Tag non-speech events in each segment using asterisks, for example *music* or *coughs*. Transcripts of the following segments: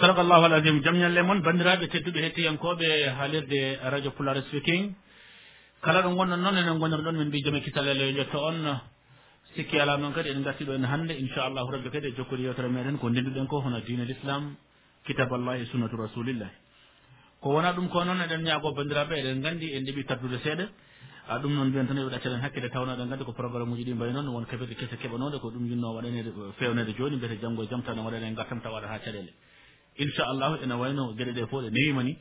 sadakallahu alazim. Al jaam ñalle moon bandiraɓe tedduɓe hettiyankoɓe haalirde radio pular speaking. Kala ɗo gonɗon noon enen gonir min mbi joome kisalele yo on. Sikki ala noon kadi en gartiɗo en hannde inchallahu rabbi kadi e jokkude yewtere meɗen ko ndenduɗen ko hono dine l' islam kitaballah e sunnatu rasulillah ko wona ɗum ko noon eɗen ñaago bandiraɓe eɗen gandi en ɗeɓi tardude seeɗa. A ɗum noon mbiyan tan yoɓe ɗaccaɗen hakkille tawno eɗen gandi ko programme uji ɗi mbay noon won kaɓirɗe kese keɓanoɗe ko ɗum yinno waɗanede fewnede joni mbiyete janggo e jaam tan waɗane gartam tawaɗa ha caɗele. inchallahu ene wayno gueɗe ɗe fof ɗe newima ni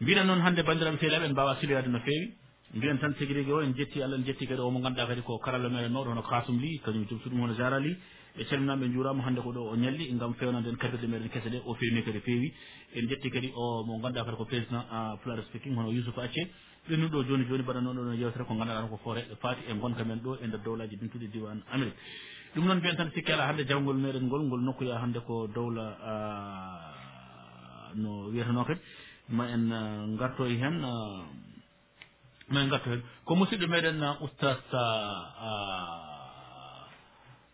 mbiɗen noon hannde bandiraɓe fehlaɓe en mbawa siloyade no feewi. Mbiɗen tan tigi rigui o en jetti allah en jetti kadi omo mo ganduɗa kadi ko karalla meɗen mawɗo hono kasum li kañum e joom suɗum hono jara li e calminaɓe juurama hannde ko ɗo o ñalli gam fewnande en kafirde meɗen kese ɗe o fewni kadi feewi. En jetti kadi o mo ganduɗa kadi ko président ah, flore speaking hono yousufa acce. Ɓennuɗo ɗo joni joni mbaɗa noon e ɗon yewtere ko ganduɗa tan ko forêt ɗe faati e gonka men ɗo e nder dowlaji bintuɗi diwan amérique. Ɗum noon mbiyen tan sikki ala hannde jawgol meɗen ngol ngol nokkuya hannde ko dowla ah, no wiyeteno kadi ma en uh, gartoy e hen uh, ma en garto e hen. Ko musidɗo meɗen uh, oustas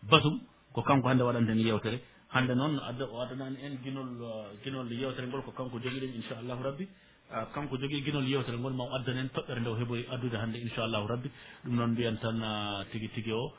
basum ko kanko hannde waɗanta en yewtere. Hannde noon adda o addanani en ginol ginol yewtere ngol ko kanko jogiɗen inchallahu rabbi. Kanko jogii ginol yewtere ngol ma o addan en toɓɓere nde o heɓoy addude hannde inchallahu rabbi. Ɗum noon mbiyen tan tigi tigi o.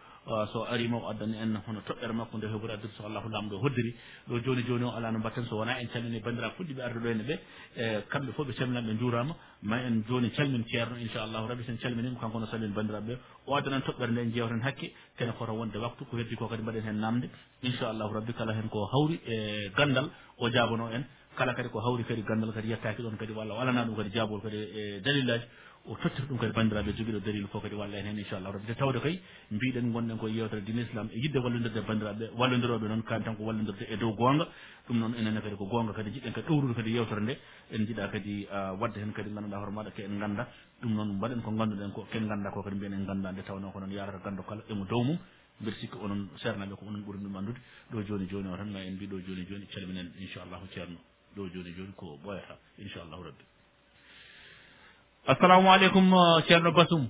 so arima o addani en hono toɓɓere makko nde heɓori addude so allahu lamɗo o hoddiri. Ɗo joni joni o ala no mbatten so wona en calmini bandiraɓe fuɗɗiɓe arde ɗo henne ɓe e kamɓe fof ɓe calminama ɓe ma en joni calmin ceerno inchallahu rabbi sen calminima kanko no salmin bandiraɓe ɓe. O addanan toɓɓere nde en jewten hakke kene fota wonde waktu ko heddi ko kadi mbaɗen hen namde inchallahu rabbi kala hen ko hawri e gandal o jabano en. Kala kadi ko hawri kadi gandal kadi yettaki ɗon kadi walla o alana ɗum kadi jabol kadi e dalillaji o tottira ɗum kadi banndiraaɓe e jogiiɗo dalil fof kadi walla en heen inchallah. Rabbi te tawde koye mbiɗen gonɗen koye yewtere dine islam e yidde wallodirde banndiraaɓe wallodiroɓe noon kani tan ko wallodirde e dow goonga. Ɗum noon enenne kadi ko goonga kadi jiɗɗen kadi ɗowrude kadi yewtere nde en jiɗa kadi wadde heen kadi ngannduɗaa hoore maɗa ke en ngannda. Ɗum noon mbaɗen ko ngannduɗen ko ken ngannda ko kadi mbiyen en ngannda nde tawnoo ko noon yarata ganndo kala emo dow mum. Mbeɗa sikki onon ceernaɓe ko onon ɓuuri ɗum anndude ɗo jooni jooni o tan ma en mbi ɗo jooni jooni calminen inchallahu ceerno. Ɗo jooni jooni ko ɓoyata inchallahu rabbi. assalamu aleykum uh, ceerno basum.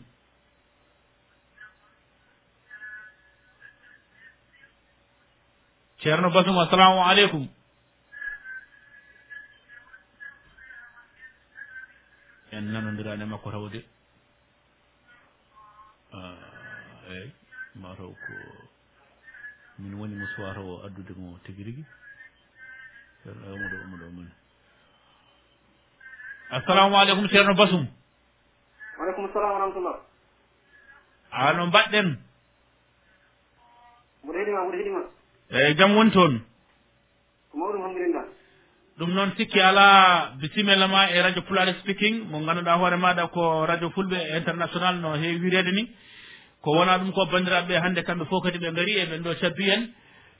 Ceerno basum assalamu aleykum en nanodirani e makko tawde uh, eyi mataw ko min woni mo suwata o addude mo tigi rigui ceerno omoɗo omoɗo omuɗo assalamu aleykum ceerno basum. waleykum salam wa rahmatullah. Ah, ano mbaɗɗen. Mboɗo heɗima mboɗo heɗima. Eyyi jam woni toon. Ko mawɗum hamdulillah ɗum noon sikki ala bisimilla ma e radio pulare speaking. Mo ganduɗa hoore maɗa ko radio fulɓe international no heewi wirede ni. Ko wona ɗum ko bandiraɓe e hannde kamɓe fof kadi ɓe gaari eɓen ɗo cabbi en.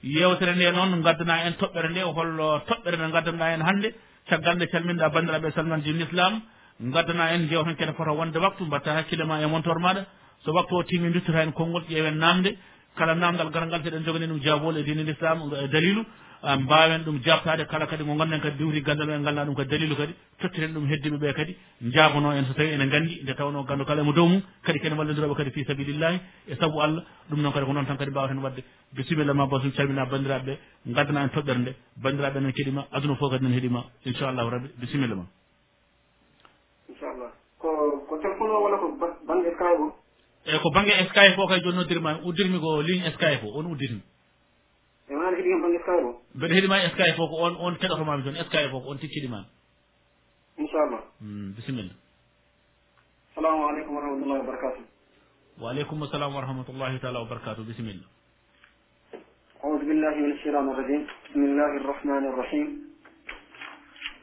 Yewtere nde noon gaddana en toɓɓere nde hollo toɓɓere nde gaddanɗa en hannde. Caggal nde calminɗa bandiraɓe salman din l'islam gaddana en jeewa tan kene foto wonde waktu mbatta hakkille ma e montor maɗa. So waktu o timmi duttata hen konngol ƴeewen namde kala namdal garangal seɗen jogani ɗum jabol e dine l' islam e dalilu. Mbawen ɗum jabtade kala kadi mo gonɗen kadi diwti gandal en galna ɗum kadi dalilu kadi. Tottiren ɗum heddiɓe ɓe kadi jabono en so tawi ene gandi nde tawno gandu kala emo dow mum kadi kene wallodiroɓe kadi fi sabilillahi e saabu allah ɗum noon kadi ko noon tan kadi mbawaten wadde. Bisimilla ma basum calmina bandiraɓe ɓe gaddana en toɓɓere nde. Bandiraɓe enen keeɗima aduna fof kadi nen heeɗima inchallahu rabbi. Bisimilla ma inchallah. Ko ko téléphone o walla ko banggue skype o? Eyyi ko banggue skype o kay joni noddirma uddirmi ko ligne skype o on uddirmi. E wona aɗa heeɗi banggue skype o? Mbeɗa heeɗima skype o ko on on keɗotomami joni skype o ko on tikkiɗimami inchallah. Hmm, bisimilla. Salamu aleykum wa rahmatullahi wa barakatu wa aleykum salam wa rahmatullahi taala wa barakatu bisimilla. أعوذ بالله من الشيطان الرجيم بسم الله الرحمن الرحيم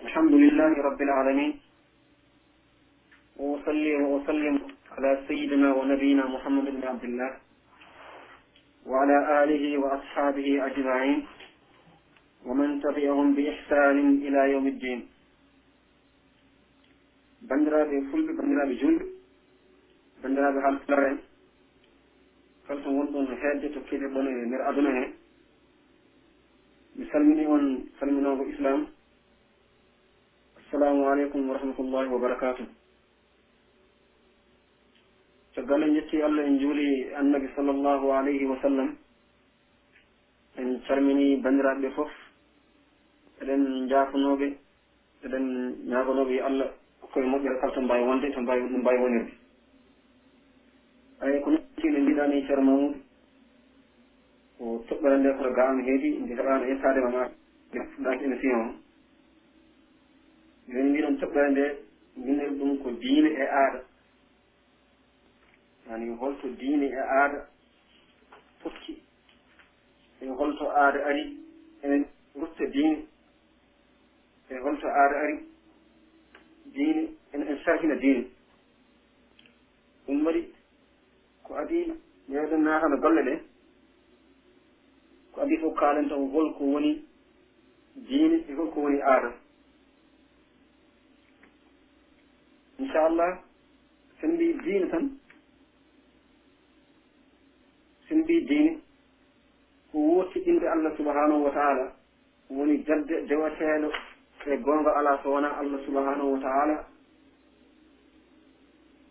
الحمد لله رب العالمين وأصلي وأسلم على سيدنا ونبينا محمد بن عبد الله وعلى آله وأصحابه أجمعين ومن تبعهم بإحسان إلى يوم الدين. بندرابي فلبي بندرابي جند بندرابي هالفلارين kalto wonɗon hedde to keɗe ɓone e nder aduna he mi salmini on salminogo islam assalamu aleykum wa rahmatullahi wa barakatuh caggal en jetti allah en juuli annabi sallllahu alayhi wa sallam. En calmini bandiraɓe fof. Eɗen jafanoɓe eɗen ñagonoɓe allah. Koye moƴƴere kala to mbawi wonde to mbawi ɗum mbawi wonirde. Ay ko nokkino mbiɗani ceerno mamoudou. Ko toɓɓere nde koto ga am heedi nde heɓano yettadema ma fuɗɗaki émission o joni mbiɗon toɓɓere nde mbinir ɗum ko diine e aada. yani holto diine e aada fotki. E holto aada ari enen rutta diine. E holto aada ari diine en sahina diine. Ɗum waɗi ko adi meeɗen naatano golle ɗe ko adi fof kaalen tan holko woni diine e holko woni aada. Inchallah sen mbi diine tan sen mbi diine ko wotiɗinde allah subahanahu wa taala woni jadde dewateeɗo e goonga alaa so wonaa allah subahanahu wa taala.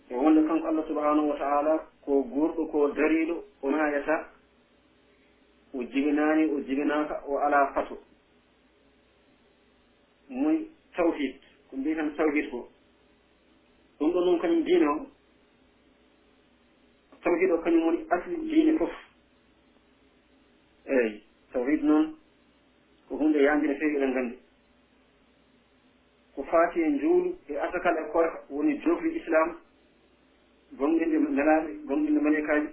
E wonde kanko allah subahanahu wa taala ko guurɗo ko dariiɗo o naayata o jibinaani o jibinaaka o alaa fato. Muy tawhid ko mbiyetan tawhid ko. Ɗum ɗo noon kañum diine o tawhid o kañum woni asli diine fof. Eeyi tawhid noon ko hunde yandire feewi eɗen nganndi. Ko faati e njuulu e asakal e korka woni jofri islam gonɗinde nelaaɓe gonɗinde malekaaji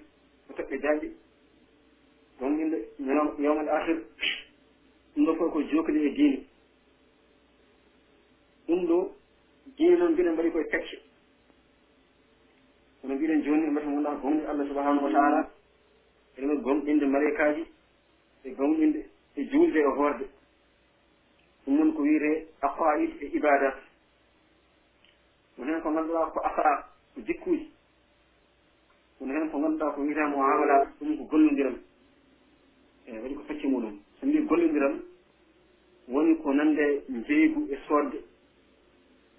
ko toɓɓe jaaɓi gonɗinde yawmal ahir ɗum ɗo fof ko jokide e diine. Ɗum ɗo diine noon mbiɗen mbaɗi koye pecce. kono mbiɗen joni e mbata gonɗa gomɗe allah subahanahu wa taala ene gonɗinde malaikaji e gonɗinde e julde e horde ɗum woni ko wiyete aqaid e ibadat won hen ko ganduɗa ko aqra ko jikkuji won hen ko ganduɗa ko wiyete muamalat ɗum ko gollodiram e waɗi ko facci muɗum. So mbi gollodiram woni ko nande jeygu e sodde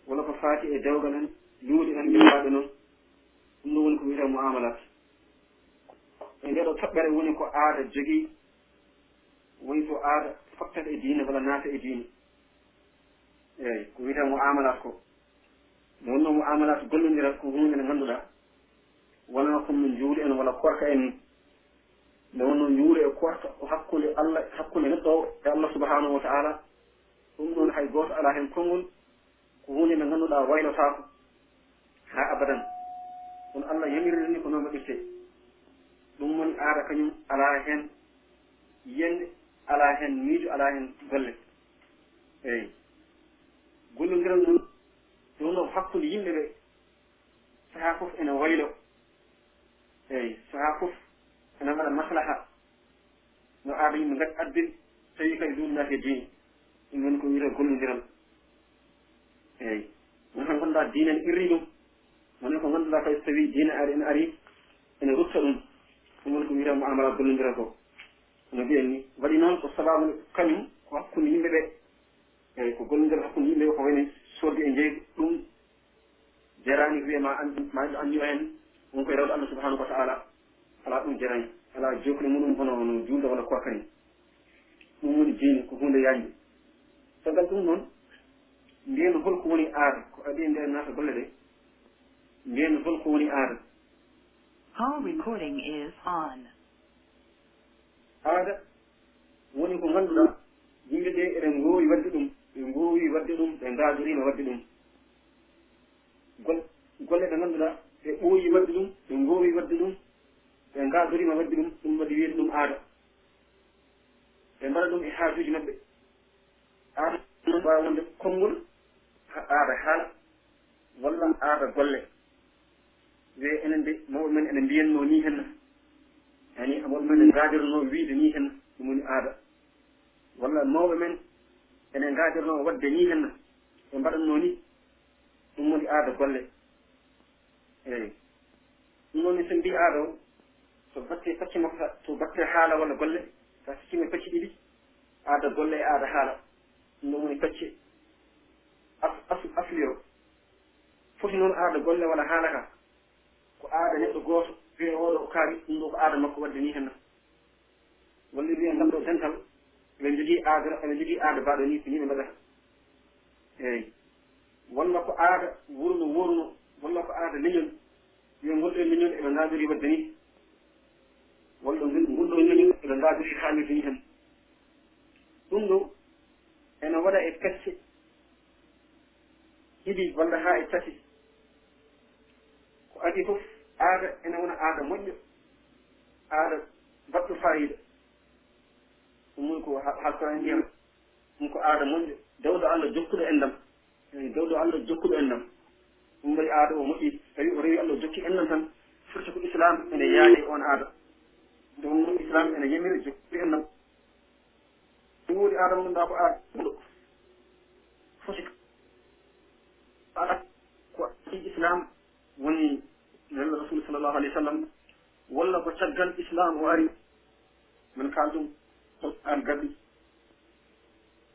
walla ko faati e dewgal hen luuɗe hen jombaɗe noon. ɗum ɗo woni ko wiyete muamalat e nde ɗo toɓɓere woni ko aada jogii woni to aada fottata e diine walla naata e diine. Eeyi ko wiyete muamalat ko. Nde wonno muamalat gollondirat ko hunde nde ngannduɗaa wona comme no njuuri en walla korka en. Ni nde wonno njuuri e korka hakkunde allah hakkunde neɗɗo o e allah subahanahu wa taala ɗum ɗon hay gooto ala heen konngol ko hunde nde ngannduɗaa waylotaako haa abadan. kono allah yamirirni ko noon waɗirte. Ɗum woni aada kañum alaa heen yiyande alaa heen miijo alaa heen golle. Eyi gollondiral noon ɗum ɗo hakkunde yimɓe ɓe sahaa fof ene waylo. Eyi sahaa fof ene waɗa maslaha. No aada yimɓe ngati addin tawi kadi duumnaaki e diini ɗum woni ko wiyete gollondiral. Eyi won tan gondaa diine ne irri ɗum. woni ko ngannduɗa kay so tawi diine ari ene ari ene rutta ɗum ɗum woni ko wiyete muamala gollodira ko. No mbiyen ni waɗi noon ko sababu kañum ko hakkunde yimɓe ɓe eyi ko gollodira hakkunde yimɓe ɓe ko wayno sodde e jeygu ɗum jarani wiye ma andi ma andi o hen won koye rewde allah subahanahu wa taala ala ɗum jarani ala jokkude muɗum hono no julde walla kowa kani ɗum woni diine ko hunde yañde caggal ɗum noon mbiyen holko woni aada ko adi nder naata golle ɗe mbiyen holko woni aada. Call recording is on. aada woni ko ngannduɗaa yimɓe ɓe eɗen ngoowi waɗde ɗum ɓe ngoowi waɗde ɗum ɓe ngaadoriima waɗde ɗum. Golle ɗe ngannduɗaa ɓe ɓooyi waɗde ɗum ɓe ngoowi waɗde ɗum ɓe ngaadoriima waɗde ɗum ɗum waɗi wiyete ɗum aada. Ɓe mbaɗa ɗum e haajuuji maɓɓe. Aada waawa wonde konngol aada haala walla aada golle. wiye enen de mawɓe men ene mbiyanno ni henna yani mawɓe men ene ngaadirno wiide ni henna ɗum woni aada. Walla mawɓe men ene ngaadirno wadde ni henna ɓe mbaɗatno ni ɗum woni aada golle. Eyi ɗum noon so mbi aada o so batte facce makko to batte haala walla golle sa sikkima facce ɗiɗi aada golle e aada haala. Ɗum ɗon woni facce as asli o foti noon aada golle walla haala ka. ko aada neɗɗo gooto wiya oɗo o kaari ɗum ɗo ko aada makko wadde ni henna walla wiya ngam ɗo dental ɓe jogii aada ɓe jogii aada mbaɗo ni ko ni ɓe mbaɗata. Eeyi walla ko aada wurno worno walla ko aada leñol yo ngolɗo e leñol eɓe ngaadori wadde ni walla ngolɗo e leñol eɓe ngaadori haalirde ni hen ɗum ɗo ene waɗa e pecce ɗiɗi walla haa e tati. Ko adi fof aada ene wona aada moƴƴo aada mbattu fayida. Ɗum ko halkora ndiyam. Ɗum ko aada moƴƴo. Dewɗo allah jokkuɗo en ɗam dewɗo allah jokkuɗo enɗam ɗum waɗi aada o moƴƴi. Tawi o rewi allah jokki enɗam tan firti ko islam ene yaade on aada. Ɗum noon islam ene yamiri jokkuɗo enɗam ɗum woodi aada mumɗa ko aada ɓuɗo foti aɗa ko islam woni lalla rasul sallllahu alayhi wa sallam walla ko caggal islam o ari min kaal ɗum an gaddi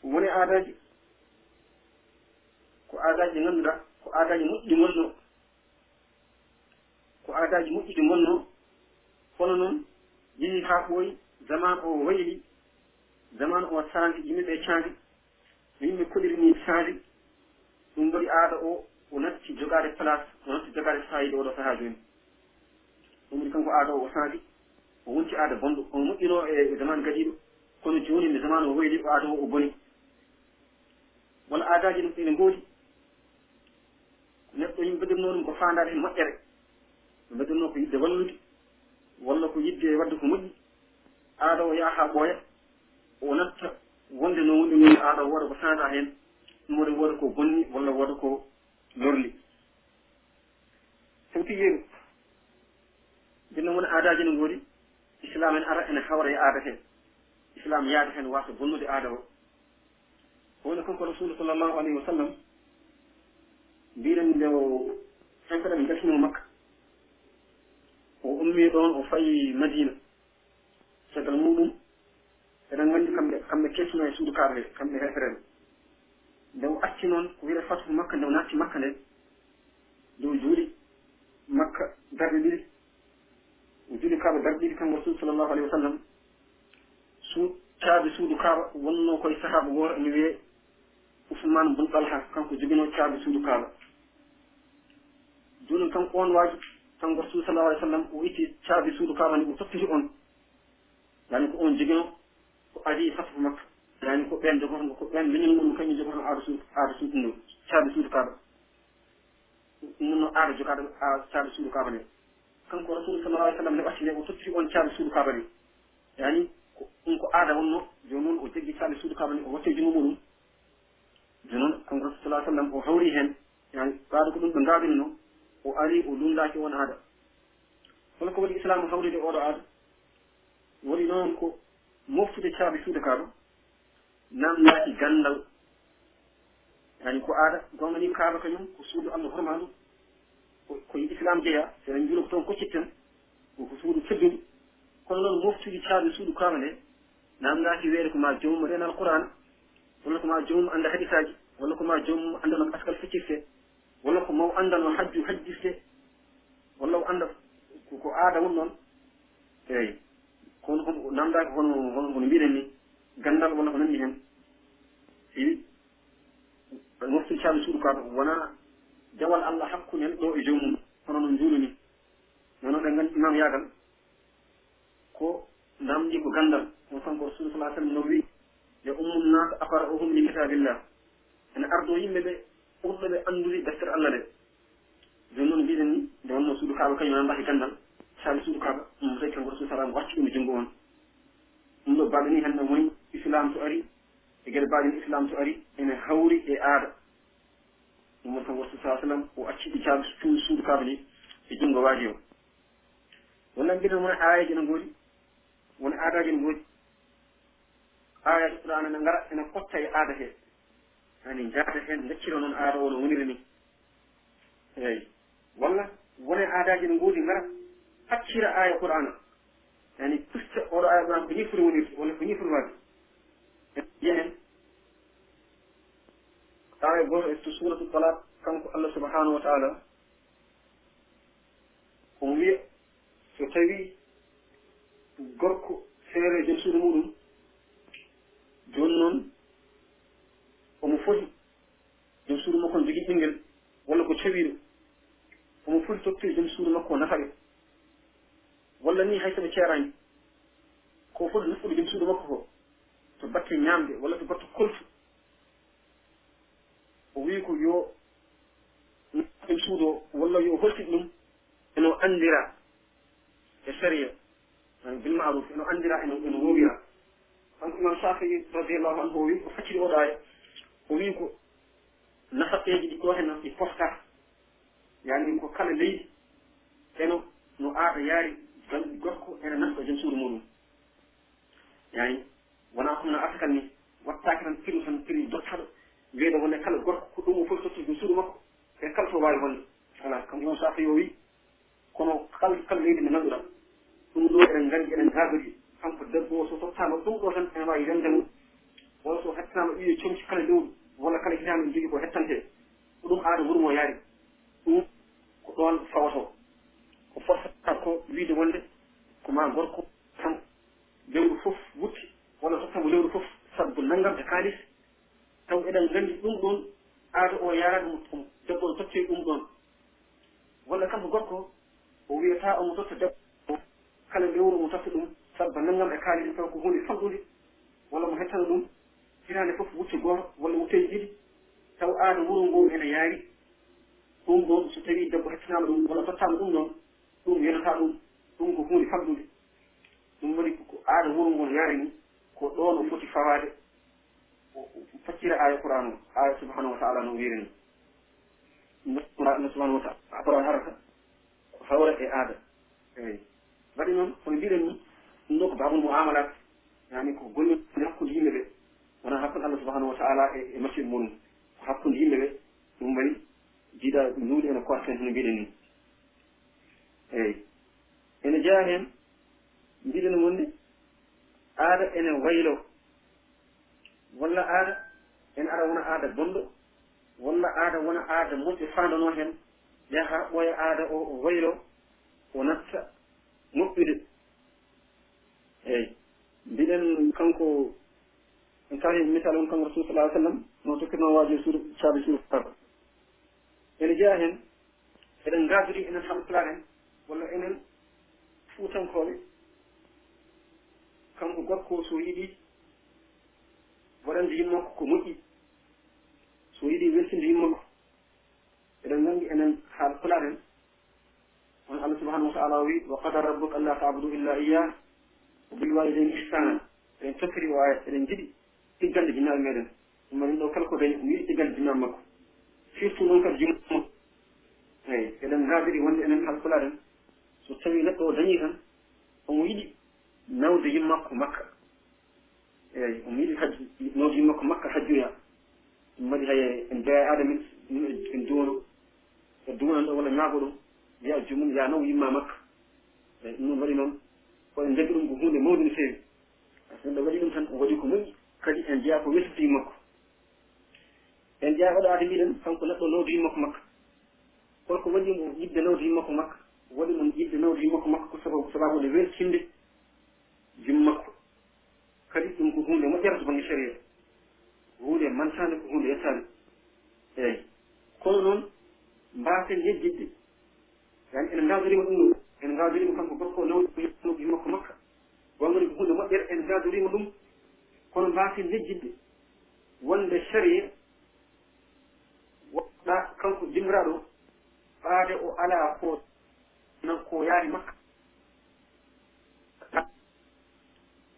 woni aadaji ko aadaji ngannduɗa ko aadaji moƴƴi gonno ko aadaji moƴƴi ɗi gonno hono noon yehi haa ɓooyi zaman o wayli zaman o change yimɓeɓe ɓe no yimɓe koɗiri ni change ɗum waɗi aada o o natti jogaade place o natti jogaade fayida oɗo sahaa jooni. Ɗumri kanko aada o o saadi o wonti aada bonɗo o moƴƴino e, e zaman gadiiɗo. Kono jooni nde zaman o woyli o aada o o boni. Wona aadaji ɗum ene ngoodi. Neɗɗo yimɓe mbeɗirnoo ɗum ko faandaade heen moƴƴere. Ɓe mbeɗirnoo ko yidde wallude walla ko yidde wadde ko moƴƴi. Aada o yaha haa ɓooya o natta wonde no woni ni aada o waɗa ko saada heen ɗum waɗa waɗa ko bonni walla waɗa ko lorli. Sewti yeeru. Jinno woni aadaji no ngoodi islam en ara ene hawra e aada heen. Islam yaada heen wasa bonnude aada o. Woni konko rasulu sallllahu alayhi wa sallam mbiɗen nde o hankaɗa ɓe jaltino makka. O ummi ɗon o fayi madina. Caggal muɗum eɗen nganndi kamɓe kamɓe kesno e suudu kaaba he kamɓe hefreno nde o acci noon ko wiyete fatuhu makka nde o natti makka nde dow juuɗi makka darɗe ɗiɗi. O juuli kaaba darɗe ɗiɗi kam rasul sallllahu alayhi wa sallam. Suucaabi suudu kaaba wonno koye sahaaba wooro ene wiye usmane bun ɗalha kanko joginoo caabi suudu kaaba. Jooni kan on waaji kanko rasul sallllahu alih w sallam o itti caabi suudu kaaba ni o tottiri on. Yaani ko on jogino ko adii fatuhu makka. yani ko ɓen jogotonko ko ɓen leñol ngol kañum jogoto aada suudu aada suudu ndu caade suudu kaaba ɗum no aada jogaɗo caade suudu kaaba nde kanko rasulu sallallah alih sallam ne ɓattine o totti on caade suudu kaaba nde yani ɗum ko aada wonno joni noon o jeggi caade suudu kaaba nde o watte jungo muɗum. Joni noon kanko rasul sa sallam o hawri heen yani ɓaaɗo ko ɗum ɓe ngaabini no o ari o lundaki on aada holko waɗi islamu hawride oɗo aada. Waɗi noon ko moftude caabi suudu kaaba namdaki gandal. Hani ko aada gonga ni kaaba kañum ko suudu allah horma ko islam jeeya seɗen juula ko toon koccitten ko suudu keddudu kono noon moftude caabi suudu kaaba nde namdaki weede ko ma jomum renal qur'ana walla ko ma jomum annda hadisaji walla ko ma jomum annda no askal feccirte walla ko maw annda no hajju hajjirte walla o annda ko aada won noon. Eyi kono namdaki hono hono mbiɗen ni gandal wona ko nanndi heen eyi moftirtaaɓe suudu kaa wona jawal allah hakkunde hen ɗo e jomum hono no njuulumi nono ɗe nganndi imam yaagal. Ko ndamdi ko gandal. On tan ko rasul sa sallam no wi yo ummum naas afara ohum li kitabillah ene ardo yimɓe ɓe ɓurɗo ɓe annduri deftere allah ɓe joni noon mbiɗen ni nde wonno suudu kaaba kañum ana mbahi ganndal saabi suudu kaaba ɗum tawi kanko rasul salam wacci ɗum e junngo on. Ɗum ɗo baɗo ni hannde woni islam so ari e gueɗe mbaɗin islam so ari ene hawri e aada. Ɗum woni tan worso sa sallam o acciɗi e caabi suudu kabali e junngo waaji o. Wonnan mbiɗen wona ayaji ene ngoodi wona aadaji ene ngoodi. Ayaji qur'ana ne ngara ene kotta e aada he. Ani jaata heen gaccira noon aada o no woniri ni. Eyi walla wona aadaji ne ngoodi ngara haccira aya qur'ana yani pusta oɗo aya qur'an ko ni foti wonirde walla ko ni foti waade. yenen aya goto e to suratu talak kanko allah subhanahu wa taala on wiya so tawi gorko feere e joom suudu muɗum joni noon omo foti joom suudu makko no jogii ɓinngel walla ko cawiiɗo omo foti tottude joom suudu makko o nafa ɓe walla ni hay soɓe ceeraani ko foti nafude joom suudu makko ko to batte ñaamde walla to batte koltu o wii ko yo ɗum suudo walla yo holtit ɗum eno anndira e séria bil maruf eno anndira eno eno woowira. Kanko imam safii radiallahu anhu o wi o facciri oɗa o wii ko nafaɓeeji ɗi ɗo heno ɗi posta yani ko kala leydi eno no aada yaari gorko ene nafta e joom suudu muɗum. Yani wona ɗum no artakal ni wattake tan piri tan piri dottaɗo wiyeɗo wonde kala gorko ko ɗum o foti tottude e ɗum suuɗu makko e kala to wawi wonde. Voilà kam on saafa yo wi kono kala kala leydi nde ngannduɗa ɗum ɗo eɗen nganndi eɗen gaagori kanko debbo o so tottama ɗum ɗo tan ene wawi rende mum on so hettanama ɓiye comci kala lewru walla kala hitande jogii ko hettante ko ɗum aada wuro mo yaari ɗum ko ɗon fawato ko fotta ko wiide wonde ko ma gorko tan lewru fof wutti walla totta lewru fof sabbu nanngam e kaalis taw eɗen nganndi ɗum ɗon aada o yarade mo debbo o tottoy ɗum ɗon. Walla kam gorko o wiyata omo totta debbo kala lewru mo totta ɗum sabba nanngam e kaalis taw ko hunde famɗude walla mo hettana ɗum hitaande fof wutte gooto walla wutteji ɗiɗi taw aada wuro ngo ene yaari. Ɗum ɗon so tawi debbo hettanama ɗum walla tottama ɗum ɗon ɗum yonata ɗum ɗum ko hunde famɗude ɗum waɗi ko aada wuro ngo yaari ni. ko ɗo no foti fawade faccira aya qouran o aya subhanahu wa taala no wirini no. Subhanahu wa taala qur'an harata fawra e aada. Eyi waɗi noon kono mbiɗen ni ɗum ɗo ko babul muamalat yani ko golle hakkude yimɓe ɓe wona hakkude allah subahanahu wa taala e, e machine mum ko hakkude yimɓe ɓe ɗum wayi jiiɗa nuuɗi ene korten hono mbiɗen ni eyi ene jeeya heen mbiɗen wonde aada ene waylo walla aada ene ara wona aada bonɗo walla aada wona aada moƴƴo faandano heen yaha ɓooya aada o waylo o natta moƴƴude. Eeyi mbiɗen kanko en tawi misal on kanko rasul salah sallam no tokkirno waaji e suur saabi suur farba ene jeya heen eɗen ngaadori enen hamplaɗen walla enen fuutankooɓe kanko gorko so yiɗi waɗande yimmakko ko moƴƴi. So yiɗi weltinde yimmakko eɗen nganndi enen haal pulaar en on allah subahanahu wa taala wi wa qadara rabbuka alla tabudu illa iyah o bilwalidin ihsana eɗen toppiri o aya eɗen jiɗi ɗiggalde jinnaɓe meɗen ɗum en ɗo kala ko dañi mi yiɗi ɗiggalde jinnaɓe makko. Surtout noon kadi jumma eyi eɗen gaadiri wonde enen haal pulaar en so tawi neɗɗo o dañi tan omo yiɗi nawde yimmakko makka. Eeyi omo yiɗi hajj nawde yimmakko makka hajjoya ɗum waɗi hay en jeeya aada en doono e duunan ɗo walla ñaago ɗum mbiya jomum ya naw yimma makka. Eyi ɗum noon waɗi noon koɗen deggi ɗum ko hunde mawde no feewi. Par ce que ɗo waɗi ɗum tan o waɗi ko moƴƴi. Kadi en jeeya ko westii yimmakko en jeeya oɗo aade mbiɗen kanko neɗɗo nawde yimmakko makka. Holko waɗimo yidde nawde yimmakko makka waɗi ɗum yidde nawde yimmakko makka ko sababu sababude weltinde. jimmakko kadi ɗum ko hunde moƴƴata to bange sharia. Hunde mantande ko hunde yettade eyi kono noon mbasen yejjidde yani ene gadorima ɗum ɗo ene gadorima kanko gorko nawɗi jimmakko makka. Wangoni ko hunde moƴƴere ene gadorima ɗum. Kono mbasen yejjidde wonde sharia woɗɗa kanko jimraɗo ɓaade o ala ko nan ko yaari makka.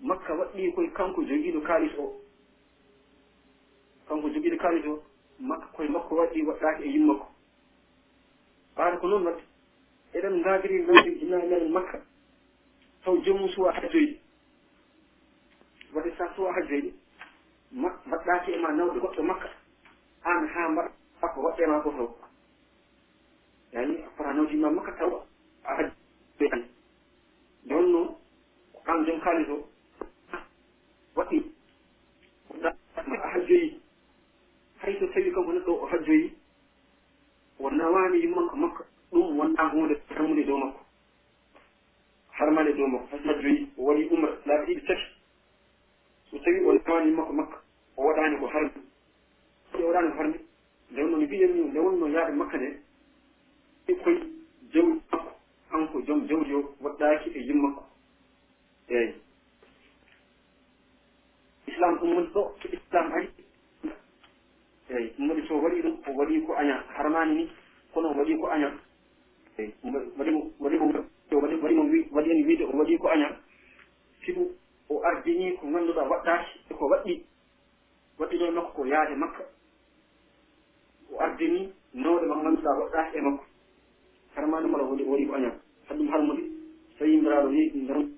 makka waɗɗi koye kanko jogiiɗo kaalis o. Kanko jogiiɗo kaalis o makka koye makko waɗɗi waɗɗaaki e yimmakko ɓaata ko noon watta eɗen ngaadiri ngaadi e jinnaɓe meɗen e makka. Taw joomum suwa hajjoyde. Waɗi sa suwa hajjoyde. Mbaɗɗaaki e ma nawɗo goɗɗo e makka. Aan haa mbaɗa ko waɗɗe ma ko taw. Yani a fota nawdima makka taw a hajjoyde. Noon noon ko an joom kaalis o waɗi. A hajjoyi. Hay so tawi kam ko neɗɗo o hajjoyi wonna waami yimmanko makka ɗum wonna hunde tammude dow makko. Harmane dow makko. Hay so hajjoyi o waɗi umra laaɓiɗi tati so tawi o nawani yimmanko makka o waɗani ko harmi. O waɗani ko harmi. Nde wonno no mbiɗen ni nde wonno yaaɓe makka nde koye jawdi makko an ko joom jawdi o waɗɗaki e yimmakko eeyi. islam ɗum woni ɗo to islam ari. Eyi ɗum waɗi so waɗi ɗum o waɗi ko aña harmani ni kono o waɗi ko aña eyi waɗimo waɗimo waɗimo waɗi en wiide o waɗi ko aña. Sibu o ardini ko ngannduɗa waɗɗaki eko waɗɗi waɗɗino e makko ko yaade makka. O ardini nawɗe ma ngannduɗa waɗɗaki e makko. Harmani mala waɗi ko aña. Saɗa ɗum harmude so yimɓiraɗo wi ɗum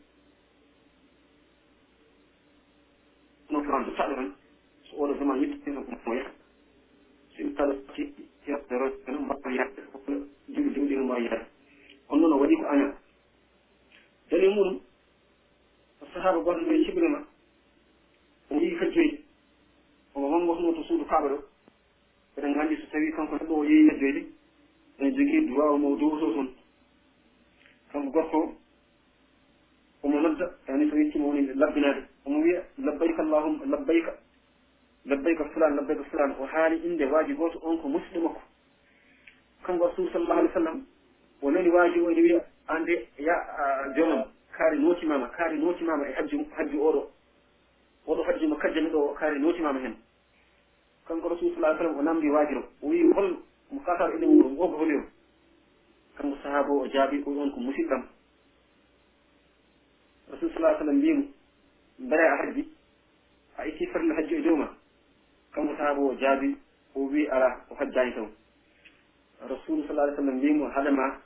namdi waajiro o wi hol mo kasar ele wuro ngo holi on kanko sahaba o jaabi o on ko musidɗam rasul sa sallam mbimo mbere a hajji a itti farle hajji e dowma kanko sahaba o jaabi o wi ala o hajjani taw. Rasulu sa alih sallam mbimo haɗama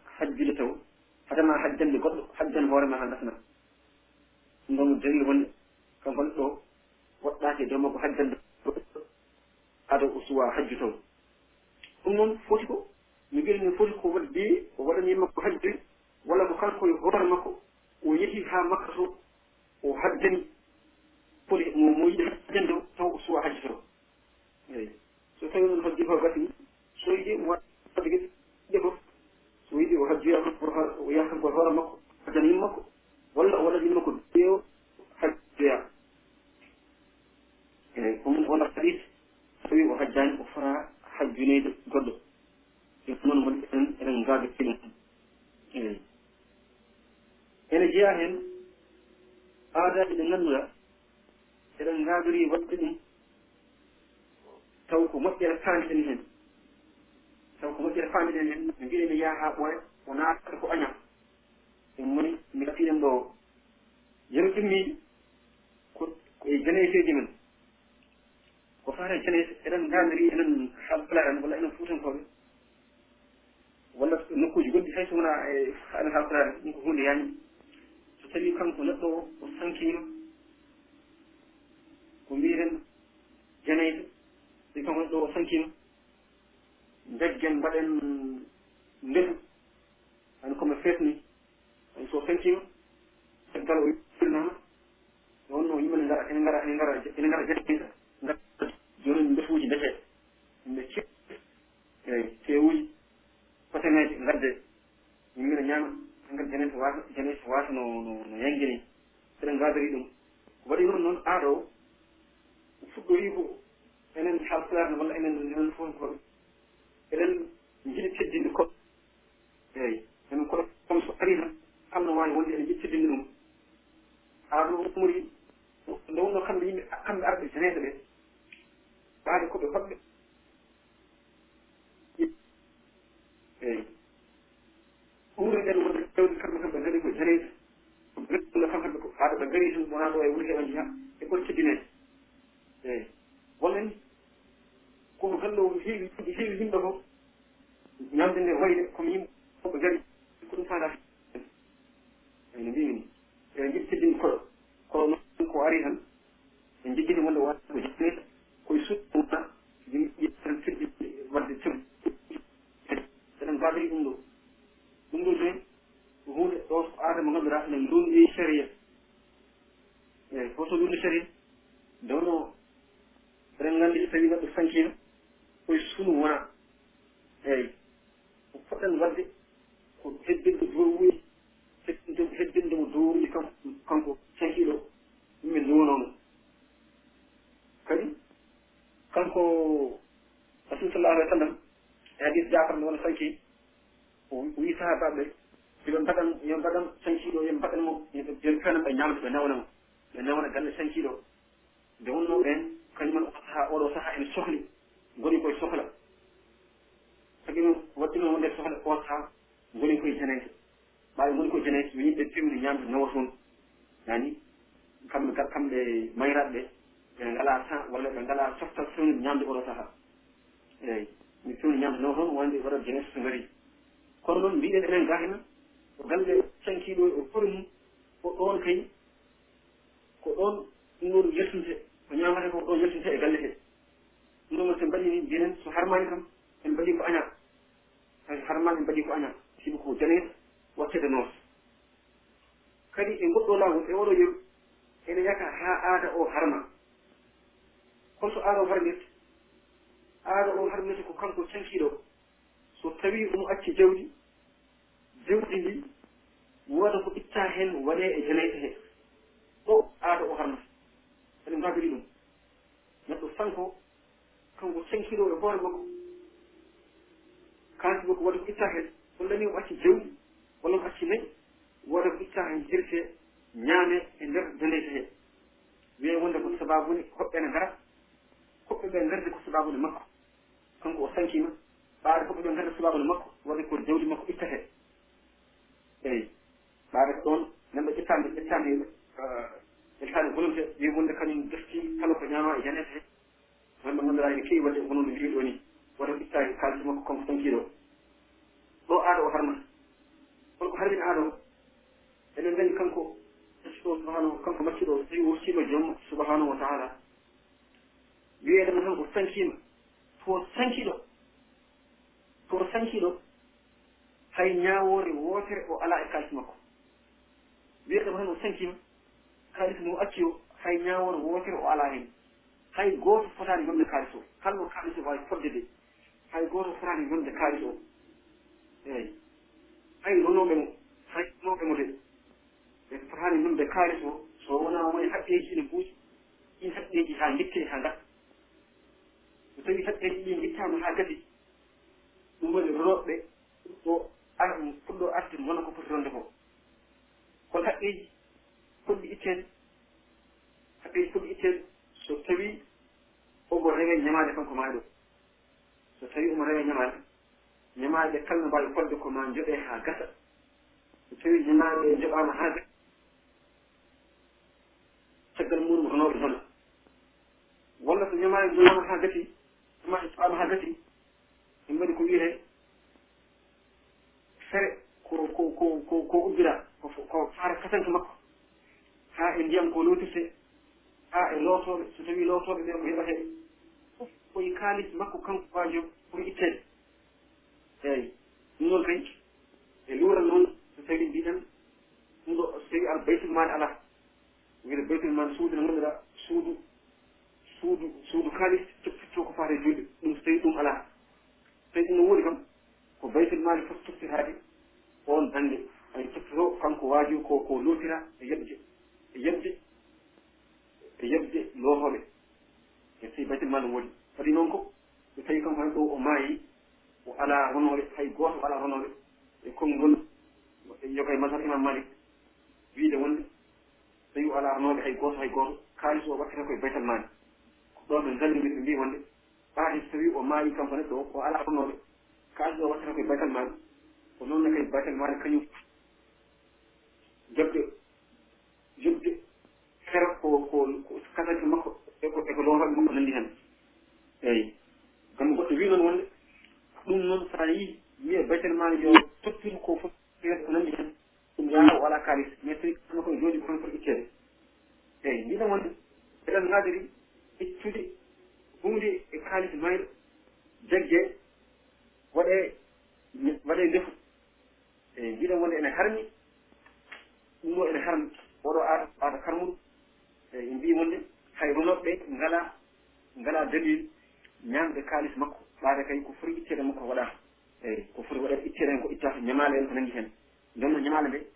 goto ɗumɗo tati dawno eɗen nganndi so tawi neɗɗo sankima koye sunu wona eeyi ko poɗɗen wadde ko hebbinde dowuuji hebbinde mo dowuuji kanko sankiɗo yimɓe nduwanomo kadi kanko rasul sallah alih w sallam e hadis jafar nde wona sanki o wi sahabaɓe yoɓe mbaɗan yoɓe mbaɗan sankiɗo yoɓe mbaɗanmo yoɓe fenam ɓe ñamde ɓe nawnamo ɓe nawna galle sankiɗo nde wonno ɓen kañumen saha oɗo saha ene sohli goni koye sohla. Sagi noon wattino wonde sohla on saha goni koye janayde ɓaawi goni koye janayde yo yimɓe pewni ñaamde nawa toon yani kamɓe kamɓe mayraɓe ɓe ɓe ngala tan walla ɓe ngala softal fewni ñaamde oɗo saha eyi mi fewni ñaamde nawa toon wonde waɗa janayde so ngari kono noon mbiɗen enen ga hena galle sankiɗo e kori mum o ɗon kay ko ɗon ɗumnoɗo yaltinte ko ñamata ko ɗon yaltinte e galle he. Ɗum noon so mbaɗi ni jenen so harmani kam en mbaɗi ko aña hay harmani en mbaɗi ko aña sibu ko janeet wattede noos kadi e goɗɗo laawol e oɗo yeru ene yaka ha aada o harma. Holto aada o harmirta aada o harmirta ko kanko cankiiɗo so tawi omo acci jawdi jawdi ndi wooda ko itta heen waɗe e janeeta hee ɗo aada o harnata eɗen mbaadori ɗum. Neɗɗo sanko kanko sankirooɗo e hoore makko. Kaanti makko waɗi ko itta hen walla ni o acci jawdi walla ko acci nayi woda ko itta hen jirtee ñaame e nder doneyta he. Wiye wonde ko sababuni hoɓɓe ne ngara hoɓɓe ɓe ngerde ko sababude makko. Kanko o sankima ɓaade hoɓɓe ɓe ngerde sababude makko waɗi ko jawdi makko itta heen eyi ɓaade ko ɗon nan ɓe ƴettande yimɓe ene haali volonté wi wonde kañum defti kala ko ñaama e janete he wonɓe ngannduɗaa ene keewi wadde e hono no mbiɗo ni. Woto ittaaki kaalisi makko konko tankiiɗo ɗo. Aada o harmata holko harmin aada o eɗen nganndi kanko ɗo subahanahu kanko macciɗo o tawi wurtiima joom subahanahu wa taala. Wiyeɗema tan o sankiima. To sankiɗo to sankiɗo hay ñaawoore wootere o alaa e kaalisi makko. Wiyeɗema tan o sankiima. kalis mo acci o hay ñawon wootere o ala hen hay goto fotani yonde kalis o kalmo kalis o wawi fodde de. Hay goto fotani yonde kalis o eyyi hay ronoɓe mo hay ronoɓe mo de. Ɓe fotani yonde kalis o so wona woni e haɓɓeji ine buuji ɗin haɓɓeji ha guittee ha gatta so tawi haɓɓeji ɗi guittama ha gadi ɗum woni ronoɓe ɗo ar fuɗɗo arde wona ko foti ronde ko. Kono haɓɓeji fuɗɗi ittede haɓɓe fuɗɗi ittede so tawi omo rewe ñamaade kanko maa ɗo so tawi omo rewe ñamaade ñamaade kala no mbawi fodde ko ma joɓee haa gasa. So tawi ñamaade joɓaama haa gasa caggal muɗum ronooɓe hono. Walla so ñamaade joɓaama haa gasi ñamaade joɓaama haa gasi ɗum waɗi ko wiyetee fere ko ko ko ko ko uddira ko faara kasanke makko. ha e ndiyam ko lotirte ha e lootoɓe so tawi lootoɓe ɓe o heɓate fof koye kaalis makko kanko waajo pour ittede eeyi ɗum noon kay e luural noon so tawi mbiɗen ɗum ɗo so tawi al baytul maal alaa wiyde baytul maal suudu no ngannduɗa suudu suudu suudu kaalis toppitto ko faate julde ɗum so tawi ɗum alaa. Tawi ɗum no woodi kam ko baytul maali fof toppitaade oon bannde ay toppito kanko waajo ko ko lootira e yeɓde E yebde e yebde lootoɓe. E tawi batil ma no woni. Waɗi noon ko so tawi kanko hay ɗo o maayi o ala honoɓe hay gooto o ala honoɓe e konngol e yoga e masar imam malik wiide wonde tawi o ala honoɓe hay gooto hay gooto kaalis o wattata koye baytal maani. Ko ɗon ɓe ngallimir ɓe mbi wonde. Ɓaati so tawi o maayi kanko neɗɗo o o ala honoɓe kaalis o wattata koye baytal maani. Ko noon ne kay baytal maani kañum jabde jogde fer ko ko kasake makko eko eko lootaɓe makko nanndi hen. Eeyi. Gam goɗɗo wi noon wonde ɗum noon sa a yii wiye batel ma yo tottir ko fof ko nanndi hen ɗum yaara wala kalis mais so kama koye jooɗi kono foti ittede eeyi mbiɗen wonde eɗen ngaadiri ittude hunde e kalis mayɗo jagge waɗe waɗe ndefu. Eyi mbiɗen wonde ene harmi ɗum ɗo ene harmi. oɗo aada aada karmuɗo e, e mbi mon de hay runoɓɓe ngala ngala dalil ñamde kalis makko ɓaade kay ko foti ittede makko waɗa eyyi ko foti waɗede ittede hen ko ittata ñamale en ko nangi hen. Nden no ñamale nde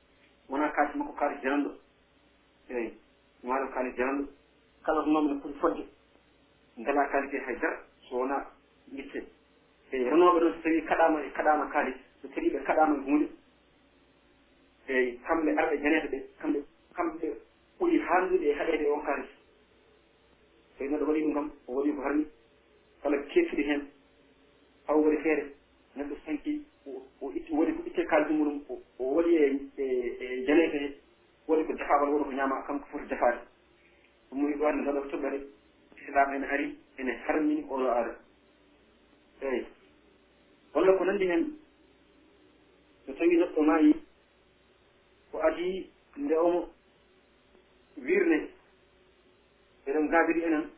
wona kalis makko kalis jananɗo eyyi wano kalis jananɗo kala ko ne foti fodde ngala kalis e haydara so wona itte eyi renoɓe ɗon so tawi kaɗama e kaɗama kalis so tawi ɓe kaɗama e hunde eyi kamɓe arɓe janete ɓe kamɓe kamɓe ɓuri handude e haɗede on kaalis sayi neɗɗo waɗi ɗum kam o waɗi ko harmi kala kettiɗi heen aw waɗi feere. Neɗɗo sanki o itti waɗi ko itte kaalisi muɗum o waɗi e e, e janeete waɗi ko defaabal waɗi ko ñaama kanko foti defaade. Ɗum muni ɗo anne ko toɓɓere islam ene ari ene harmini oɗo aada. Eyi walla ko nanndi heen so tawi neɗɗo maayi ko adi nde omo wirne. Eɗen gaabiri enen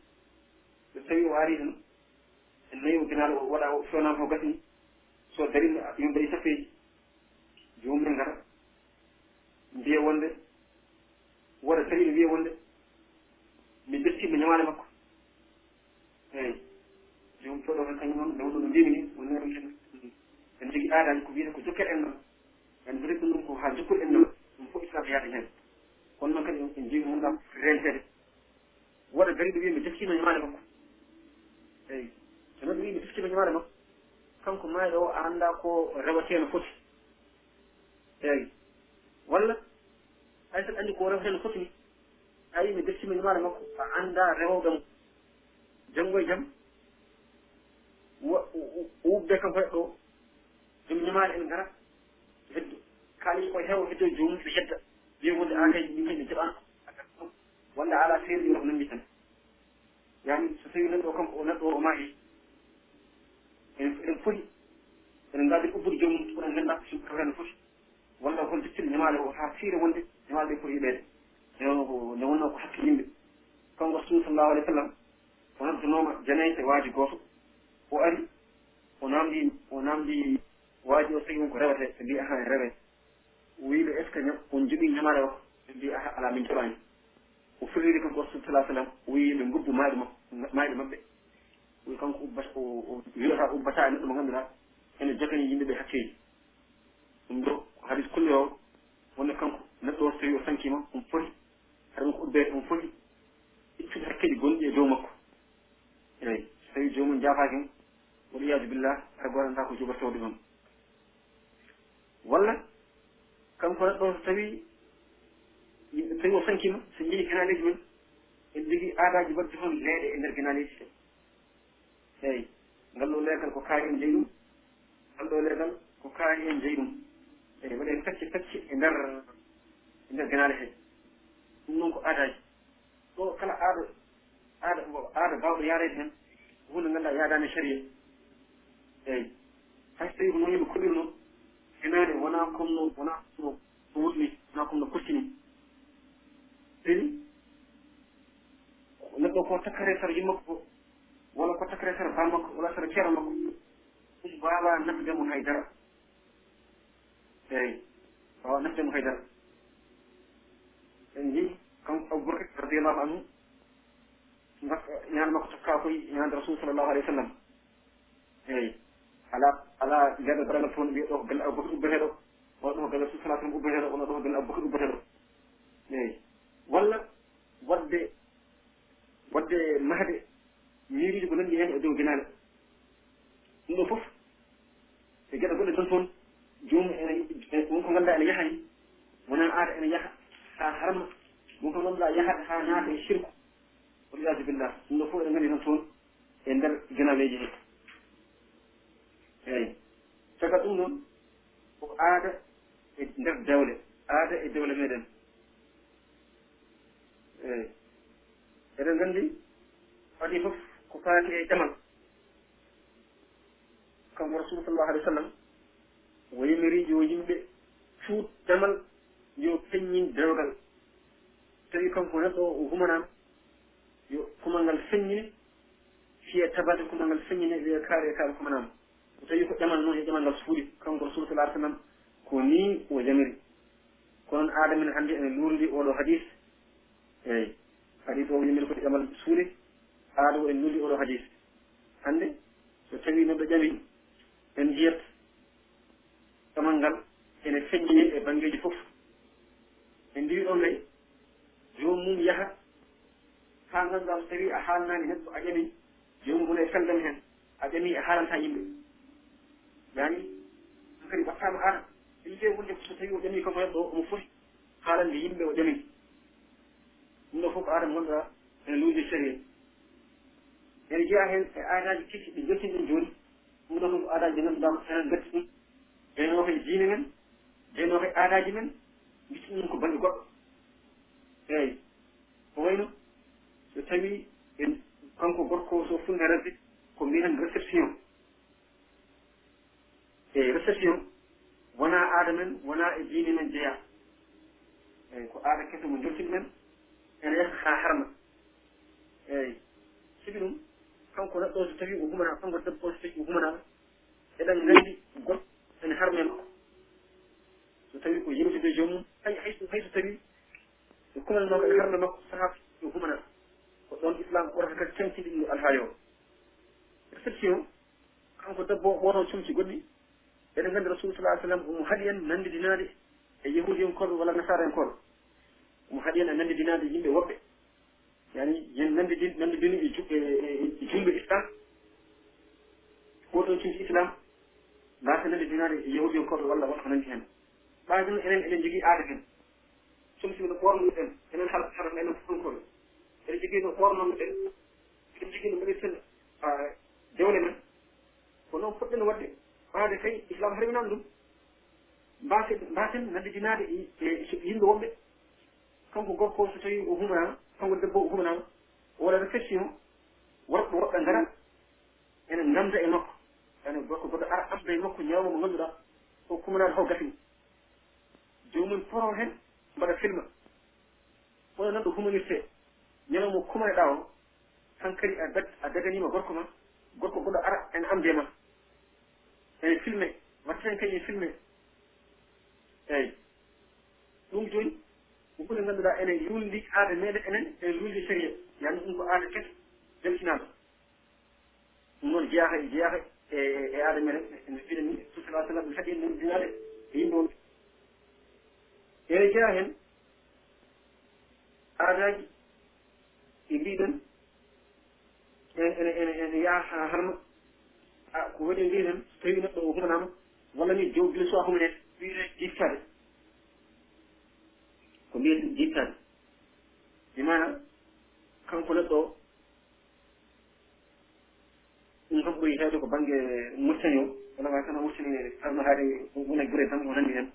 so tawi o ari ɗen en nayi o ginaɗo o waɗa o fewnama ho gasni so dari yimɓe ɗi safeeji jomum ngara mbiya wonde woɗa tawi no wiya wonde mi bettima ñamaade makko. Eyi jomum coɗo hen kañum noon nde wonɗo no mbimi ni wonno en jogui aadaji ko wiyete ko jokkere en noon. En foti ɗum ɗum ko ha jokkuɗo en noon. Ɗum fof islam yaade hen. kono noon kadi en jogii mum kam rentede woɗa dari ɗo wi mi teskima ñumaade makko. Eyi so noon ɗo wi mi teskima ñumaade makko kanko maaɗo o annda ko rewateeno foti. Eyi walla hay saɗa anndi ko rewateeno foti ni a wi mi deftima ñumaade makko a annda rewowɗo mo. Janngo e jam wubde kanko heɗɗo ɗum ñumaade en ngara heddo kaalis koye heewa heddo joomum ɓe hedda. ɓe wonde an kay yimɓeɓe jaɓan wonde ala feere ɗi ko nanndi tan. Yani so tawi neɗɗo o kam o neɗɗo o maayi eɗen foti eɗen ngaadi ubbude joomum oɗen ngannda kene foti walla hol dettiri ñamaale o haa fiire wonde ñamaale ɓe foti yiɓeede. Nde wonno ko hakke yimɓe. Kanko rasul sallahu alih w sallam o noddanoma janayi e waaji gooto. O ari o naamdi o naamdi waaji o sagi on ko rewete ɓe mbi ahan e rewete wiiɓe est ce que on joɓi ñamare o? Ɓe mbi aha ala min joɓani o firliri kanko rasul sa sallam o wi yimɓe gubbu maayɗo ma maayɗo maɓɓe. Wi kanko ubbata o wiwata ubbata e neɗɗo mo ngannduɗa ene jogani yimɓe ɓe hakkeji ɗum ɗo hadis kulle o wonde kanko neɗɗo o so tawi o sankima on foti hara ko ubbede on foti ittude hakkeji gonɗi e dow makko. Eyyi so tawi jomum jafaki mo wal iyadu billah hara goranta ko jogortowde noon walla kanko neɗɗo so tawi yimɓe tawi o sankima so jii ganaleji men en jogii aadaji baɗɗi toon leeɗe e ndeer ganaleji ɗe eeyi ngal ɗo leegal ko kaari en jeyi ɗum ngal ɗo leegal ko kaari en jeyi ɗum. Eyi waɗen pecce pecce e ndeer e ndeer ganale he. Ɗum noon ko aadaji ɗo kala aada aada aada baawɗo yaarede heen hunde ngannduɗaa yaadaani sharia. Eeyi hayso tawi ko noon yimɓe koɗirnoo henare wona comme no wona no wurni wona comme no koccini teni neɗɗo ko takkare sara yimmakko fo walla ko takkare sara ba makko walla sara ceero makko ɗum mbawa nafdemo haydara. Eyi mbawa nafdemo haydara. En ji kanko aboubacre radiallahu anhu ñaan makko tokka koye ñaande rasul sallllahu alayhi wa sallam. Eyi ala ala ndeɗo barala toon no mbiya ɗo ko galle aboubacar ubbeteɗo oɗo ko galle sala sallam ubbeteɗo ono ɗo ko galle aboubacar ubbeteɗo. Eyi walla wadde wadde mahde miiriji ko nanndi e heen e dow ginaale ɗum ɗo fof e geɗe goɗɗe tan toon joomum ene won ko ngannduɗaa ene yaha ni wona aada ene yaha haa harma won ko ngannduɗaa yahata haa naata e sirku waliyasu billah ɗum ɗo fof eɗen nganndi tan toon e ndeer ginaaneeji hee eeyi. Caga ɗum noon ko aada e ndeer dewle aada e dewle meeɗen. Eeyi. Eɗen nganndi waɗi fof ko faati e jaman kanko rasulu sallallahu alih w sallam o yimiri yo yimɓe cuut jamal yo feññin dewgal. Tawi kanko neɗɗo o humanama yo kumal ngal feññine fiye tabade kumal ngal feññine wiye kaari e kaari humanama so tawi ko ƴamal noon e yo ƴamal ngal suuɗi kanko rasul sala sallam ko ni o jamiri kono noon aada men hannde ene luurndi oɗo hadis eyi hadis o yimiri koti ƴamal suuɗi aada o en luurndi oɗo hadis hannde so tawi noon ƴami en jiyat ƴamal ngal ene feƴƴine e banggeeji fof. En ndiwi ɗon lay joomum yaha haa ngannduɗaa so tawi a haalnaani neɗɗo a ƴami joomum wona e feldam heen a ƴami a haalanta yimɓe. yani so kadi wattama haala yide wonde so tawi o ƴami kanko hen omo foti haalande yimɓe o ƴamin ɗum ɗo fof ko adam gonɗa ene luuji sérieux ene jeeya hen e aadaji kecci ɗi jottini ɗen joni ɗum ɗo fof ko aadaji ɗi ganduɗama enen gatti ɗum. Ɓeyno koye diine men ɓeyno koye aadaji men gitti ɗum ko bange goɗɗo. Eyi ko wayno so tawi en kanko gorko so funne rasde ko mbiyen réception. e réception wona aada men wona e diine men jeeya eyi ko aada kese mo joltini men ene yaha ha harma. Eyi sigi ɗum kanko neɗɗo so tawi o humana kanko debbo so tawi o humanama eɗen gandi goɗɗo ene harme makko. So tawi ko yewtude e joomum hay hayso hayso tawi so kumannoka e harme makko sahaa o humana ko ɗon islam ɓurata kadi camtiɗi ɗum alhaali o réception kanko debbo o ɓooto comci goɗɗi eɗen nganndi rasul sa sallam omo haɗi en nanndidinaade e yahudi en koɓe walla nasara en koɓe omo haɗi en e nanndidinaade yimɓe woɓɓe. Yani yen nanndidin nanndidini e julɓe islam goto cimti islam mbaasa nanndidinaade e, e yahudi en e koɓe walla wonko nanndi heen ɓaaden enen eɗen jogii aada heen somsi no ɓornoɗen enen haram enen fonkoɓe eɗen jogii no ɓornonoɗen eɗen jogii no mbaɗirten dewle men. Ko noon poɗɗen waɗde. ɓaade kay islam harminani ɗum. Mbasen mbasen nandijinaade e, e yimɓe wonɓe. Kanko gorko so tawi o humanaama kanko debbo o humanaama o waɗa réflexion worɓe woɓɓe ngara ene ngannda e makko. Ene gorko goɗɗo ara amda e makko ñawma mo ngannduɗaa o kumanaade ho gasini joomum poro heen mbaɗa filma. Ono nan ɗo humanirte ñalawmo kumane ɗaa o han kadi a daganiima gorko ma gorko goɗɗo ara ene amde ma eyi filmé. Watta hen kañi filmé. Eyi ɗum joni ko ɓuri ngannduɗaa ene lundi aada meeɗen enen ene lundi série yani ɗum ko aada kes deltinaama ɗum noon jeyaaka e jeyaaka e e aada meeɗen ene mbiɗen ni tout sala sallam ɓe haɗi noon e dinaade e yimɓe won ene jeyaa heen aadaaji e ɗi mbiɗen ene ene ene yaha haa harma. ah ko waɗi ndi tan so tawi neɗɗo o humanama walla ni jow gila suwa a humane wiire jittade ko mbiyaten jittade imana kanko neɗɗo o ɗum kam ɓoyi heewde ko baŋnge murtani o walla wawi tan o murtani arno haade wona gure tan o nandi hen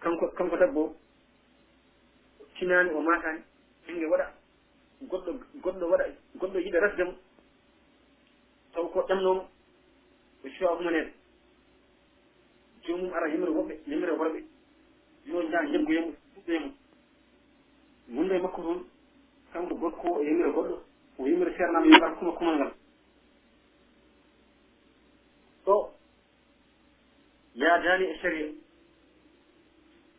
kanko kanko debbo o tinani o matani ɓinge waɗa goɗɗo goɗɗo waɗa goɗɗo yiɗa rasdemo taw ko ɗamnomo ko cook mumen jomum ara himre woɓɓe himre worɓe. Yo jaa jeggoye mum fuɗɗoye mum wonde makko toon kanko gorko o himre goɗɗo o himre ceernaɓe yoɓata kuma kumal ngal. Ɗo yaadani e saria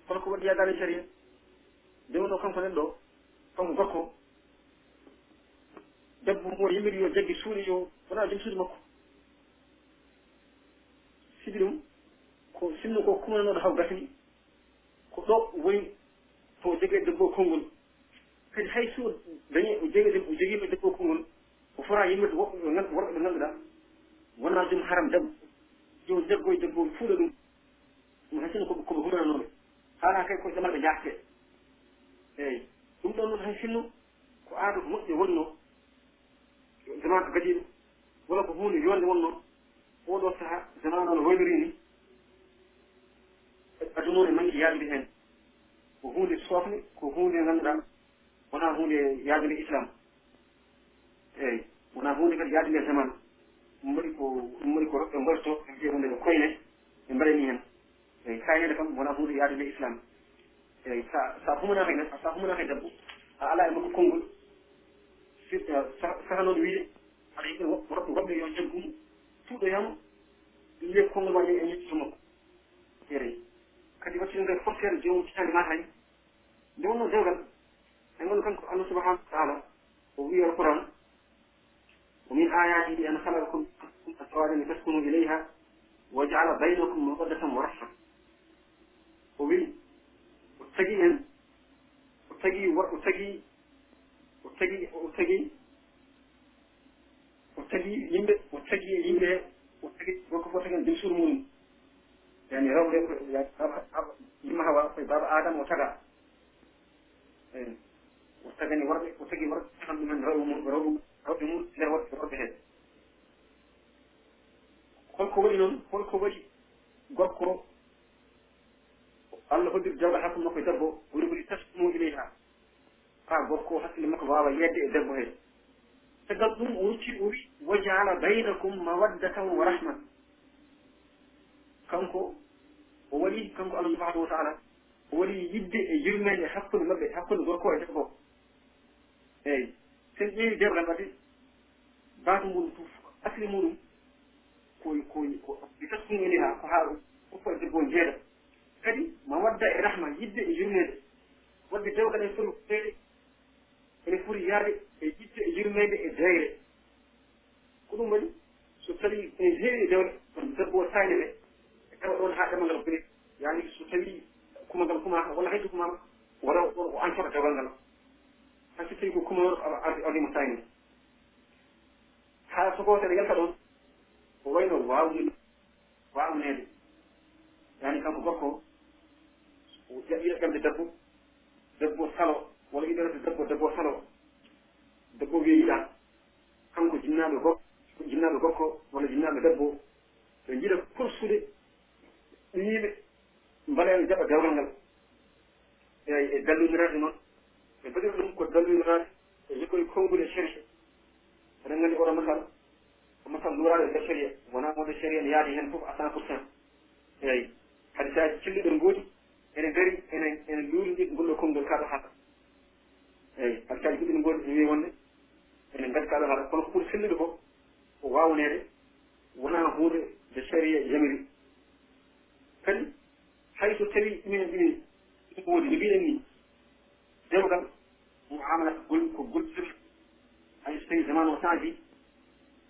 holko waɗi yaadani e saria ndewon ɗo kanko nen ɗo kanko gorko debbo mo yimiri yo jaggi suuɗi yo wona jom suuɗi makko. sigi ɗum ko sinno ko kumananoɗo haw gasni ko ɗo woni to jogee debbo e konngol. Kadi hay so dañi o jogii o jogiiɓe debbo e konngol o fota yimmirde worɓe ɓe ngannduɗaa wonaa jom haram debbo jo debbo e debbo fuuɗa ɗum ɗum hay sinno koɓe humananooɓe. Haala kay koye ɗamal ɓe jaatete eeyi ɗum ɗon noon hay sinno ko aado moƴƴo wonno zaman gadiɗo wala ko hunde yonde wonnoo oɗo saha zamanu no hoyniri ni aduna ne mangi yaadude heen ko hunde sofne ko hunde ngannduɗa wona hunde yaadude islam eyi wona hunde kadi yaadude e zamanu. Ɗum waɗi ko ɗum waɗi ko roɓɓe mbarto ɓe mbiya hunde no koyne ɓe mbaɗani heen eyi kaynede kam wona hunde yaadude e islam eyi sa sa humanaka e sa humanaka e debbo a ala e makko konngol eh, sahanoɗo wiide aɗa yiɗi woɓɓe yo jaggu mum wiye konngol ma e ñettuto makko ere kadi wattino nde fortere jomum titande ma hay nde wonno dewgal e gonno kanko allah subahanahu wa taala o wi alquran ومن آياته أن خلقكم أزواجا لتسكنوا إليها وجعل بينكم مودة ورحمة وبي وتجي هن وتجي وتجي وتجي وتجي وتجي يمبي وتجي يمبي وتجي وكفو تجي woni suur muɗum yani rewɓe yimma hawa koye baba adama o taga eyi o tagani worɓe o tagi worɓe tan ɗumen rewɓe mum rewɓe rewɓe mum nder worɓe worɓe heen holko waɗi noon holko waɗi gorko allah hoddiri jawɗa hakkude makko e debbo woni woni tasmo ileyha ha gorko hakkille makko wawa yedde e debbo hee caggal ɗum o rucci o wi wajala baynakum mawaddatan wa rahma kanko o waɗi kanko allah subahanahu wa taala o waɗi yidde e yirmen e hakkunde maɓɓe hakkunde gorko e debbo. Eyyi sen ƴeewi debral wadde baatu muɗum fof asli muɗum koy koy ko ɗi tasɗum woni ha ko haa fof e debbo jeeɗa kadi ma wadda e rahma yidde e yirmede. Wadde dewgal e foti feere ene foti yaade e ƴitte e yurmede e deyre ko ɗum waɗi? So tawi ene heewi e dewle debbo o sañe ɓe e tawa ɗon haa ɗemangal bone yani so tawi kumangal kumaka walla hayso kumama wara ɗon o ancora dewgal ngal. Hay so tawi ko kumanor alimo sañe haa sogoteɗe yalta ɗon ko wayno wawni wawnede. Yani kanko gorko o jaɓɓiɗa ɓemde debbo debbo salo wona idonata debbo debbo salo debbo weeyiɗa kanko jinnaɓe gokko jinnaɓe gorko wona jinnaɓe debbo ɓe jiiɗa korsude ɗumiɓe mbaɗen jaɓa dewgal ngal. Eyi e dalludirade noon ɓe mbaɗira ɗum ko dalludirade e jokkoye kongude cherche eɗen nganndi oɗo masal ko masal lurade e nder séria wona wonde séria ne yaadi heen fof à cent pour cent. Eyi kadi so a cilliɗen ngoodi ene dari ene ene luuridi ngolɗo konngol kaaɗo haɗa eeyi par ce que aji ko ɗin ngoodi wi wonde enen ngati kala haala kono ko ɓuri sellude ko ko waawneede wonaa huunde de série jamiri kadi hay so tawi minen ɗum woodi no mbiɗen ni dewgal muamala ko gol ko goltir hay so tawi zaman o changi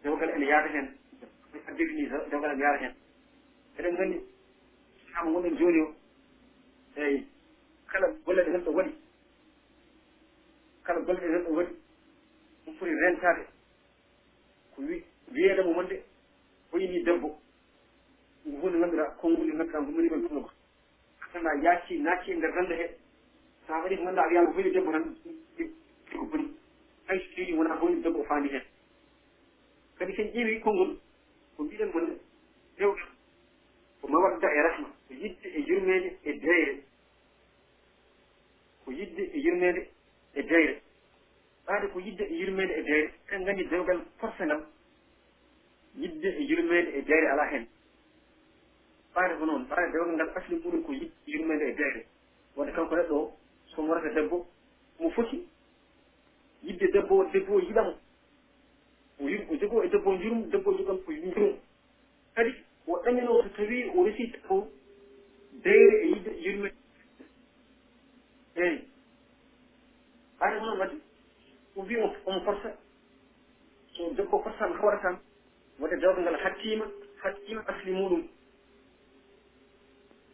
dewgal ene yaata heen addiri ni dewgal ene yaata heen eɗen nganndi saama gonɗen jooni o eeyi kala golle ɗe hen waɗi. kala golleɗe tan ɗo waɗi ɗum foti rentade. Ko wi wiyeede mo wonde o debbo. Ngu hunde ngannduɗa kongu ndi ngannduɗa ngumani kon tuma tana yaaci naaci e nder rende he. Sa waɗi ko ngannduɗa wiyaama hoyni debbo tan ko boni hay so tawii wona hoyni debbo o faandi heen kadi sen ƴeewi konngol ko mbiɗen wonde rewɗo ko mawadda e rahma ko yidde e yurmeede e deeye ko yidde e yurmeede e deyre ɓaade ko yidde e yurmeede e deyre en nganndi dewgal forcé nam yidde e yurmeede e deyre alaa heen ɓaade ko noon ɓaade dewgal ngal asli muɗum ko yidde yurmeede e deyre wadde e kanko neɗɗo o somo warata debbo mo foti yidde debbo debbo o yiɗamo o jogo e debbo jurum debbo jogam ko jurum kadi o ɗaminoo so tawii o resii taw deyre e yidde e yurmeede eeyi. arrêt noon wadde o bien omo forsa so debbo forsama hawra tan wadde dewgal ngal hattima hattima asli muɗum.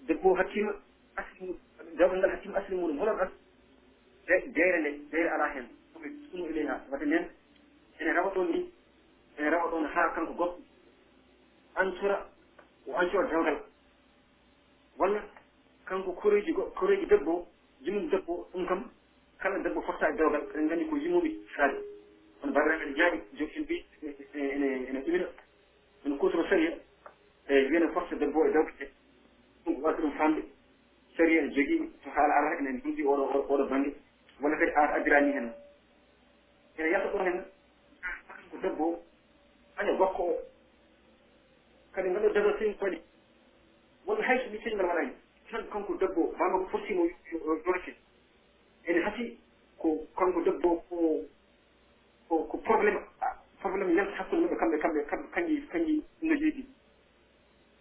Debbo hattima asli dewgal ngal hattima asli muɗum. Holon as deyre nde deyre ala hen ɗum ɗum ileyha wadde nden ene rawa ɗon ni ene rawa ɗon ha kanko goɗɗo. Antora o ancora dewgal. Walla kanko koreji koreji debbo jimum debbo ɗum kam kala debbo fotta e dewgal eɗen nganndi ko yimuɓe saali. Kono barreɓe ene jaaɓi jogi en mbi ene ene ɗumina ene kutoro saria e wiyene force debbo e dewke ɗe ɗum ko wadde ɗum famde saria ene jogii to haala ara enen dundi oɗo oɗo bange walla kadi an addirani hen. Ene yalta ɗon hen ko debbo aña gorko o. Kadi ngal ɗo développé kadi wonɗo hayso mi teñngal waɗani tan kanko debbo mama ko fossimo yorke ene hati ko kanko debbo ko ko probléme probléme yalta hakkude maɓɓe kamɓe kamɓe kamɓe kañƴi kanji noji ɗiɗi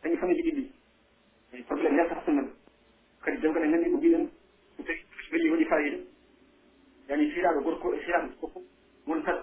kanji fannoji ɗiɗi. Eyi probléme yalta hakkude maɓɓe. Kadi jom kadi nandi ko mbiɗen so tawi welli waɗi fayida. Yani fiiraɗo gorko e fiiraɗo gorko won tan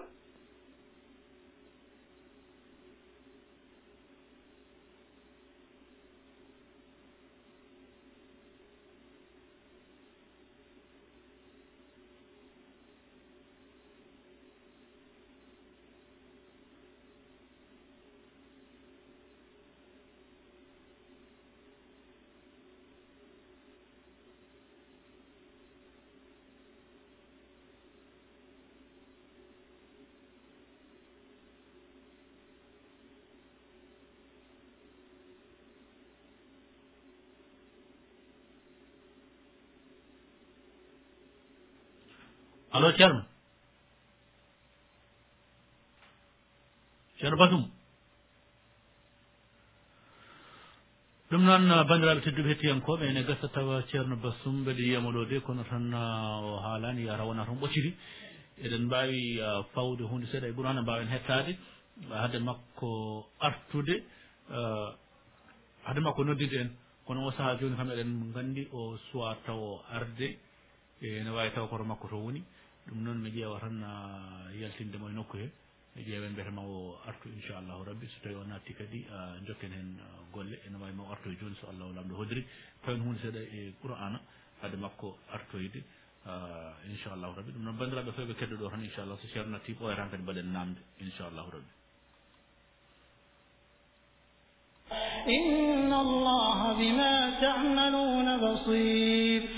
alo ceerno ceerno basum ɗum noon uh, bandiraɓe tedduɓe hettiyankoɓe ene gasa tawa ceerno basum mbeɗa yiyamoɗode kono tan uh, o haalani yara wona toon ɓocciti eɗen mbawi uh, fawde hunde seeɗa e ɓuurana mbawen hettade hade makko artude hade makko noddide en. Kono o saaha joni kam eɗen gandi o suwa taw arde. E, ene wawi taw koto makko to woni. ɗum noon mi ƴeewa tan ah, yaltindemo e nokku he e ƴeewen mbiyete ma o artu inchallahu rabbi. So tawi o natti kadi ah, jokken heen ah, golle. Ene wawi ma o artoye joni so allahu lamɗo hodiri. Fawen hunde seeɗa e qur'ana hade makko artoyde inchallahu rabbi. Ɗum noon bandiraɓe fewɓe keddoɗo tan inchallah so ceerno natti ɓoya tan kadi mbaɗen namde inchallahu rabbi. إن الله بما تعملون بصير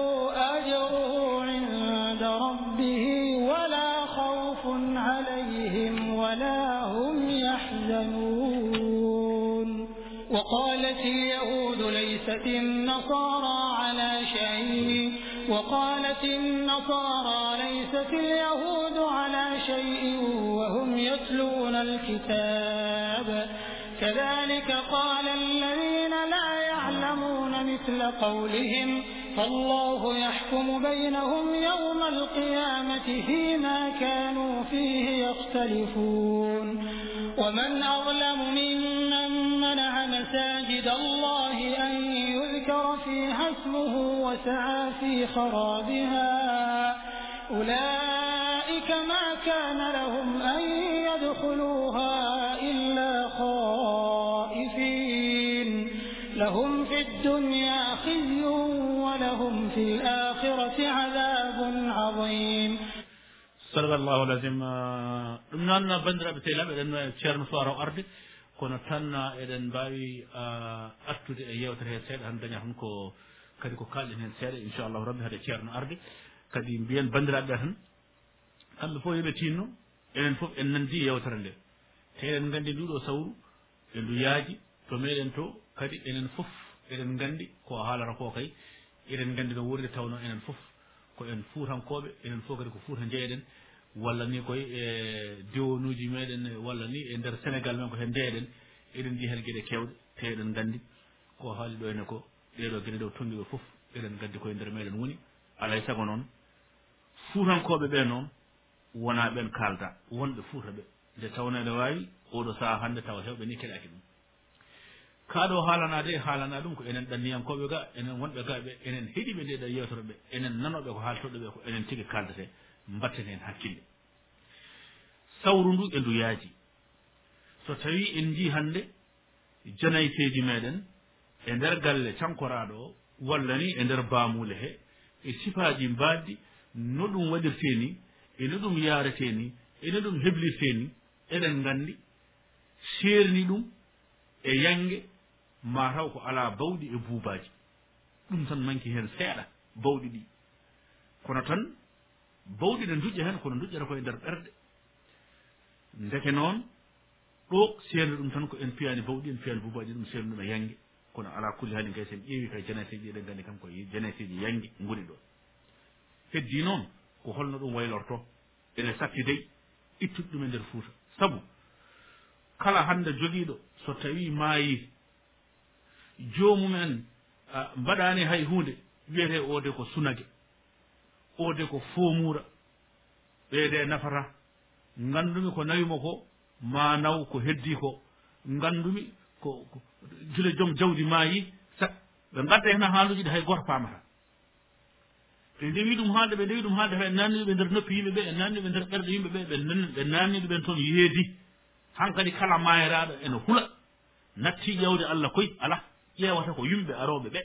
وقالت النصارى على شيء وقالت النصارى ليست اليهود على شيء وهم يتلون الكتاب. كذلك قال الذين لا يعلمون مثل قولهم فالله يحكم بينهم يوم القيامة فيما كانوا فيه يختلفون. ومن أظلم ممن منع مساجد الله أن ذكر فيها اسمه وسعى في خرابها. أولئك ما كان لهم أن يدخلوها إلا خائفين. لهم في الدنيا خزي ولهم في الآخرة عذاب عظيم. صدق الله العظيم. من أن بندر بتيلم أن شرم فارو أرض kono tan eɗen mbawi ah, artude e yewtere he seeɗa tan daña tan ko kadi ko kalɗen hen seeɗa inchallahu rabbi haade ceerno arde. Kadi mbiyen bandiraɓe ɓe tan kamɓe fof yooɓe tinno enen fof en nandi yewtere nde. Te eɗen gandi nduɗo sawru e ndu yaaji to meɗen to kadi enen fof eɗen gandi ko haalata ko kay eɗen gandi no wurde tawno enen fof ko en fuutankoɓe enen fof kadi ko fuuta jeeyaɗen walla ni koye e diwanuuji meeɗen walla ni e ndeer sénégal men ko heen ndeeɗen eɗen njiyi heen geɗe keewɗe te eɗen nganndi. Ko haali ɗo ene ko ɗeɗo geɗe ɗo tonngi fof eɗen nganndi koye ndeer meeɗen woni. Alaa e sago noon fuutankooɓe ɓee noon wonaa ɓeen kaaldaa wonɓe fuuta ɓe. Nde tawno ene waawi oɗo sahaa hannde tawa hewɓe ni keɗaaki ɗum. Kaaɗo haalanaa de haalanaa ɗum ko enen ɗanniyankooɓe ga enen wonɓe ga ɓe enen heɗiiɓe ndeɗa yewtere ɓe enen nanooɓe ko haaltoɗo ɓe ko enen tigi kaaldatee. mbatten heen hakkille. Sawru ndu e ndu yaaji so tawi en njii hannde janayteeji meeɗen e ndeer galle cankoraaɗo o walla ni e ndeer baamuule hee e sifaaji mbaaddi no ɗum waɗirtee ni e no ɗum yaaretee ni e no ɗum heblirtee ni eɗen nganndi seerni ɗum e yange mataw ko alaa bawɗi e buubaaji. Ɗum tan manki heen seeɗa bawɗi ɗi. Kono tan bawɗi ne duƴƴa hen kono duƴƴata koye nder ɓerɗe ndeke noon ɗo seeno ɗum tan ko en piyani bawɗi en piyani bubaji ɗum seeno ɗum e yange kono ala kulli haalin kay sen ƴeewi kay jeneteji eɗen gandi kam koye jeneteji yange goni ɗo. Heddi noon ko holno ɗum waylorto ene satti dey ittude ɗum e nder fuuta. Sabu kala hannde jogiiɗo so tawi maayi joomumen mbaɗani hay hunde wiyete ode ko sunage. ode ko fomura ɓeede nafata. Ngandumi ko nawimo ko ma naw ko heddi ko. Ngandumi ko gila joom jawdi maayi sat ɓe gadda hen haaluji ɗi hay goto paamata. Ɓe ndewi ɗum haalde ɓe ndewi ɗum haalde ɓe nanniɓe nder noppi yimɓe ɓe ɓe nanniɓe nder ɓerɗe yimɓe ɓe ɓe nanniɓe ɓen toon yeedi. Hankadi kala mayraɗo ene hula. Natti ƴewde allah koy ala ƴewata ko yumɓe aroɓe ɓe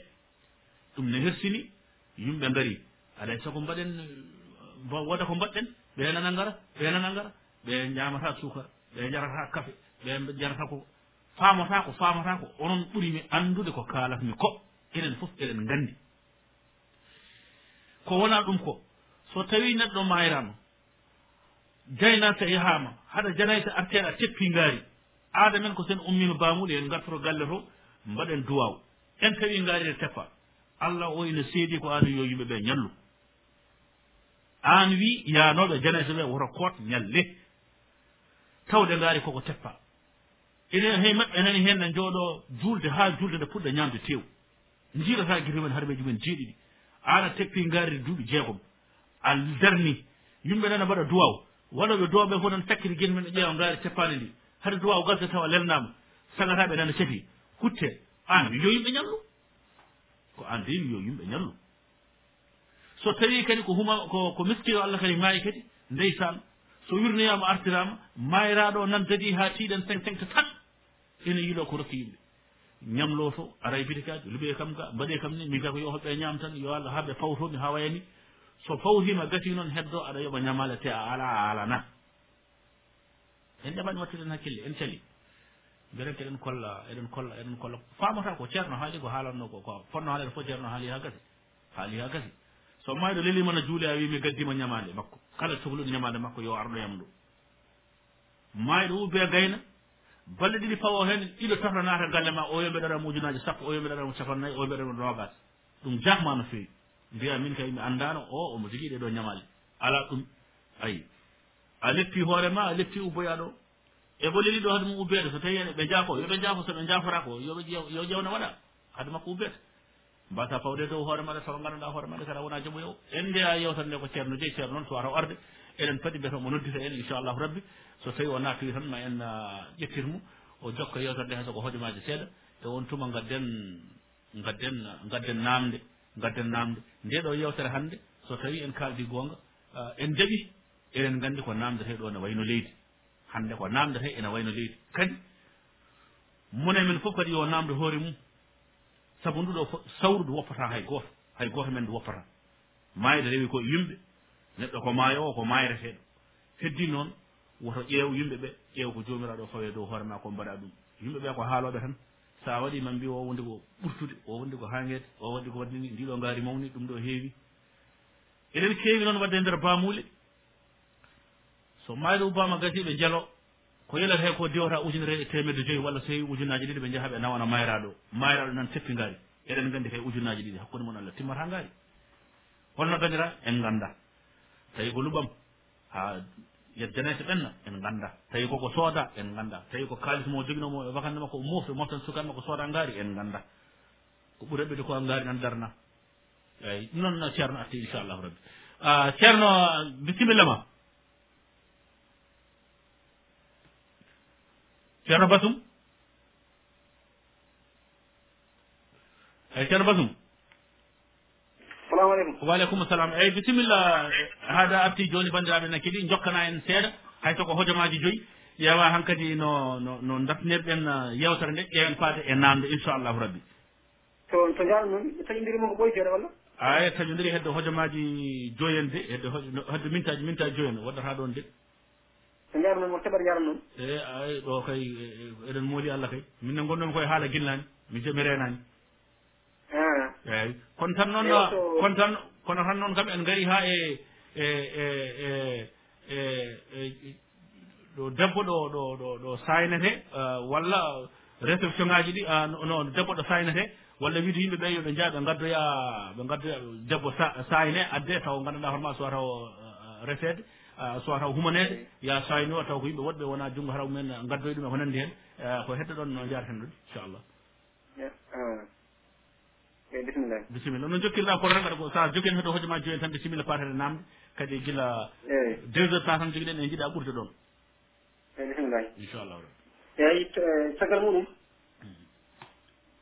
ɗum ne hersini yumɓe ngari alay saago mbaɗen woda ko mbaɗɗen ɓe nana ngara ɓe nana ngara ɓe ñamata sukara ɓe jarata kafe ɓe jarata ko famata ko famata ko onon ɓurimi andude ko kalatmi ko enen foof eɗen gandi ko wona ɗum ko so tawi neɗɗo mayrama jaynata yahama e haɗa janayta arteɗa teppi ngaari aada men ko sen ummima bamuɗe en gartoto galle to mbaɗen duwaw en tawi ngaari e teppa. Allah o ina seedi ko an yo yimɓeɓe ñallu. an wi yanoɓe janayso ɓe woto koot ñalle tawde ngaari koko teppa. Enen hey maɓɓe nani hen ne jooɗo julde ha julde nde puɗɗa ñamde tew jiirata guite men harmeji men jeeɗiɗi ana teppi ngaari duuɓi jeegom. A darni. Yimɓe nana mbaɗa duwaw waɗoɓe duwaɓe fof nan takkiti guite men ɗe ƴeewa ngaari teppani ndi hade duwaw gasde tawa lelnama sagataɓe nana cafi hutte an yo yimɓe ñallu? Ko an de yo yimɓe ñallu? so tawi kadi ko huma ko ko miskino allah kadi maayi kadi ndeysan so wirnoyama artirama mayraɗo nan dadi ha tiiɗen cinq cinq tan ene yiilo ko rokki yimɓe. Ñamlo to aray bitikaji luɓe kam ga mbaɗe kam ni min ka ko yo hoɓɓe ñam tan yo allah haɓe fawtomi ha wayani. So fawtima gati noon heddo aɗa yoɓa ñamale te a ala a alana en ɗeɓani wattuden hakkille en cali mbiɗen eɗen kolla eɗen kolla eɗen kolla. Famata ko ceerno haali ko haalanno ko ko fonno haalede fof ceerno haali ha gasi haali ha gasi so mayɗo lelimana juule a wi mi gaddima ñamade makko. Kala sohluɗo ñamade makko yo arɗo yam ɗo mayɗo ubbe gayna balɗe ɗiɗi pawo hen ɗiɗo tata naata galle ma o yo mbeɗaɗama ujunaji sappo o yo mbeɗaɗama capannayyi o yo mbeɗaɗama nogas ɗum jahma no fewi mbiya min kay mi anndano o omo jogui ɗe ɗo ñamaali ala ɗum ayi a leppi hoorema a leppi ubboyaɗo e ɓo leliɗo hade mum ubbede so tawi ɓe jaafo yoɓe jaafo soɓe jaafora ko yoɓe yo ƴewna waɗa hade makko ubbede mbasa fawde dow hoore maɗa tawa ngannduɗa hoore maɗa kada wona joomu yew en ndeya yewtan nde ko ceerno jeyi ceerno noon so wata arde eɗen paɗi mbiyete mo noddita en inchallahu rabbi. So tawi o naatoyi tan ma en ah, ƴettirmo. O jokka yewtan nde hay soko hojomaji seeɗa. E won tuma gadden gadden gadden namde gadden namde. Nde ɗo yewtere hannde so tawi en kaldi goonga ah, en jaɓi eɗen nganndi ko namdete ɗo ne wayno leydi. Hannde ko namdete ene wayno leydi. Kadi mone men fof kadi yo namdo hoore mum sabu nduɗo sawru ndu woppata hay gooto hay gooto men ndu woppata. Maayde rewi ko yimɓe neɗɗo ko maayo o ko mayreteɗo heddi noon woto ƴeew yimɓe ɓe ƴeew ko joomiraɗo o fawe dow hoore ma ko mbaɗa ɗum. Yimɓe ɓe ko haaloɓe tan sa waɗi man mbi o wondi ko ɓurtude o wondi ko hangede o waɗi ko waddini ndiɗo ngaari mawni ɗum ɗo heewi. Eɗen keewi noon wadde e nder baamuule. So mayɗo ubbama gasi ɓe jalo ko yelat ko diwata ujunere e temedde joyyi walla so hewi ujunnaji ɗiɗi ɓe jaaha ɓe nawana mayraɗo. Mayraɗo nan seppi ngaari. Eɗen gandi kay ujunnaji ɗiɗi. Hakkude mon allah timmata ngaari. Holno dañira en ganda tawi ko luɓam ha yet ɓenna en ganda tawi koko sooda en ganda tawi ko kalis mo joginomo e wakande makko o mofte moftan sukanma makko sooda ngaari en ganda ko ɓuri heɓɓede ko ngaari nan darna. Eyi noon ceerno atti inchallahu rabbi. Ceerno bisimilla ma ceerno basum? Eyi ceerno basum. Salamu aleykum waaleykum salam eyyi bisimilla eh, haada arti joni bandiraɓe na keeɗi jokkana en seeɗa. Hayso ko hojomaji joyyi ƴeewa han kadi no no no dartinirɗen eh, yewtere nde ƴeewen faade e namde inchallahu rabbi. To to jaal noon taƴodiri mo ko ɓoyi seeɗa walla? Aya taƴodiri hedde hojomaji joyen de hedde hedde mintaji mintaji joyen waɗata ɗon de. so jaaru noon won teɓat jaran noon e ay ɗo kay e, e, eɗen mooli allah kay. Minne gonnomi koye haala gillani mi jami renani eyyi kono tan noon kono tan kono tan noon kam en gari ha e, e e e e e ɗo debbo ɗo ɗo ɗo ɗo saynete walla réception ngaji ɗi no debbo ɗo saynete walla wiide yimɓeɓe yoɓe jeeya ɓe gaddoya ɓe gaddoya debbo sayne adde taw gandanɗa hoorema suwa taw resede Ah, soit taw humanede ya sayno taw ko yimɓe woɗɓe wona junngo haraw mumen gaddoy ɗum e ko nandi hen eh, ko hedde ɗon no jaraten ɗon inchallah. Eyi ah, eh, bisimilla bisimilla no jokkirɗa koto tan kadi ko sa joguen heeɗo hojoma joyen tan bisimilla patere namde kadi guila eyi eh. deux heures temps tan joguiɗen e jiiɗa ɓurde ɗon. Eyi bisimillahi inchallah. Eyi caggal muɗum hmm.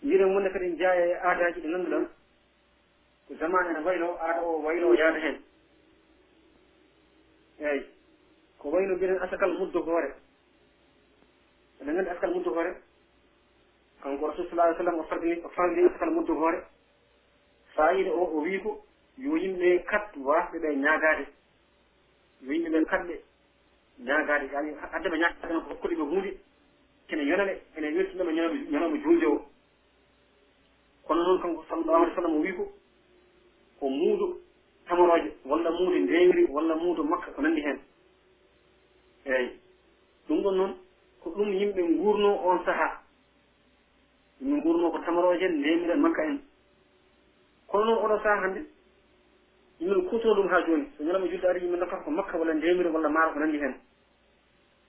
mbiɗen mumne kadi jeeya e aadaji ɗi nannduɗon ko zaman ene waylo aada o waylo yaada hen eyyi ko wayno mbiɗen asakal muddo hoore. Eɗen nganndi asakal muddo hoore. Kanko rasul sallah alih sallam o fardini o fardini asakal muddo hoore. Fayida o o wii ko yo yimɓe kat wasɓe ɓe ñaagaade. Yo yimɓe ɓe katɓe ñaagaade. Yani adde ɓe ñaagaade ko hokkude ɓe huunde kene yonane ene weltinoɓe ñonoɓe ñonoɓe juunde o. Kono noon kanko sallallahu alih w sallam o wii ko ko muudo tamaroje walla muudo ndewri walla muudo makka ko nanndi heen. Eeyi ɗum ɗon noon ko ɗum yimɓe nguurno on sahaa. Yimɓe nguurno ko tamaroje en ndemiri makka en. Kono noon oɗo sahaa hannde yimɓe kuutoro ɗum haa jooni. So ñalama julde ari yimɓe dokkata ko makka walla ndemiri walla maaro ko nanndi heen.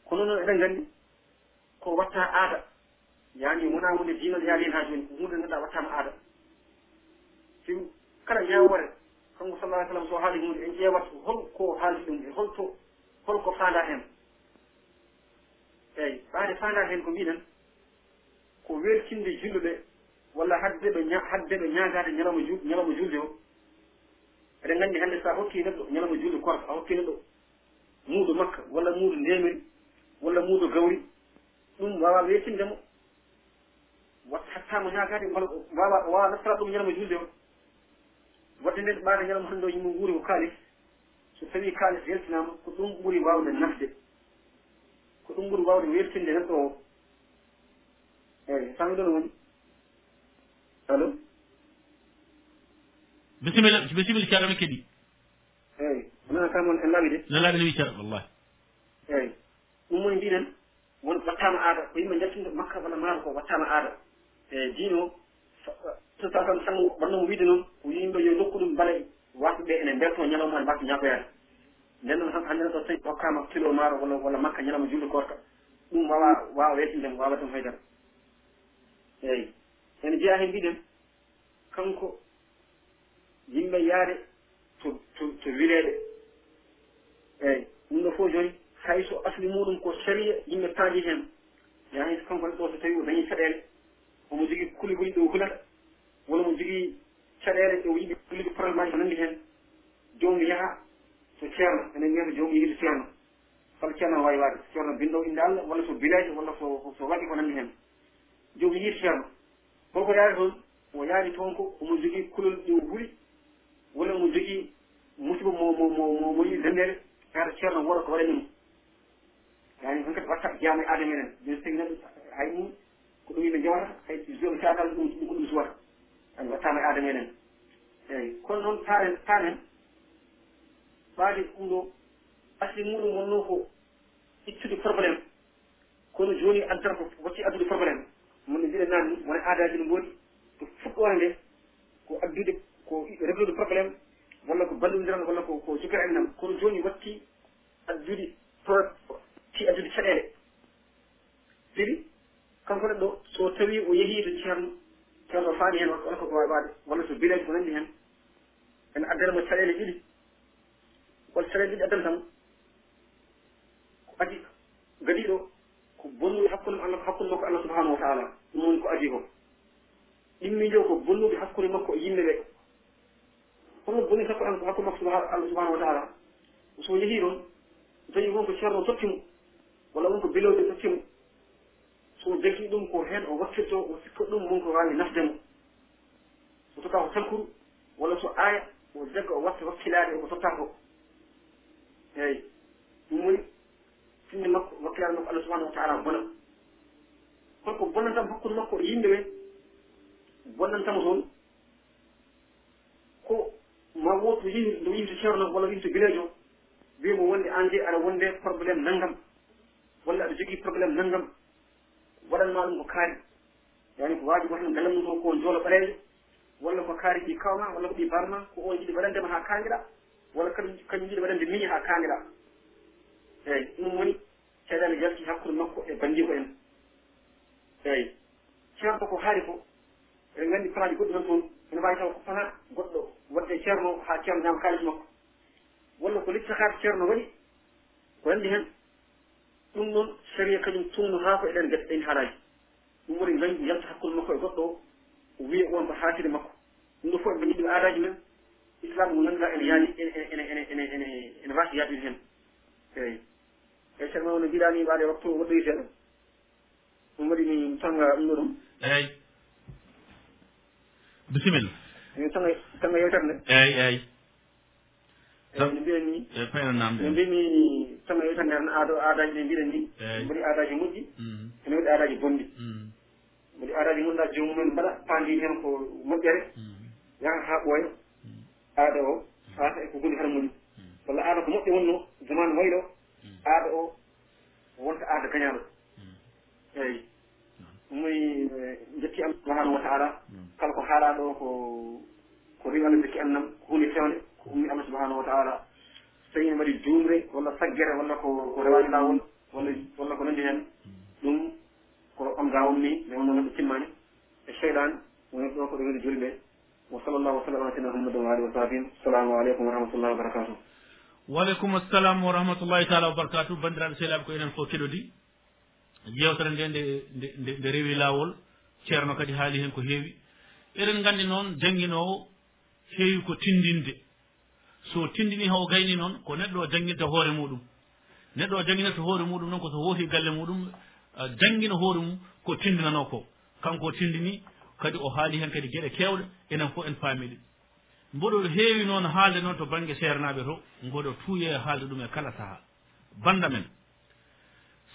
Kono noon eɗen nganndi ko watta aada. Yaani wona hunde diinal yaali hen haa jooni. Ko hunde ngannduɗaa wattama aada. Si kala ñaawore kanko sallah sallam so haali hunde en ƴeewat holko haali ɗum e holto holko faanda heen eeyi ɓaade faanda heen ko mbiɗen ko weltinde julluɓe walla hadde ɓe hadde ɓe ñaagaade ñalawma ju ñalawma julde o. Eɗen nganndi hannde so a hokkii neɗɗo ñalawma julde korka a hokkii neɗɗo muudo makka walla muudo ndemiri walla muudo gawri ɗum wawa weltinde wat hatta mo ñaagade wawa wawa naftara ɗum ñalawma julde o. wadde nden ɓaade ñalawma hannde o yimɓe nguuri ko kaalis. So tawi kaalis weltinama ko ɗum ɓuri wawde nafde. Ko ɗum ɓuri wawde weltinde neɗɗo o. Eyyi sami ɗon woni. Allo? Bisimilla bisimilla ceerno caɗama keeɗi eyyi onana kamon en laaɓi de. No laaɓi no wi caɗa wallahi. Eyyi ɗum woni mbiɗen won wattama aada. Ko yimɓe jaltinde makka walla maaro ko wattama aada. E diino so taw tan tan wonnomo wiide noon ko yimɓe yo dokku ɗum balayi warɓeɓe ene mbelto ñalawma ne mbasa ñakoyani nden noon hannde to tawi hokkama kilo maaro walla walla makka ñalawma julde korka ɗum wawa wawa wettindem wawa tan haydara eyyi ene jeeya hen mbiɗen kanko yimɓe yaade to to to wileɗe eyyi ɗum ɗo fof joni hayso asli muɗum ko saria yimɓe taaji hen. Yaa hen kanko ɗo so tawi o dañi caɗele omo jogii kuli goni ɗo hulata wona mo jogii caɗeele ɗo yiɗi ɗuliɗo probléme aji ko nanndi heen. Jomum yaha so ceerno enen mbiyata jomum yiɗi ceerno. Kala ceerno wawi waade ceerno binɗo inde allah walla so bilaji walla so so waɗi ko nanndi heen. Jomum yiɗi ceerno. Holko yaari toon o yaari toon ko omo jogii kulol ɗo huli walla mo jogii musiba mo mo mo mo yiɗi dandere yaata ceerno wora ko waɗa mum yani hon kadi watta jaama e aada menen ɓe so tawi neɗɗo hay mum ko ɗum yimɓe jewata hay zone tatal ɗum ko ɗum suwata an wattama e aada meɗen eyyi kono noon taren tanen ɓaade ɗum ɗo asli muɗum wonno ko ittude probléme. Kono joni addata ko watti addude probléme. Mone mbiɗa nani wona aadaji no mboodi to fuɗɗore nde ko addude ko réglude probléme walla ko ballodiran walla ko ko jogere en nam kono joni watti addude ti addude caɗele jeli kanko neɗɗo so tawi o yeehi to ceerno ceerno faami heen wala koko wawi waade walla so village ko nanndi heen ene addanamo caɗele ɗiɗi. Walla caɗele ɗiɗi addantamo ko adi gadiɗo ko bonnude hakkunde allah hakkunde makko allah subahanahu wa taala ɗum woni ko adi ko. Ɗimmijo ko bonnude hakkunde makko e yimɓe ɓe. Hono bonni hakkude allah hakkude makko allah subahanahu wa taala so yeehi noon tawi wonko ceerno tottimo walla won ko bilowde tottimo so jaggi ɗum ko heen o wakkirto o sikka ɗum mun ko waawi nafdemo so tokka ko salkuru walla so aya o jagga o watta wakkilaade oko totta ko. Eeyi ɗum woni sinno makko wakkilaade makko allah subahanahu wa taala bona holko bonnantama hakkude makko e yimɓe ɓe bonnantama toon ko ma woto yii nde yimto ceerno walla yimto village o mbiyamo wonde an de aɗa wonde probléme nanngam walla aɗa jogii probléme nanngam waɗanma ɗum ko kaari. Yani ko waaji gotan galle mum o ko joolo ɓareejo walla ko kaari ɗi kawma walla ko ɗi barma ko on jiɗi waɗandema haa kaangiɗa walla kañum kañum jiɗi waɗande miñi haa kaangiɗa eeyi ɗum woni caɗele yalti hakkude makko e banndiiko en. Eeyi ceerno ko haari ko eɗen nganndi palaaji goɗɗi tan toon ene waawi taw ko pala goɗɗo wadde ceerno haa ceerno ñaama kaalis makko. Walla ko littakaata ceerno waɗi ko anndi heen ɗum noon saria kañum tumnotako eɗen gesa ɗen haaraji ɗum woni gañgu yalta hakkude makko e goɗɗo o wiya on ko haatide makko. Ɗum ɗo fof eɓe jiɗi aadaji men. Islam mo ganduɗa ene yaani ene wasa yaadude hen. Eyi eyi ceerno wono mbiɗani mbaɗe waktu woɗɗoyi seeɗa. Ɗum waɗi mi tanga ɗum ɗo ɗum. Eyi bisimilla. Mi tanga tanga yewtere nde. Eyi eyi no mbiɗen ni e payno namde no mbimi sama yewi tan nder aado aadaji ɗe mbiɗen ndi mbaɗi aadaji moƴƴi ene waɗi aadaji bonɗi mbaɗi aadaji gonɗa jomumen mbaɗa paandi hen ko moƴƴere. Yaha ha ɓooya aada o fata eko gondi harmoni walla aada ko moƴƴo wonno jamanu waylo aada o wonta aada gañaɗo eyi muy eh, jetti allah subahanahu wa taala kala ko haalaɗo ko ko rewi allah jokki annam ko hunde fewde ko ummi allah subahanahu wa taala so tawi ne waɗi juumre walla saggere walla ko ko rewani lawol walla walla ko nandi heen ɗum ko on ga on ni mais on noon timmani e cheyɗan woni ɗo ko ɗo woni julɓe wa sall llahu wasallam ala sina muhammadin wa alihi wa sahbin assalamu aleykum wa rahmatullahi wa barakatuh. Waaleykum assalam wa rahmatullahi taala wa barakatu bandiraɓe sehlaɓe ko enen fof keɗodi yewtere nde nde nde rewi lawol ceerno kadi haali hen ko heewi. Eɗen gandi noon jangguinowo heewi ko tindinde so tindini haw gayni noon ko neɗɗo o jangginta hoore muɗum. Neɗɗo o jangginata hoore muɗum noon koso hooti galle muɗum janggina hoore mum ko tindinano ko. Kanko o tindini kadi o haali hen kadi gueɗe kewɗe enen fof en paami ɗi mboɗo heewi noon haalde noon to banggue seernaɓe to mboɗo tuuye haalde ɗum e kala saaha banda men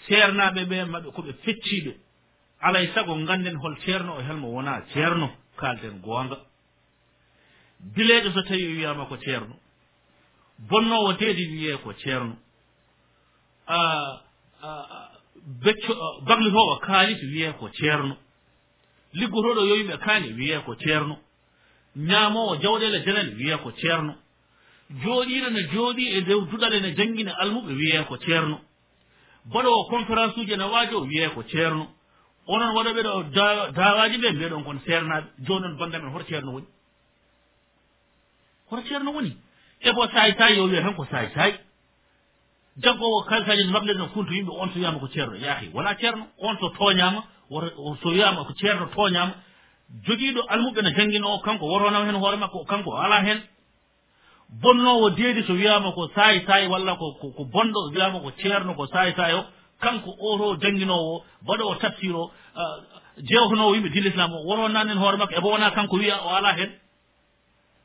seernaɓe ɓe maɓe koɓe fecciɓe alay saago ganden hol ceerno e o helmo wona ceerno kalden goonga. Bileɗo so tawi o wiyama ko ceerno bonnowo deedi wiye ko ceerno. Becco baglitoɗo kaalis wiye ko ceerno. Liggotoɗo yoyimɓe kaani wiye ko ceerno. Ñaamowo jawɗele janani wiye ko ceerno. Jooɗiɗo ne jooɗi e dow duɗale ne janngina almuɓe wiye ko ceerno. Baɗowo conférence uji ne waajo wiye ko ceerno. Onon waɗoɓe ɗo dawaji ɓe mbiyeɗon kon seernaɓe jooni noon banndamen hoto ceerno woni. Hoto ceerno woni. ebo saay sayi yo wiya tan ko saay sayi jaggowo kalkañen mable no funto yimɓe on so wiyama ko ceerno yaahi. Wona ceerno on so tooñama so wiyama ko ceerno tooñama joguiɗo almuɓe no jangguino o kanko woronama hen hoore makko kanko ala hen bonnowo deedi so wiyama ko saay saay walla ko ko bonɗo wiyama ko ceerno ko saay saay o. Kanko oto jangguinowo baɗowo tafsir o jewtanowo yimɓe dil islam o. Woronani hen hoore makko ebo wona kanko wiya o ala hen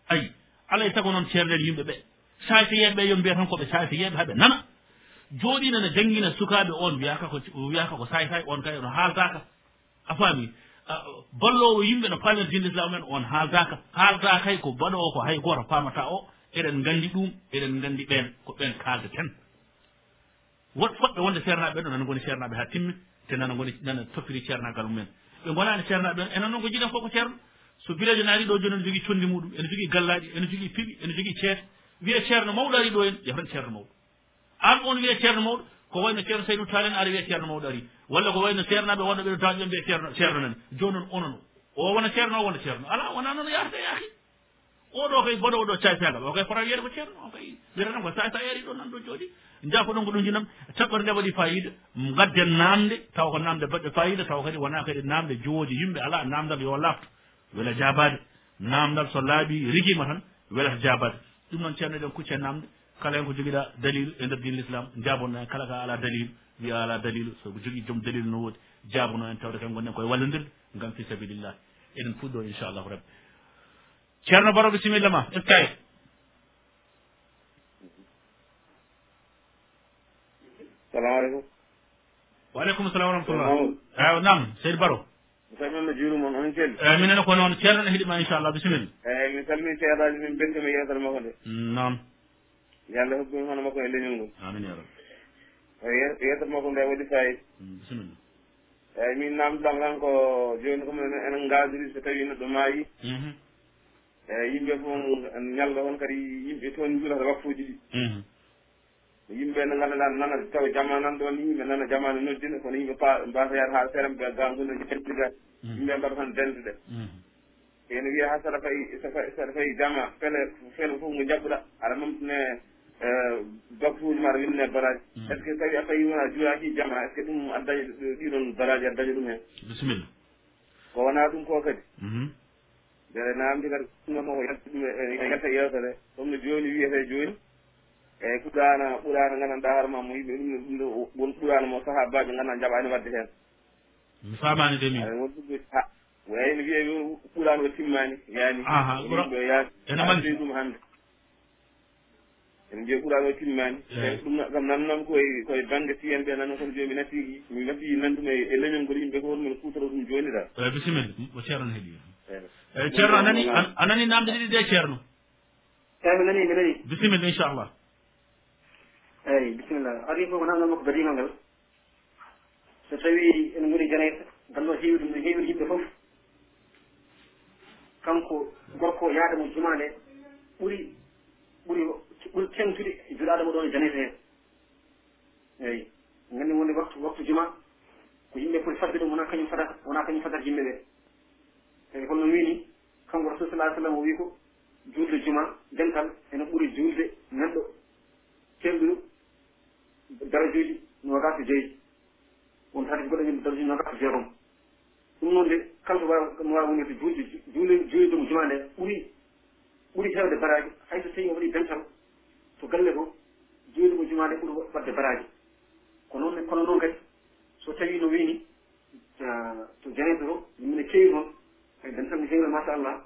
ayi alay saago noon ceerɗen yimɓe ɓe. Safiyeɓeɓe yo mbiya tan koɓe safiyeɓe haaɓe nana. Jooɗino ne jangguina sukaɓe on wiyaka ko wiyaka ko say say on kay no haaldaka a faami ballowo yimɓe no palen dinde islam men on haaldaka haalda kay ko baɗowo ko hay goto famata o eɗen gandi ɗum eɗen gandi ɓen ko ɓen kaldaten wot foɗɓe wonde ceernaɓe ɓen nana goni ceernaɓe ha timmi te nana goni nana toppiri ceernagal mumen. Ɓe gonani ceernaɓe ɓen enen noon ko jiɗen fof ko ceerno. so village naari ɗo joni ene jogui condi muɗum ene jogui gallaɗi ene jogui piiɓi ene jogui ceete wiya ceerno mawɗo ari ɗo en yahran ceerno mawɗo. An on wiya ceerno mawɗo ko wayno ceerno saynou talen ara wiya ceerno mawɗo ari. Walla ko wayno ceernaɓe wonɗo ɓeɗo tawa ɓe mbiya ceerno ceerno nani. Jonon onon o wona ceerno o wona ceerno. Ala wona noon yahata yaaki oɗo koye boɗo oɗo caytagal o koye fota wiyede ko ceerno o koye wiyatatam ko sa sa ari ɗo nan ɗo jooɗi jafo ɗon ko ɗum jinam caɓɓere nde waɗi fayida gadden namde taw ko namde baɗɗe fayida taw kadi wona kadi namde jooji yimɓe ala namdam yo lafto wela jabade. Namdal so laaɓi riguima tan welata jabade. Ɗum noon ceerno eɗen kucce namde. Kala hen ko joguiɗa dalilu e nder dine l' islam jabonno hen kala ka ala dalilu wiya ala dalilu. Soko jogui joom dalilu no woodi jabono hen tawde kan gonnen koye wallodirde gam fi sabilillah eɗen puɗɗo inchallahu rabbi. Ceerno baro bisimilla ma eskay salamu aleykum waaleykum salam wa rahmatullah. Ew nam seydi baro. salminno juuru moon on celli eyi eh, minen ko noon ceerno ne heeɗima inchallah bisimilla. Eh, Eyyi mi salmini mm, ceeraji min bendima yewtere makko nde noon. Yo allah hokkumi hono makko e leñol ngol. Amin ya rabbi. Eh, eyi yewtere makko nde waɗi fayid mm, bisimilla. Eyyi min namdiɗam tan ko joni komi enen ngadiri so tawi neɗɗo maayi. Eyyi yimɓe fof ñalla on kadi yimɓe toon juulata wakfuji ɗi. Mhm. yimɓe ne ganduɗa nana tawa jamanan ɗon yimɓe nana jamanu noddina kono yimɓe mbata yaade ha serem ɓe ganguno jettiga yimɓe mm-hmm. mbaɗa tan dendude mm-hmm. ene wiya ha saɗa fayi saɗa fayi jama fele fele fof ngo jabɓuɗa aɗa mamtine e, bakuruji ma aɗa winne e baraji. Mm-hmm. Est ce que tawi a fayi wona juwaki jama est ce que ɗum aɗa daña ɗiɗon baraji aɗa daña ɗum hen bisimilla. Ko wona ɗum ko kadi? Nde namdi kadi ɗumnomo e, yalta ɗum yalta yewtere comme no joni wiyete joni eyyi ko ɗurana ɓurana gandanɗa hoore ma mo yimɓe ɗum ɗum ɗo won ɓurana mo sahabajo gandanɗa jaɓani wadde hen mi famani de min won ɗum ha eyi mi wiya ɓurana o timmani yani ɗo yaade ɗum hande ene jeeyi ɓurano timmani ɗum kam namnam koye koye banggue siyen ɓe nanno kono joni mi natti mi natti nanduma e leñol ngol yimɓe ko honmin kutoro ɗum joni da eyi bisimilla o ceerno heeɗi eyi ceerno a nani a nani namde ɗiɗi de ceerno? Eyi mi nani mi nani bisimilla inchallah eyyi bisimillah ari fof ko namdal makko badimal ngal. So tawi ene goni janayɗo gallo heewi ɗum no heewiri yimɓe fof kanko gorko yaade mo juma nde ɓuri ɓuri ɓuri tengtude e juɗaɗo mo ɗon e janayɗo hen eyyi gandi woni waktu waktu juma ko yimɓe poti fadde ɗum wona kañum fadata wona kañum fadata yimɓe ɓe eyi holno wini kanko rasul sallah sallam o wi ko juulde juma dental ene ɓuri juulde neɗɗo tenɗuɗo darajoji nogas e joyyi won hadis goɗo wiide darajoji nogas e jeerom ɗum noon de kala ko wawi no wawi wonirde julde juule juulidomo juma nde ɓuuri ɓuuri hewde baraji hayso tawi o waɗi dental to galle to juulidomo juma nde ɓuuri wadde baraji ko noon kono noon kadi so tawi no wini to janede to mine keewi toon ay e dental mi jengel machallah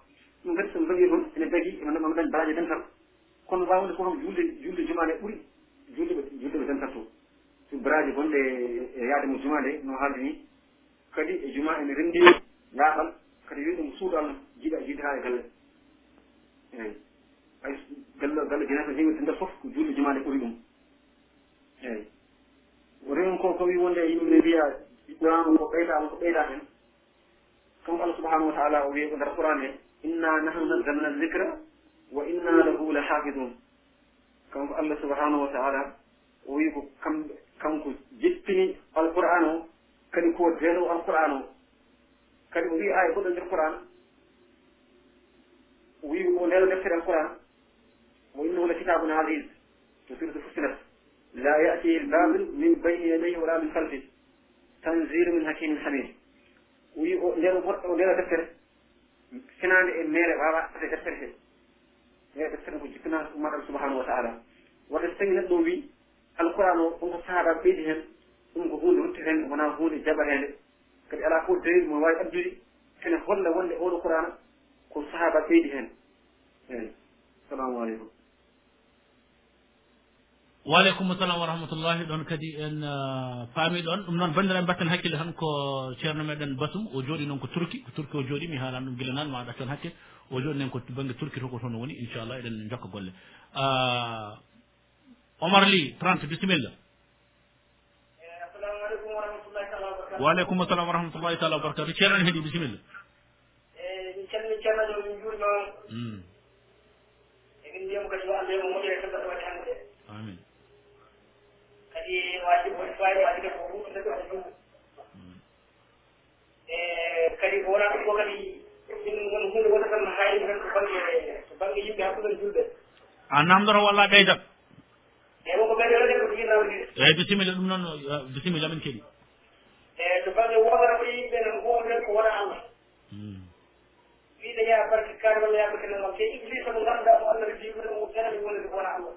ɗum kadi somi waɗi toon ene dagi ene mami baraji dental e kono wawde ko fof julde julde juma nde ɓuuri julɓe julɓe tan so baraji gonɗe e yaade mo juma nde no haalde ni. Kadi e juma ene rendi yaaɓal kadi wi ɗum allah jiɗa jiide haa e galle. Eyi ay galle galle jinata heewirde nder fof ko julde juma nde ɓuri ɗum. Eyi rewn ko ko wi wonde yimɓe ne mbiya ɓiɗɗoama ko ɓeydaama ko ɓeyda hen. Kanko allah subahanahu wa taala o wiye ko nder qouran he inna nahnu nazzalna zicra wa inna lahu la hafidun kanko allah subahanahu wa taala o wi ko kamɓe kanko jettini alqur'an o kadi ko deeno alqur'an o. Kadi o wi aya goɗɗo nder qur'an o wi o ndeno deftere alqur'an wa innahu la kitabun asis to suratu fussilat. La yatihi lbabil min bayni yadayhi wala min halfih tanzilu min hakimin hamid o wi o ndeno goɗɗo o ndeno deftere finande e mere wawa ade deftere he. e sago jippina maɗam subahanahu wa taala. Wadde so tawi neɗɗo wi alquran o onko sahaaba ɓeydi heen ɗum ko hunde ruttitende wona hunde jaɓateende kadi ala fof dalil mo wawi addude ene holla wonde oɗo qurana ko sahaba ɓeydi heen eyi salamu aleykum. Waaleykum salam wa rahmatullahi. Ɗon kadi en uh, paami ɗon. Ɗum noon banndiraaɓe mbatten hakkille tan ko ceerno meɗen basum o jooɗi noon ko turki. Ko turki o jooɗi mi haalan ɗum gila nan ma waɗat toon hakke. o joni nen ko banggue turki to ko toon woni inchallah eɗen jokka golle. Ah, Omar ly 30 bisimilla. Eh, Waaleykum salam wa rahmatullahi taala wa barakatu ceerno ne heeɗi bisimilla. Eh, min calmini ceernajo min juurnoon hmm. emin mbiyamo kadi yo allah yo mo moƴƴo e kamɓe e waɗi hannde amin. Kadi wajibo woni waji kadi ko huɗo nde ɗo ɗo e kadi ko wona ɗum ko kadi won hunde wonta tan no tan ko banggue to banggue yimɓe hakkude julɓe a namdoro walla ɓeydat eyi wonko ɓeydo ko jinnaw ɗiɗi eyyi e bisimilla ɗum noon e bisimilla min keeɗi. Eyi to bange wodata ko yimɓe nan gotel ko wona allah. Hmm. Wiide yaa barke kaari walla yaa barke nangam te iblise mo ngannduɗa mo allah hmm. jibude mo menani wonde wona allah.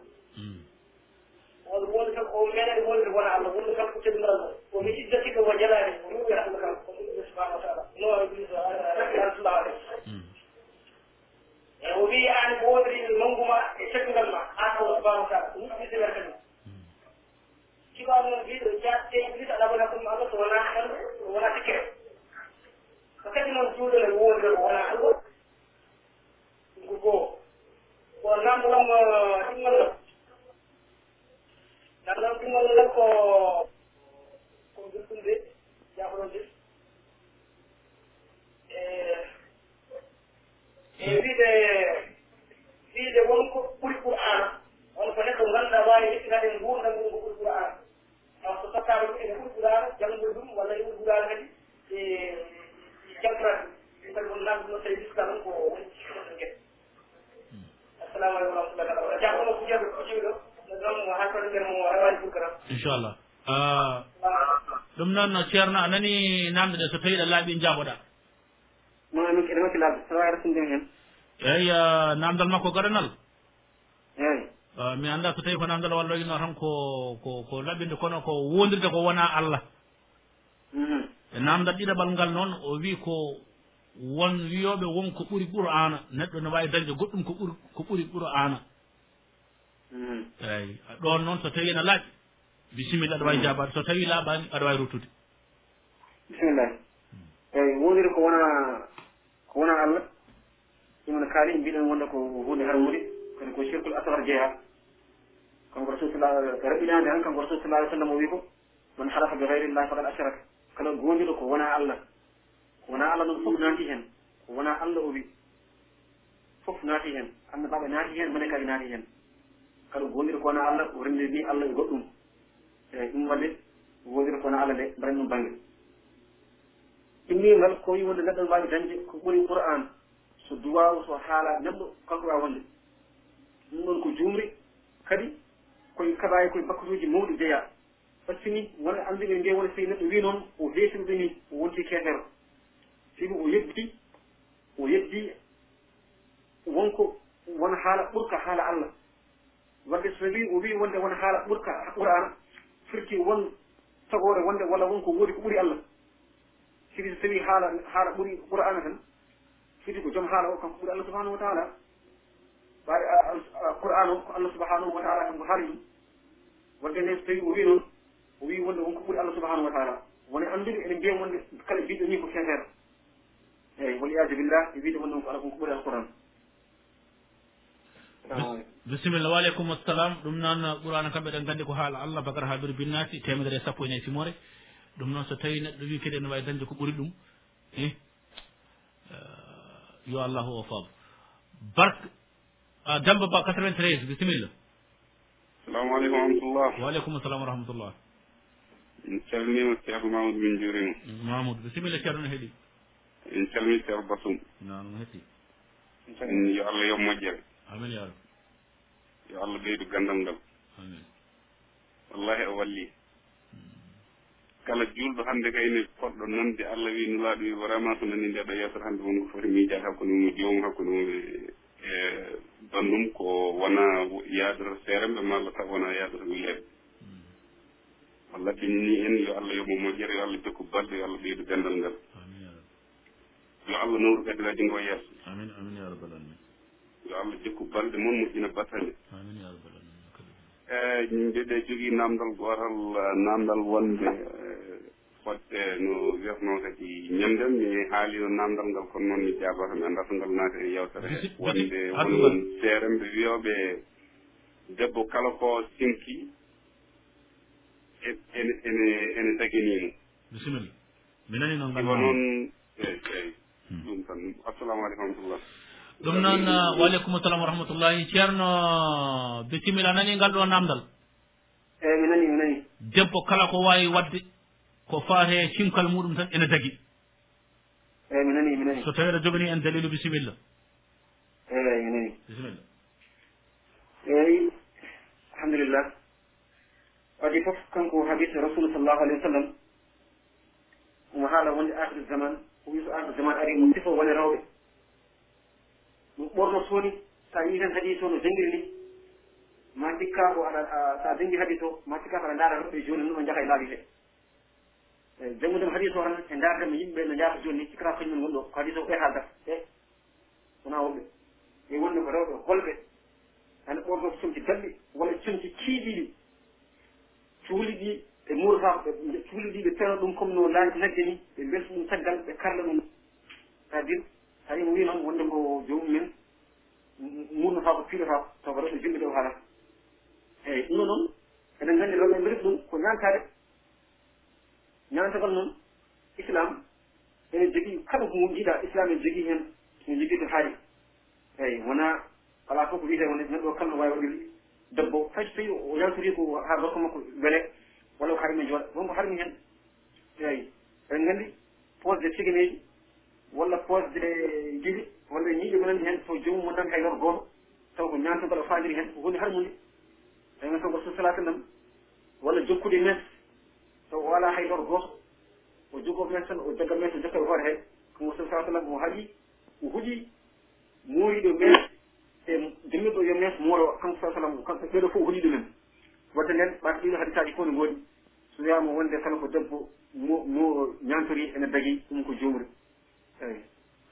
On wonde tan o menani wonde wona allah. Wonde tan ko teddunal o o mi iddatiɓe mo jalaani o ruɓere allah kam. subhanahu wa taala no rahmatullah alayh e o wii aan ko wodiri nonngu e cekkugal ma aan allah subhanahu wa taala ɗum ɗiɗiwer kadi cibaaɓe noon mbiɗo jatte mbiɗa ɗabana ɗum allah so wonaa tan wonaa sikkere ko kadi noon juuɗol e wondol wonaa allah ngu goo ko namdam ɗimmal namdam ɗimmal ko ko ɗum ɗum de jafoɗon de e wiide wiide wonko ɓuri qur'ana wonko neɗɗo ngannduɗa wawi heɓɓinade gurdam ɗum ko ɓuri qur'ana par ce que tottama ɗum ene ɓuri qur'ana janngol ɗum walla e ɓuri qur'ana kadi e, e jamtata ɗum kadi won nanduno tawi miska ɗum ko woni ciɗoɗo gueɗe assalamu aleykum warahmatullah taala wala jahono ko jeɗo kojiɗo ɗon hakkoɗe nder mo rewani ɓurkata inchallah. Ah, ɗum noon ceerno a nani namde ɗe so tawi ɗa laaɓi jaboɗa ene wakkilaɓe ene wawi rasindemi hen. Eyyi namdal makko gaɗanal eyyi mi annda so tawi ko namdal walloyino tan ko ko ko laɓinde kono ko wondirde ko wona allah. Mhm. E namdal ɗiɗaɓal ngal noon o wi ko won wiyoɓe wonko ɓuri ana neɗɗo ne wawi dañde goɗɗum ko ɓuri ko ɓuri ana mhm. eyi ɗon noon so tawi ene laaɓi bisimilla aɗa wawi mhm. jabade so tawi laaɓani aɗa wawi ruttude. Bisimillah eyi wondiri ko wona ko wonan allah. Ɗumno kaali mbiɗen wonde ko hunde harmude kadi ko shirkul asgar jeeya kanko rasul sa raɓɓinande han kanko rasul sallah alih sallam o wi ko man halafa bi gayrillah faqad ashraka. Kala gonɗiɗo ko wona allah. Ko wona allah noon fof naati hen ko wona allah o wi fof naati hen annabaɓe naati hen mone kadi naati hen kala gonɗiɗo ko wona allah o renndini allah e goɗɗum. Eyi ɗum wadde wonɗiɗo ko wona allah nde mbaɗen ɗum bange timmingal ko wi wonde neɗɗo wawi dañde ko ɓuri qouran so duwaw so haala neɗɗo kalɗo wawi wonde. Ɗum ɗon ko jumri kadi koye kaɓayi e koye bakkutuji mawɗi jeeya. Par ce que ni wona andine nde wona sey neɗɗo wi noon o weetirude ni o wonti keefero sibi o yeddi o yeddi wonko wona haala ɓurka haala allah. Wadde so wi o wi wonde wona haala ɓurka qur'ana firti won tagore wonde walla wonko woodi ko ɓuri allah. siki so tawi haala haala ɓuri qur'ana tan fiti ko joom haala o kanko ɓuri allah subahanahu wa taala ɓawi qur'an o ko allah subahanahu wa taala kanko haali ɗum. Wadde nden so tawi o wi noon o wi wonde wonko ɓuri allah subahanahu wa taala. Woni anndude ene mbiya wonde kala mbiɗo ni ko feefeere eeyi waliyadu billah e wiide wonde wonko ala konko ɓuri alquran bisimilla waaleykum assalam. Ɗum noon qur'ana kamɓe ɗen nganndi ko haala allah bakara ha ɓiri binnati temedere e sappo e e simore ɗum noon so tawi neɗɗo wi kadi ene wawi dañde ko ɓuuri ɗum i yo allahu o faam barke uh, damba ba 93 bisimilla. Salamu aleykum rahmatullah. Waaleykum salam wa rahmatullah. En calminima ceerno mamadou min juurima mamoudou bisimilla ceerno no heeɗi en calmini ceerno basum nan no hetti. Yo allah yo moƴƴere. Amin ya rab yo allah ɓeydu gandal ngal. Amin. Wallahi o walli. kala julɗo hannde kayne poɗɗo nande allah wi no laaɗo wi vraiment so nani ndeɗo yeetere hannde wonko foti miijade hakkunde mum joomum hakkunde mum e, e bandum ko wona yaadata seeremɓe malla taw wona yaadata willeɓe walla ɗinni en yo allah yomo moƴƴere yo allah jokku balɗe yo allah ɓeydu denndal ngal. Yo allah nawru kadi waji ngo yeeso. Yo allah jokku balɗe moon moƴƴina battane. eeyi mbiɗe jogii naamndal gootal naamndal wonde fodde no wiyatnoo kadi e ñamndem mi haalino naamndal ngal kono noon mi jaabata mi annda so ngal naati e yewtere. Wonde won seeremɓe wiyooɓe debbo kala ko sinki e, ene ene ene taginiimo bisimilla. Mi nani noon iwa noon eyi eyi e, ɗum tan. Assalamu aleykum rahmatullah ɗum noon uh, waaleykum salam wa rahmatullahi. Ceerno bisimilla nani ngal ɗo namdal? Eyyi mi nani mi nani. Debbo kala ko wawi wadde ko faate cinkal muɗum tan ene dagui eyyi mi nani mi nani. So tawi aɗa jogani en dalilu bisimilla. Eyyi mi nani. Bisimilla. Eyyi alhamdulillah. Waɗi foof kanko hadise rasulu sallllahu alih wa sallam omo haala wonde ahiru zaman o wi so ahiru zaman ari mo sifo wone rewɓe. ɗum ɓorno sooni so a yii tan hadis o no jangiri ni ma cikka ko aɗa so a jangi hadis o ma cikka ko aɗa ndaara ɓe jooni no ɓe jaha e laabi hee eyi janngudema hadis o tan e, e ndaardema yimɓe no njaata jooni ni cikkata kañumen woni ɗo ko hadis o ɓe haaldata e wona woɓɓe. E wonno ko rewɓe holɓe ane ɓorno comci galɗi walla comci kiiɗiɗi cuuli ɗi ɓe muurata cuuli ɗi ɓe peno ɗum comme no laañi nagge ni ɓe mbelta ɗum caggal ɓe karla ɗum. C'est à dire tawi mo wi noon wonde ko jomum men murnotako piilotako taw ko rewɓe jumɓe ɗo haala. Eyyi ɗum noon eɗen gandi rewɓe mbirit ɗum ko ñantade ñantagal noon islam ene jogii kala ko jiiɗa islam ene jogii heen ene jogii to haali. Eyyi wona ala fof ko wiyete wonde neɗɗo kala no waawi waɗirde debbo. Hay so tawi o yaltorii ko haa gorko makko wele walla ko harmi jooɗa wonko harmi heen. Eyyi eɗen nganndi posde siganeeji walla posde jiɗi walla ñiiƴe ko munani heen so jomum mo nan hay lor gooma taw ko ñaantogal o faadiri heen ko hunde harmude ɗaga taw ko salah sallam walla jokkude mes taw o ala hay lor gooto o jogoo mes tan o jagga mes o jokka e hoore heen ko sa salah sallam o haaɗi o huƴi muuriɗo mes e jommirɗo yo mes mooro kanko sa sallam kanko ɓeeɗo fof o huɗiɗo men. Wadde nden ɓaata ɗiɗo hadisaji fof ne ngoodi so wiyama wonde kala ko debbo mo mo ñantori ene dagi ɗum ko jomri eeyi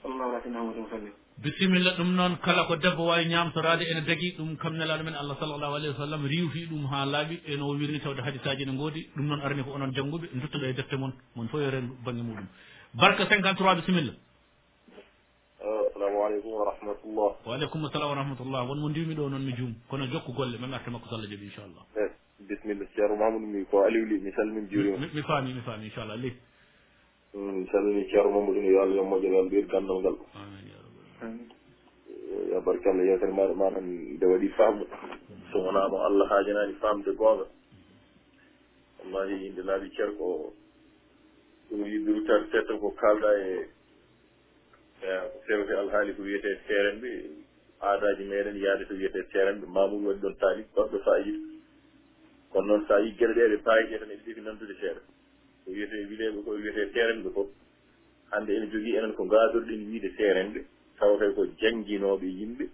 allahu ratina amadou musallim bisimilla ɗum noon kala ko debbo wawi ñamtorade ene dagui ɗum kam nelaɗo men allah sallllahu alayhi wa sallam riwfi ɗum ha laaɓi eno wirni tawde hadisaji ne goodi ɗum noon arani ko onon jangguɓe duttoɗo e defte moon moon fo yo ren banggue muɗum. Barka 53 bisimilla. Euh, assalamu aleykum wa rahmatullah. Waaleykum salam wa rahmatullah. Wonmo ndiwmi ɗo noon mi juum kono jokku golle mami arte makko so allah jaaɓi inchallah bisimilla. Ceerno mamadou mi ko aliw li mi salmim juurima mi faami mi faami inchallah li min calmini ceerno mamadou yo allah yo moƴƴo yo mbiyir gandal ngal. Ya barke allah yewtere maɗa ma nde waɗi faamu so wonano allah haajanani famde goonga. Wallahi inde laaɓi ceer ko ɗum yiddirutade settan ko kalɗa e, e ko fewte alhaali ko wiyete terenɓe aadaji meɗen yaade to wiyete terenɓe mamoudou waɗi ɗon taali goɗɗo fayida kono noon sa yi gueɗe ɗe ɗe paayi tan eɗe ɗiɗi nandude seeɗa wiyete wileɓe ko wiyete seerenɓe ko hande ene jogii enen ko ngaadorɗen wiide seerenɓe tawata ko jannginooɓe yimɓe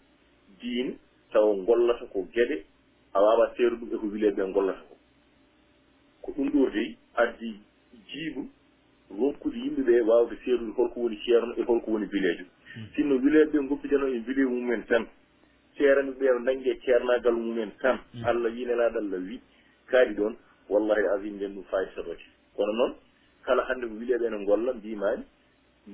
diine taw ngollata ko geɗe a waawa seeru ɗum eko wileɓe ngollata ko. Ko ɗum ɗo dey addi jiibu wonkude yimɓe ɓe waawde seerude holko woni ceerno e holko woni bileejo. Hmm. Sinno wileeɓe ɓe goppidano e bilee mumen tan ceerano ɓe no dañde e ceernaagal mumen tan hmm. allah wiinelaaɗo allah wi kaaɗi ɗoon wallahi asim nden ɗum fayi sabati kono noon kala hannde ko wileeɓe ene golla mbimani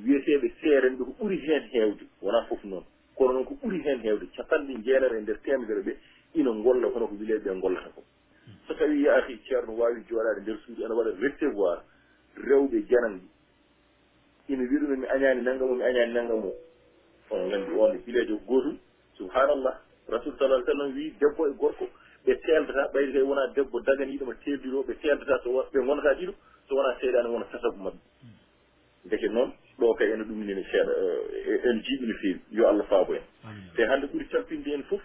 wiyeteeɓe seerenɓe ko ɓuri heen heewde wonaa fof noon. Kono noon ko ɓuri heen heewde capanɗe jeenere e ndeer teemedere ɓe ina golla hono ko wileeɓe ɓe gollata ko. So tawii yaahi ceerno waawi jooɗaade ndeer suudu ene waɗa recevoir rewɓe jananɗi ina wiya ɗumen mi añaani nanngam o mi añaani nanngam o ono nganndi on bileejo gootum subhanallah rasul sala ai sallam wii debbo e gorko ɓe teeldata ɓayde kay wonaa debbo daganiiɗo mo teeldiro ɓe teeldata so ɓe ngonata ɗiɗo. so wona seeɗani wona sasabu maɓɓe deke noon ɗo kay ene ɗumnini seeɗa e, e, en jiiɓi no feewi yo allah faabo en. Te hannde ɓuri tampinde en fof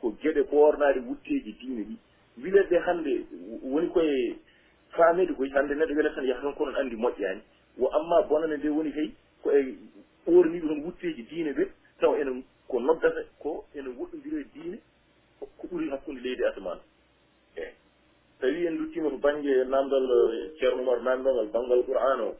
ko geɗe ɓoornaade wutteeji diine ɗi. Wileede ɓe hannde woni koye faamede koy hannde neɗɗo wele tan yaha tan konon anndi moƴƴaani. Wo amma bonane nde woni kay ko e ɓorniɓe toon wutteeji diine ɓe taw ene ko noddata ko ene woɗɗondiri e diine ko ɓuri hakkunde leydi asamana tawi en duttima to banggue namdal eh, ceerno oumar namdogal banggal qur'an o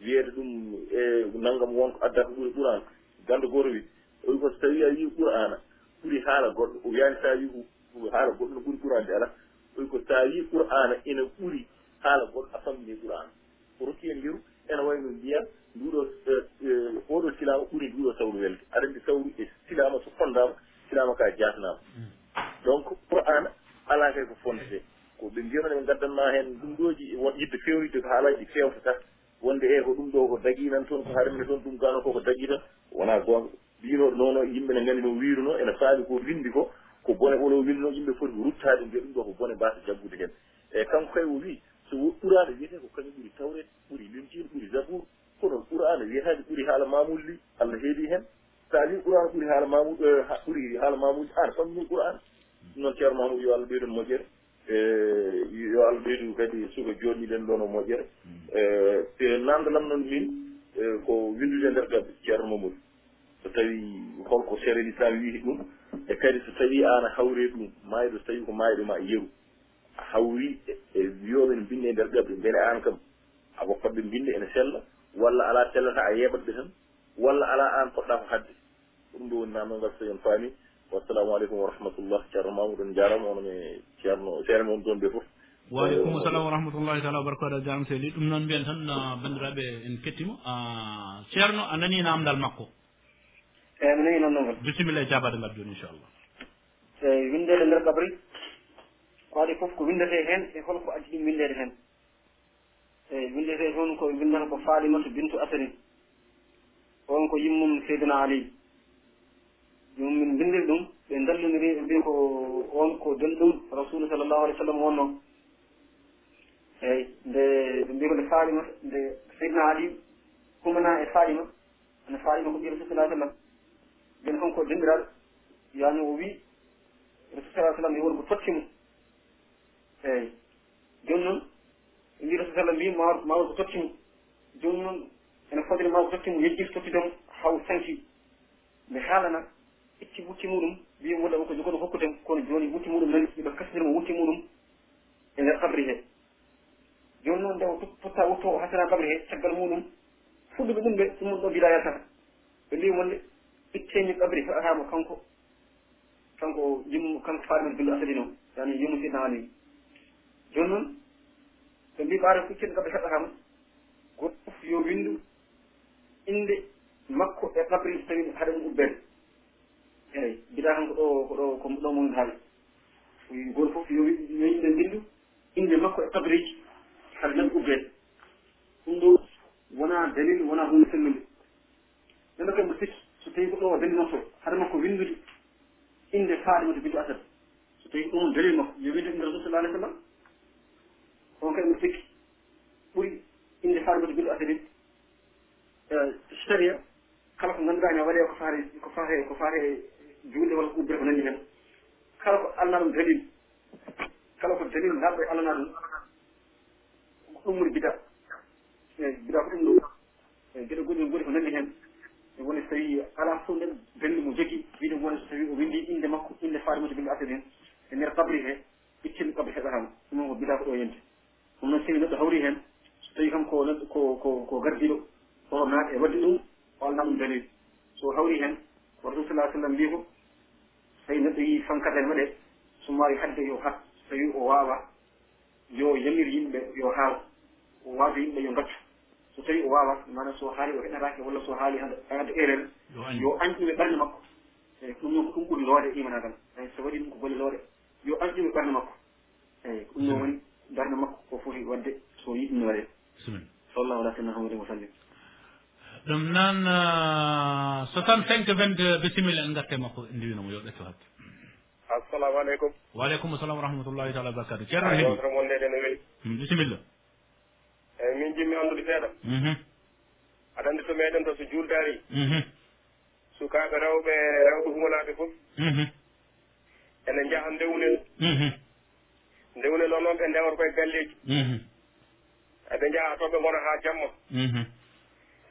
wiyede ɗum e naggam wonko addata ɓuuri qur'an ganda goto wi o wi ko so tawi a wi qur'ana ɓuuri haala goɗɗo o wiyani sa wi haala goɗɗo no ɓuuri qur'an de ala o wi ko sa wi qur'ana ene ɓuuri haala goɗɗo a famɗini qur'ana ko rokki en ndiru ene wayno mbiya nduɗo eh, eh, oɗo silama ɓuuri nduɗo sawru welde. Aɗa andi sawru e silama so fondama silama ka jatnama mm. donc qur'ana ala kay ko fondete. ko ɓe mbiyamani ɓe gaddanma hen ɗumɗoji e won yidde fewride ko haalaji fewta tan wonde e ko ɗum ɗo ko dagui nan toon ko harmine toon ɗum gano ko ko dagui tan wona gonga mbinoɗo noon yimɓe ne gandi no wiruno ene faami ko windi ko ko bone ɓolo winno yimɓe foti ruttade mbiya ɗum ɗo ko bone mbasa jaggude hen. Eyyi kanko kay o wi so ɓurade wiyete ko kañum ɓuuri tawrede ɓuuri linjine ɓuuri zabour kono qur'ana wiyetade ɓuuri haala mamulli allah heedi hen. Sa wi qur'ana ɓuuri haala mamud e, ɓuuri haala mamudi an famni qur'ana ɗum noon ceerno mamoud yo allah ɓeydon moƴƴere. E, yo allah ɓeydu kadi suka jooɗiɗen ɗo o e moƴƴere. Hmm. E, te nandalam noon min ko windude nder gabbe ceerno mamadou. So tawi holko chérel islam wii ɗum e kadi so tawi an a hawre ɗum mayɗo so tawi ko mayɗo ma yeru. A hawri e wiyoɓen mbinde e nder gabbe beele an kam aɓa fodɓe mbinde ene sella walla ala sellata a yeɓat ɓe tan walla ala an poɗɗa ko hadde. Ɗum ɗo woni nannogal so en faami. wassalamu aleykum wa rahmatullah ceerno mamoudon jarama ono mi ceerno seere moon toon ɓe foof waaleykum salam wa rahmatullahi taala wabarakatu jaram seydi ɗum noon mbiyen tan bandiraɓe en kettima ah, ceerno a nani namdal makko? Eyyi mi nani noon noon. Bisimilla e jabade ngal joni inchallah. Eh, eyi windede nder kabri. Ko waɗi foof ko windete hen e holko addi ɗum windede hen eyi windete toon ko eh, windata ko faalimatu bintu asarin on ko yimmum seydina aliy ɗum min bindiri ɗum ɓe dallodiri ɓe mbi ko on ko donɗum rasulu sallllahu alih w sallam wonno eyyi nde ɓe mbi ko nde faalima nde seydna ali kumana e faalima ene faalima ko ɓi rasul sa sallam. Ɓen kon ko dendiraɗo yani o wi rasul sa sallam yo wonko tottimo eyyi joni noon ɓe mbi rasul sallam mbi ma ma ko tottimo joni noon ene fodiri ma ko tottimo yejjir tottidemo haw sanki. Nde haalana itti wutti muɗum wiya wolla ko jogoɗo hokkuten kono joni wutti muɗum nani iɗo kasdirmo wutti muɗum e nder kabri he. Joni noon nde o totta wutto o hasana kabri he caggal muɗum fuɗɗuɓe ɗum ɓe ɗumum ɗo gila yaltata ɓe mbi wonde itteñi kabri heɓatamo kanko kanko yimmu kanko faɗimen billo asadi noon yani yimmu sidna ali joni noon ɓe mbi ɓaara ko itteɗo kabri heɓatama goto fof yo windu inde makko e kabri so tawi haɗa ɗum ubbede eyyi mbiɗa tan ko ɗo koɗo ko ɗo mum haawi goto fof yo yo yimɓe bindu inde makko e kabareji haɗa nan ubbede ɗum ɗo wona dalil wona hunde sellude. Nano kay mo sikki so tawi ko ɗo dalil makko haɗa makko windude inde faaɗima to bidu asad so tawi ko ɗum dalil makko yo windu inde rasul sallah alih sallam on kay mo sikki ɓuuri inde faaɗima to bidu asadin sharia kala ko ngannduɗaa ne waɗe ko faare ko faare ko faare juulde walla ko ubbere ko nanndi hen kala ko alna ɗum dalil kala ko dalil naatɗo e alana ɗum ko ɗum woni bida. Eyi bida ko ɗum ɗo. Eyi geɗe goɗi goni ko nanndi e woni so tawi ala fof nden dalil mo jogii wiide woni so tawi o windi inde makko inde faade mum winndi asede hen. E ndeer kabri he ittinde kabri heɓatama ɗum noon ko bida ko ɗo yente. Ɗum noon sini neɗɗo hawri hen so tawi kam ko neɗɗo ko ko ko gardiɗo oto naat e wadde ɗum o alna ɗum dalil so hawri hen ko rasul sallah sallam mbi ko tawi neɗɗo yii fankatel muɗe so wawi hadde yo hat so tawi o wawa yo yamir yimɓe yo haal o wawda yimɓe yo gaccu so tawi o wawa mana so haali o heɗatake walla so haali hade erreur yo añƴuɓe ɓernde makko. Eyi ɗum noon ko ɗum ɓuri loode imanagal eyi so waɗi ɗum ko golle loode. Yo añƴuɓe ɓernde makko. Eyi ko ɗum noon woni darde makko ko foti wadde so yiɗi ɗum waɗe sallallahu ala sayyidina muhammadin wa sallim. ɗum noon euh, 65 22 euh, bisimilla en garte makko ndiwinomo yo ɓetto hakke assalamu aleykum waaleykum salam wa rahmatullahi taala wabarakatu ceerno heɓi yewtere mon ndede no weeli hmm, bisimilla. Eyyi min jimmi anndude seeɗa. Mhm. Aɗa anndi to meɗen to so juuldari mhm. sukaaɓe rewɓe rewɓe humanaaɓe fof. Mhm. Ene njaha ndewnel. Ndewnel o noon ɓe ndewata koye galleeji. Eɓe jaha toɓe ngona haa jamma.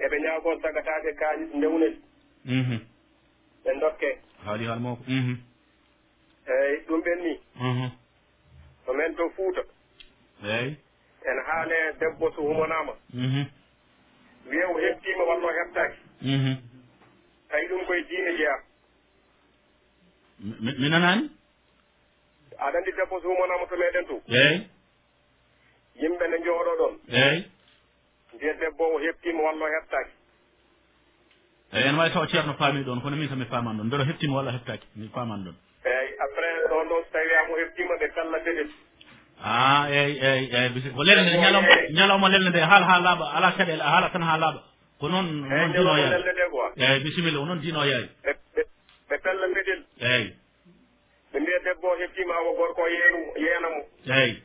eɓe ñaago sagataaɓe kaalis ndewnel ɓe mhm. dokke. Haali haal mawko mhm. eyi ɗum ɓen ni mhm. to men to fuuta. Eyi en haale debbo so humanama wiya o heptiima walla o heptaki tawi ɗum koye diine jeeya mi nanani aɗa andi debbo so humanama to meɗen to. Eyi yimɓe ne jooɗo ɗon eyi mbiyen debbo o heptima walla o heftaki eyyi eh, ene wawi taw ceerno faami ɗon kono min somi faman ɗon. Mbeɗo heptima walla heftaki mi faman ɗon. Eyyi après ɗon ɗo so tawi wiyama o heptima ɓe kalla deɗeti a eyyi eyyi eyi ko lelde nde ñalawma ñalawma lelde nde haala ha laaɓa ala caɗele a haala tan ha laaɓa. Ko noon noon dino yaari eyyi bisimilla ko noon dino yaari ɓe pella mbeɗel eyyi ɓe mbiya debbo o heptima awa gorko o yeenu yeenamo eyyi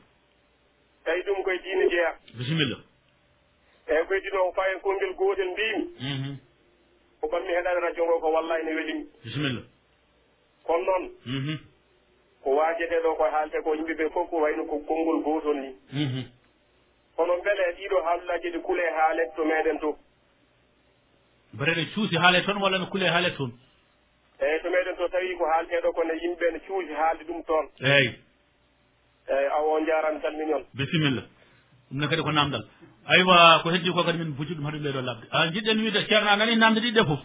tawi ɗum koye diine jeeya. Bisimilla. eyyi ko heddi ɗo fayen konngel gootel mbimi. Mhm. Ko banmi heɗani radio ngo ko wallahi ne welimi bisimilla kono noon mhm. ko waajede ɗo ko haalte ko yimɓe ɓe fof ko wayno ko konngol gotol ni mhm. kono beele ɗiɗo haalullaji ɗi kuule haalede to meɗen to. Bare ne cuusi haale toon walla no kuule haale toon eyyi to meɗen to tawi ko haalteɗo kono yimɓeɓe ne cuusi haalde ɗum toon. Eyyi eyyi awo on jarani salmini on. Bisimilla ɗum ne kadi ko namdal. Aywa ko heddi ko kadi min buji ɗum haɗum ɓeɗo labde. Ah, a jiɗɗen wiide ceerno a nani namde ɗiɗɗe foof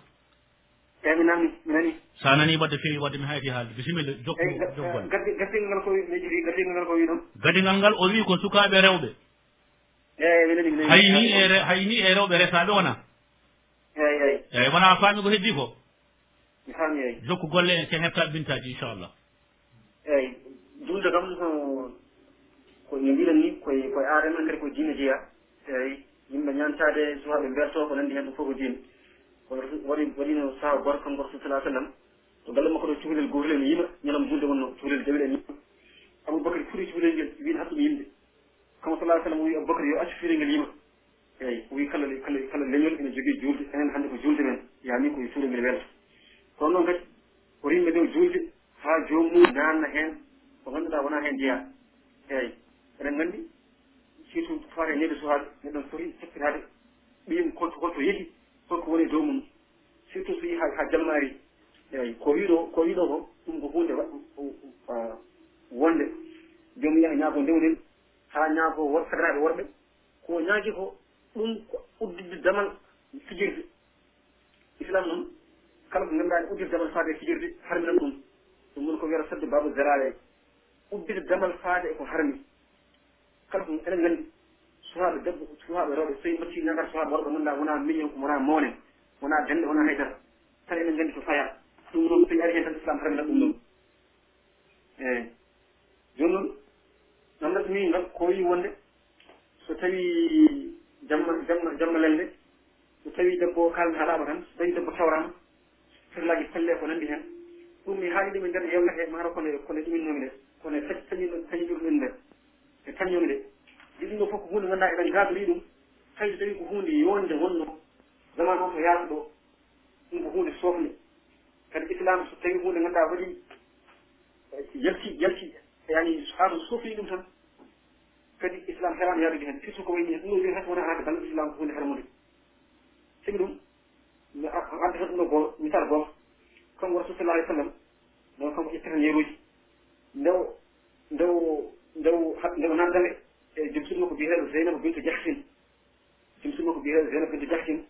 eyi eh, mi nani mi nani. Sa nani wadde feewi wadde mi hayti haalde. Bisimilla jokku eh, jokkon gaddigal ngal ko wi gaddigal ngal ko wi ɗum gadingal ngal o wi ko sukaɓe rewɓe. Eyi mi nani mi nani. Hayni e hayni e rewɓe resaɓe wona? Eyi eyi eyyi wona faami ko heddi ko? Mi faami eyi jokku golle en sen heftaɓe bintaji inchallah. Eyi julde kam ko no mbiɗen ni koye koye ar men kadi ko diine jeeya. Eyi yimɓe ñantade suwa ɓe mberto ko nandi hen ɗum fof ko diine. Kono waɗi waɗino saha gorko rasul salah sallam. To galle makko ɗo cuhlel gotel ene yima ñalam julde wonno cuhlel jawel ene yima aboubacry foti cuhlel ngel wiino hattuɓe yimde kanko salah sallam wi aboubacry yo accu cuhlel ngel yima eyi wi kala kala kala leñol ene jogii julde enen hannde ko julde men. Yaami koye suudo ngel welta. Kono noon kadi o rimɓe ɗo julde haa joomum naanna heen ko ngannduɗaa wonaa heen jeyaa eyi eɗen nganndi surtout fare ñande suhaaɓe neɗɗon foti heppitaade ɓiyum holto holto yehi holko woni e dow mum surtout so yii ha jammaari eyi ko wiiɗo ko wiiɗo ko ɗum ko hunde wonde. Jomum yaha ñaago ndewnen haa ñaago wor federaaɓe worɓe ko ñaagi ko ɗum ko uddidde damal fijirde. Islam noon kala ko ngannduɗaa ne uddide damal faade e fijirde harminan ɗum. Ɗum woni ko wiyata sadde baaba zérale uddide damal faade eko harmi. kala enen nganndi. Suhaaɓe debbo suhaaɓe rewɓe soyi batti nagar suhaaɓe worɓe mun wonaa million ko wonaa mawne wonaa dennde wonaa haydara. Tan enen nganndi to faya ɗum noon soyi ari heen tan islam haramina ɗum ɗum eyi jooni noon no mi ngal ko wi wonde so tawi jamma jamma jamma lelde so tawi debbo o kalmi haalaama tan so tawi debbo tawraama sirlaaji pelle ko nanndi heen ɗum mi haali ɗum e nder yewlete maaro kone kone ɗuminnomi e nde kone tañi tañi tañi ɗum e nde e kañum de. Ɗiɗi ɗo fof ko hunde ganduɗa eɗen gaadori ɗum. Tawi so tawi ko hunde yonde wonno zaman o ko yaata ɗo ɗum ko hunde sofne kadi islam so tawi hunde ganduɗa waɗi yalti yalti yani haɗum sofni ɗum tan. Kadi islam heran yaadude hen. Surtout ko wayni hen ɗum ɗo wiyata wona hande balɗe islam ko hunde hermude sigi ɗum mi adda tan ɗum ɗo goo misal goto kanko rasul sallah alih w sallam noon kanko ƴettata yeeruji ndew ndew nde ko nanndame e jom summa ko biyeteeɗo zeynaba bintu jahsin jom summa ko biyeteeɗo zeynaba bintu jahsin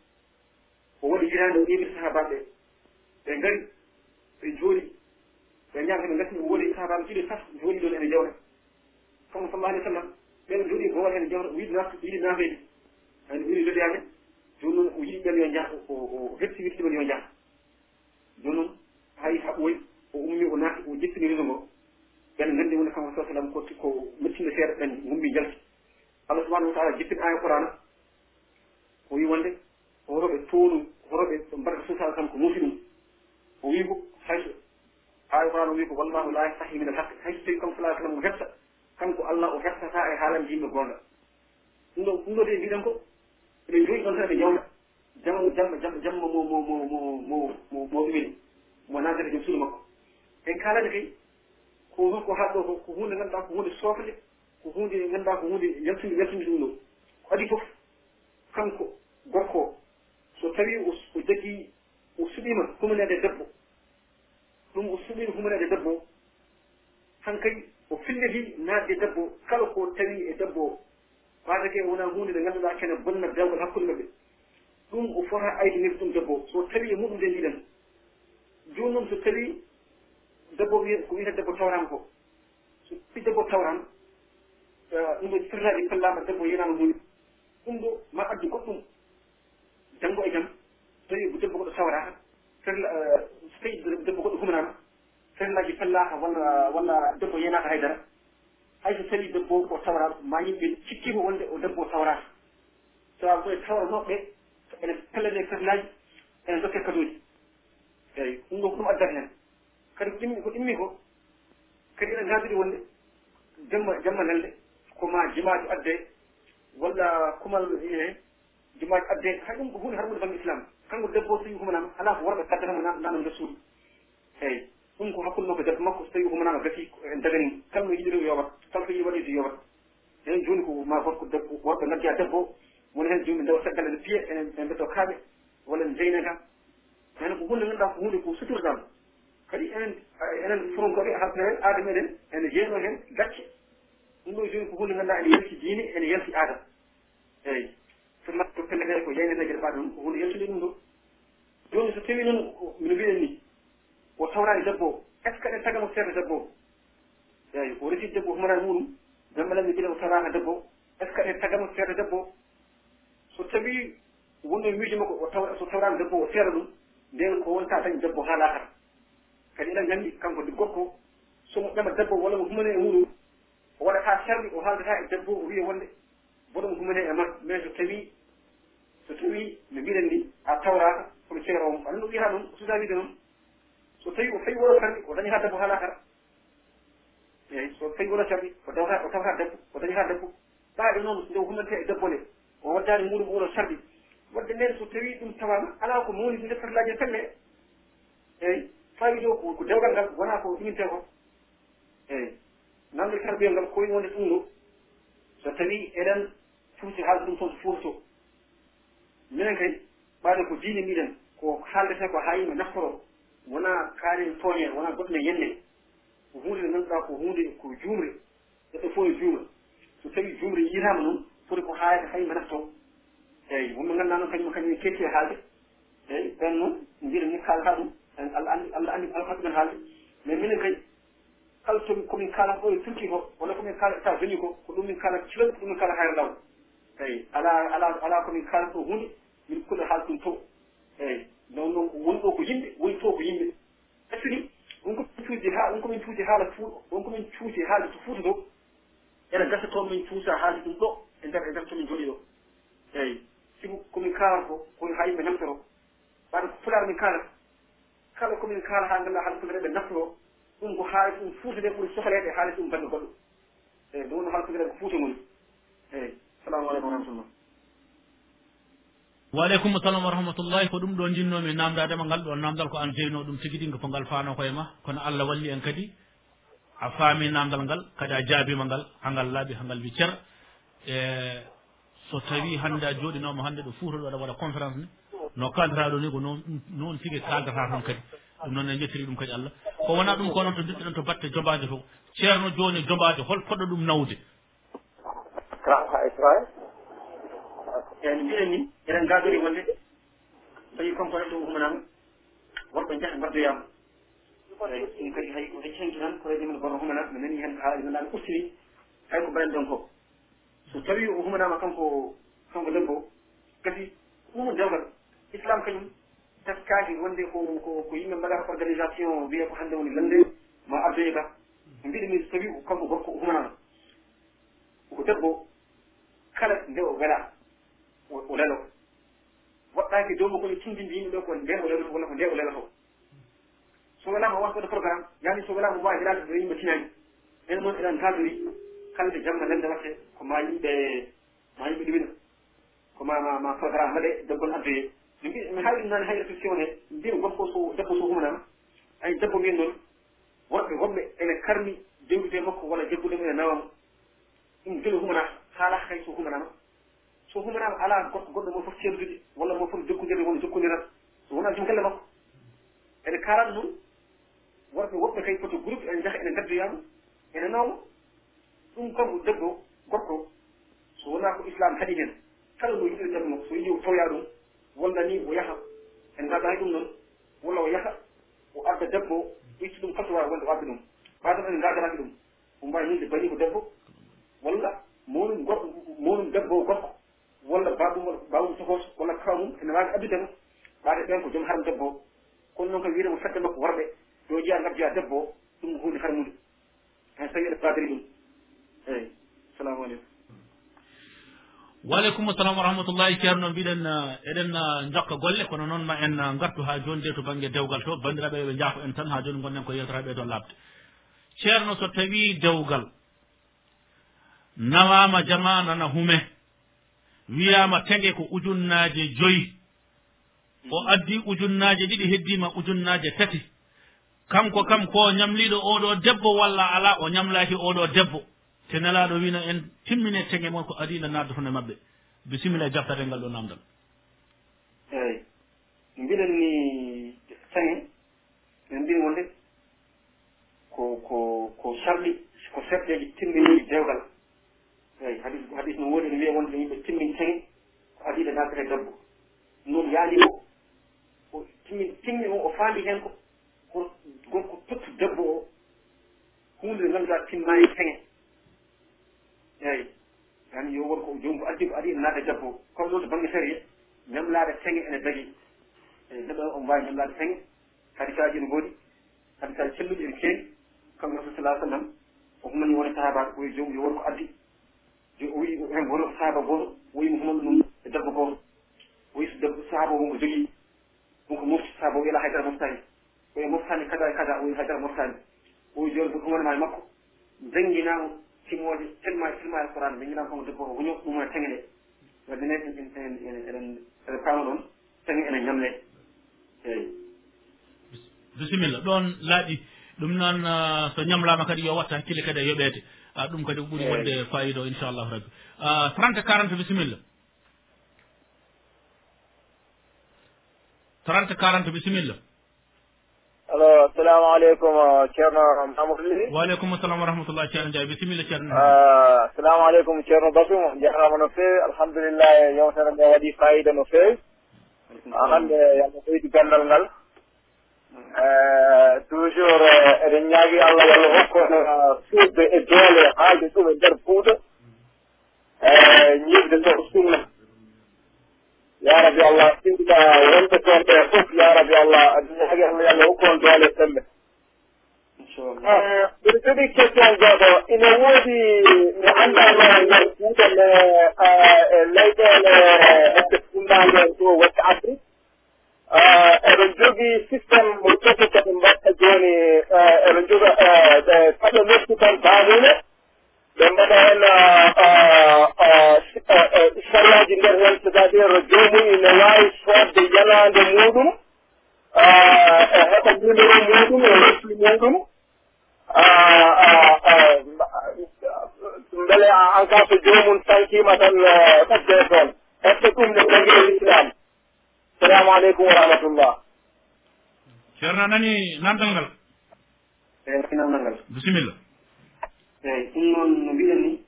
o waɗi yitaande o ƴeewiri sahabaɓe ɓe ngari ɓe jooɗi ɓe ñaamta ɓe gasni o woni sahabaɓe ɗiɗo saf jooɗi ɗon ene jawna kamma sallah alih w sallam ɓen jooɗi gowal hene jawna o yiɗi nas yiɗi naafeede ani ɓuri loɗoyamen jooni noon o yiɗi ɓen yo jaha o heptiwirtimen yo jaha jooni noon hay ha ɓooyi o ummi o naati o jettiniriso ngoo ɓen gandi wonde kanko sa sallam koti ko mettinde seeɗa ɓen gummi jalti allah subahanahu wa taala jippin aya qurana o wi wonde horoɓe toonu horoɓe ɓe mbaɗata suusaɗo tan ko muusi ɗum o wi ko hayso aya qurana o wi ko wallahu la yastahi min al haqq hayso tawi kanko salah sallam o hetta kanko allah o hettata e haalande yimɓe gonga ɗum ɗo ɗum ɗo de mbiɗen ko eɗen joyi ɗon tan ɓe jawna jamma jamma jamma jamma mo mo mo mo mo mo ɗumini mo natata joom suudu makko en kalani kay ko ko haɗɗo ko ko hunde ngannduɗa ko hunde sofle ko hunde ngannduɗa ko hunde yaltinde yaltinde ɗum ɗo. Ko adi fof kanko gorko o so tawi o jaggi o suɓima humnede debbo ɗum o suɓima humnede debbo han kay o filliti naatde debbo kala ko tawi e debbo. O ɓaatake wona hunde nde ngannduɗa kene bonna dewgal hakkude maɓɓe. Ɗum o fota aydinirde ɗum debbo. So tawi e muɗum de ndiɗen joni noon so tawi debbo ko wiyete debbo tawranko so ɓi debbo tawran eh, ɗum ɗo sirlaɗi pellama debbo yirama mum ɗum ɗo ma addu goɗɗum janngo e jam. So tawi debbo goɗɗo tawraka firla eh, so tawi debbo goɗɗo humnama ferlaji pellaka walla walla debbo yenaka haydara. Hayso tawi debbo o tawra ma yimɓe cikkima wonde o debbo tawrata sawabu koye tawranoɓɓe ene pellane ferlaji ene dokke kadoji. Eyi ɗum ɗo ko ɗum addata hen. kadi ko ɗimmi ko ɗimmi ko kadi eɗen gandiri wonde jamma jamma lelde koma jimaji adde walla kumal hen jimaji adde hay ɗum ko hunde harmude bange islam kanko debbo so tawi humanama ala ko worɓe kaddanamo nano nder suudu. Eyyi ɗum ko hakkude makko e debbo makko so tawi humanama gasi en dagani kalno e yiɗiri yoɓat kalko yiɗi e waɗi so yoɓat enen joni ko ma gorko debbo worɓe noddiya debbo woni hen joni ndewa saggal ene piye ene mbetto kaaɓe walla ne ene kam ene ko hunde ganduɗa ko hunde ko sutorɗamo kadi enen enen foronkoɓe hasna hen aada meɗen ene jeeno hen gacce. Ɗum ɗo joni ko hunde ganduɗa ene yalti diine ene yalti aadam eyyi soma to pelle kadi ko yeynetejeɗe mbaɗa ɗum ko hunde yaltude ɗum ɗo. Joni so tawi noon mino mbiɗen ni o tawrani debbo o est ce que ɗen tagamo seerde debbo? O eyyi o reside debbo humanani muɗum gambalanmi mbiɗen o tawraka debbo o est ce que ɗen tagamo seerde debbo? O so tawi wonno miijo makko o taw so tawrani debbo o seera ɗum nden ko wonta dañ debbo ha laakata kadi eɗen nganndi kanko de gorko somo ƴama debbo walla mo humane e muɗum o waɗata serɗi o haaldata e debbo o wiya wonde bono mo humane e ma mais so tawi so tawi no mbiɗen ni a tawraka kono ceero om aɗa no wiyata noon o susa wiide noon so tawi o fawi woɗo sarɗi o dañi debbo haala kara. Eyi so tawi woɗo sarɗi o dawta o tawata debbo o dañi debbo. Ɓaaɗe noon nde o humante e debbo nde o waddani muɗum oɗo sarɗi wadde nden so tawi ɗum tawama ala ko mawni nde fatlaji e pelle. Eyi fayido ko dewgal ngal wona ko ɗuminte ko eyi namde tarbiya ngal koye wonde ɗum ɗo so tawi eɗen fuuti haalde ɗum toon so fuurto. Minen kay ɓaade ko diine mbiɗen ko haaldete ko haa yimɓe naftoro wona kaalen tooñere wona goɗɗone yenne. Ko hunde nde ngannduɗaa ko hunde ko juumre neɗɗo fof e juumre so tawi juumre yiitaama noon foti ko haayde hay yimɓe naftoo eeyi wonɓe ngannduɗaa noon kañum kañum ketti e haalde. Eeyi ɓen noon mbiɗen ni kaalata ɗum. allah andi allah andi almatu men haalde mais minen kadi kala somi komin kalan ɗo e turki ko walla komin kala e état unis ko ko ɗum min kala culan ko ɗum min kala hayre law eyyi ala ala ala komin kalan ɗo hunde min kulɗo haala ɗum to. Eyyi non noon woni ɗo ko yimɓe woni to ko yimɓe. Actually wonko komin cuusi ha wonko komin cuusi haala fuuɗo wonko komin cuusi haalde to fuuta ɗo ene gasa toon min cuusa haalde ɗum ɗo e nder e nder tomin joɗi ɗo. Eyyi sibu komin kalan ko koye ha yimɓe namtoro ɓaɗa ko fulaar min kalat komin kaala ha ngannduɗa haala sukreɓe naftoro ɗum ko haalis ɗum fuutude ɓuuri sohlede haalis ɗum badde goɗɗo eyi ɗum woni haala sukreɓe ko fuute ngoni eyi salamu aleykum wa rahmatullah. Waleykum salam wa rahmatullahi ko ɗum ɗo jinnomi namdadema ngal ɗo namdal ko an jeyno ɗum tigui ɗinga ko ngal faano koye ma. Kono allah walli en kadi a faami namdal ngal kadi a jaabima ngal hangal laaɓi hangal wi ceer e so tawi hannde a jooɗinoma hannde ɗo fuuta ɗo aɗa waɗa conférence ni. No kaldata ɗo ni ko noon noon tigui kaldata tan kadi. ɗum noon en jettiri ɗum kadi allah. Ko wona ɗum ko noon to dirɗen to batte jombade to ceerno joni jombade hol poɗɗo ɗum nawde. Kraha israel en mbiɗen ni eɗen gadori wonde tawi componet ɗo umanama worɓe jaha gaddoyama e ɗum kadi hay ko heccanki tan ko redi men gono humana mi nani hen haali nanaami ustini hay ko mbaɗen ɗon ko. So tawi o humanama kanko kanko debbo kadi ɗum dewgal islam kañum teskaki wonde ko ko ko yimɓe mbaɗata organisation wiya ko hannde woni lande ma ardoye ka mbiɗa mi so tawi kanko gorko o humanano ko debbo kala nde o wela o lelo waɗɗaki dow mo kono tindindi yimɓe ɗo ko nde o lelo walla ko nde o lelato so welama wasa waɗa programme yani so welama wawi helade ɗo yimɓe tinani enen noon eɗen kaldori kala ɓe jangga lelde watte ko ma yimɓe ma yimɓe ɗumina ko ma ma programme waɗe doggol ardoye mbi mi haalɗum noon hay réflexion siwne mbimi gorko so debbo so humnama ay debbo min noon worɓe woɓɓe ene karmi dewdude makko walla debbude mum ene nawamo ɗum gila humanata haala kay so humanama so humanama ala gorko goɗɗo mo fof ceerdude walla mo fof jokkodirde wona jokkodirat so wona jom galle makko. Ene karat noon worɓe woɓɓe kay poto groupe e ene jaha ene gaddoyama ene nawmo ɗum kam debbo gorko so wona ko islam haɗi hen. Kala no yiɗiri debbo makko so yiɗi tawya ɗum walla ni o yaha en mbaɗa hay ɗum noon walla o yaha o adda debbo itti ɗum fatuwa wonde o adda ɗum. Ɓaatan ene ndagaraki ɗum o mbawi ninde bani ko debbo walla mawɗum gorko mawɗum debbo gorko walla baɗum walla bawum tokoso walla kawa mum ene wawi addudemo ɓaade ɓen ko joom haram debbo. O kono noon kam wiyatemo fedde makko worɓe yo jeeya ngabjoya debbo o ɗum ko hunde harmude hay so tawi eɗe baadiri ɗum. Eyi salamu aleykum. waaleykum salam wa rahmatullahi. Ceerno mbiɗen eh, eɗen eh, jokka golle kono noon ma en eh, gartu ha joni de to banggue dewgal to. Bandiraɓe ɓe jaafo en tan ha joni gonnen ko yewtoraɓe ɗo e labde ceerno so tawi dewgal nawama jama nana hume wiyama tege ko ujunnaje joyyi o addi ujunnaje ɗiɗi heddima ujunnaje tati. Kanko kam ko ñamliɗo oɗo debbo walla ala o ñamlaki oɗo debbo. te nelaɗo wino en timmine tege moon ko adina naddatone mabɓe bisimilla e jaftatel ngal ɗo namdal eyyi mbiɗen ni sange mbin wonde ko ko ko sarɗi ko serɗeji timmini dewgal eyyi hadis hadis no woodi no wiya wonde yimɓe timmini sange ko adiɗo naddata e debbo. Noon yaali o o timmin timmi o o faandi hen ko gonko tottu debbo o hunde nde ganduɗa timmani sange eeyi tan yo won ko addi ko adi e ene naata jabbo comme noon to bange sari ñamlaade senge ene dagi eyi neɗɗo o mbawi ñamlaade senge hadisaji no ngoodi hadisaji celluɗi ene keewi. Kamɓe rasul salah sallam o humani wona sahabaɓe koye jomum yo wonko addi. Jo o wi hen wono sahaba goto o wi mo humano ɗum e debbo goto. O wi so debbo sahaba o mo jogii wonko ko mofti sahaba o wiyala haydara moftani. Oye moftani kada e kada o wi haydara moftani. O wi joni ko ɗum e makko. Jangguinamo sigoji tellement silma e qouran ɓe jiɗan komo debbo ko woño ɗum e teŋe ɗe wadde ne en eɗen eɗen paama ɗon teŋe ene ñamle. Eyi bisimilla ɗon laaɗi ɗum noon ah, so ñamlama kadi yo watta hakkille kadi e yoɓede ah, ɗum kadi ko ɓuuri wonde fayida o inchallahu rabbi. Ah, Trente quarante bisimilla. Trente quarante bisimilla. alo assalamu aleykum uh, ceerno mamadou ly. Waaleykum salam wa rahmatullah ceerno ndiaye. Bisimilla ceerno uh, assalamu aleykum ceerno basum jarama no feewi alhamdulillah yewtere nde waɗi fayida no feewi hannde yalla ɓeydi gandal ngal. Uh, toujours eɗen ñaagui allah yallah hokkon suurde e doole haalde ɗum e nder puuda ñibde ɗo sunna. ya rabi allah tinɗiɗa wonɓe toon ɓe fof ya rabi allah adunaage allah yallah hokku doole sembe. Ah, mbiɗa jogi question goɗo ina woodi mi anndano e nder kuuɗe me e leyɗele e hedde fundaande ɗo west afrique. Ah, eɗen jogii systéme mo toti koɓe mbatta jooni ah, eɗen joga e, paɗe noppi tan baawune ɓe mbaɗa heen uh, uh, uh, sarlaji nder heen c' est à dire joomum ine waawi soodde yalande e muɗum e heɓa numéro muɗum e resli muɗum. Mbele en cas so joomum sankima tan fadde toon. Est ce que ɗum ne tagi e l'islam salamu aleykum wa rahmatullah. Ceerno nani namdal ngal? Eh, Eyi nani namdal ngal. Bisimilla. eyyi ɗum noon no mbiɗen ni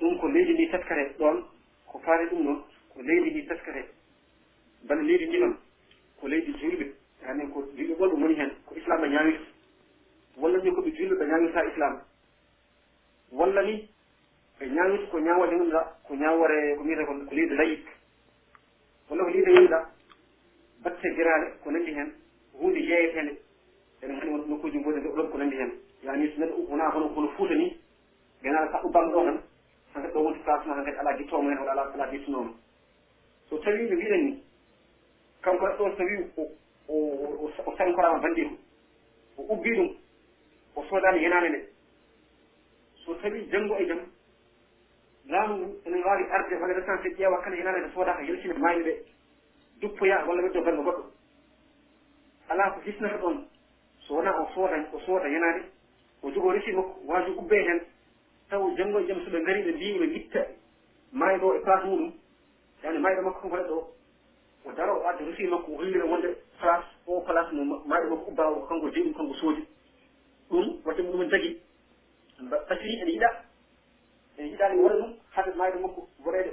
ɗum ko leydi ndi teskate ɗon ko faari ɗum ɗon ko leydi ndi teskate bana leydi ndi ɗon ko leydi julɓe yaani ko julɓe ɓolɓe goni heen ko islam ɓe ñaawirta. Walla ni koɓe julɓe ɓe ñaawirta islam walla ni ɓe ñaawirta ko ñaawode ngumɗa ko ñaawore ko mbiyete ko ko leydi layik walla ko leydi ngumɗa batte giraale ko nanndi heen huunde yeeyetende eɗen nganndi won nokkuji mboɗe ɗon ko nanndi heen yani so neɗɗo wona hono hono fuuta ni ganaa saɗɗo bamɗo tan hankkadi ɗo wonti place ma hankkadi ala gittomo hen walla ala ala gittunooma so tawi no mbiɗen ni kanko neɗɗo so tawi o sankorama bandiko o ubbi ɗum o soodani henaande nde. So tawi janngo e jam laamu ngu ene waawi arde walla resance ƴeewa kala henaande nde soodaka yaltina maayɓe ɓe duppoya walla weddo banno goɗɗo. Alaa ko hisnata ɗon so wonaa o soodan o sooda henaande o jogo resi makko waaju ubbe hen taw janngo e jam soɓe ngari ɓe mbi ɓe gitta mayɗo e place muɗum yani mayɗo makko konko neɗɗo o daro o adda resi makko o hollira wonde place o place mo mayɗo makko ubba o kanko ɗum kanko soodi ɗum watte mum ɗumen tagi. Asiri ene yiɗa ene yiɗaani waɗa ɗum hade mayɗo makko waɗeede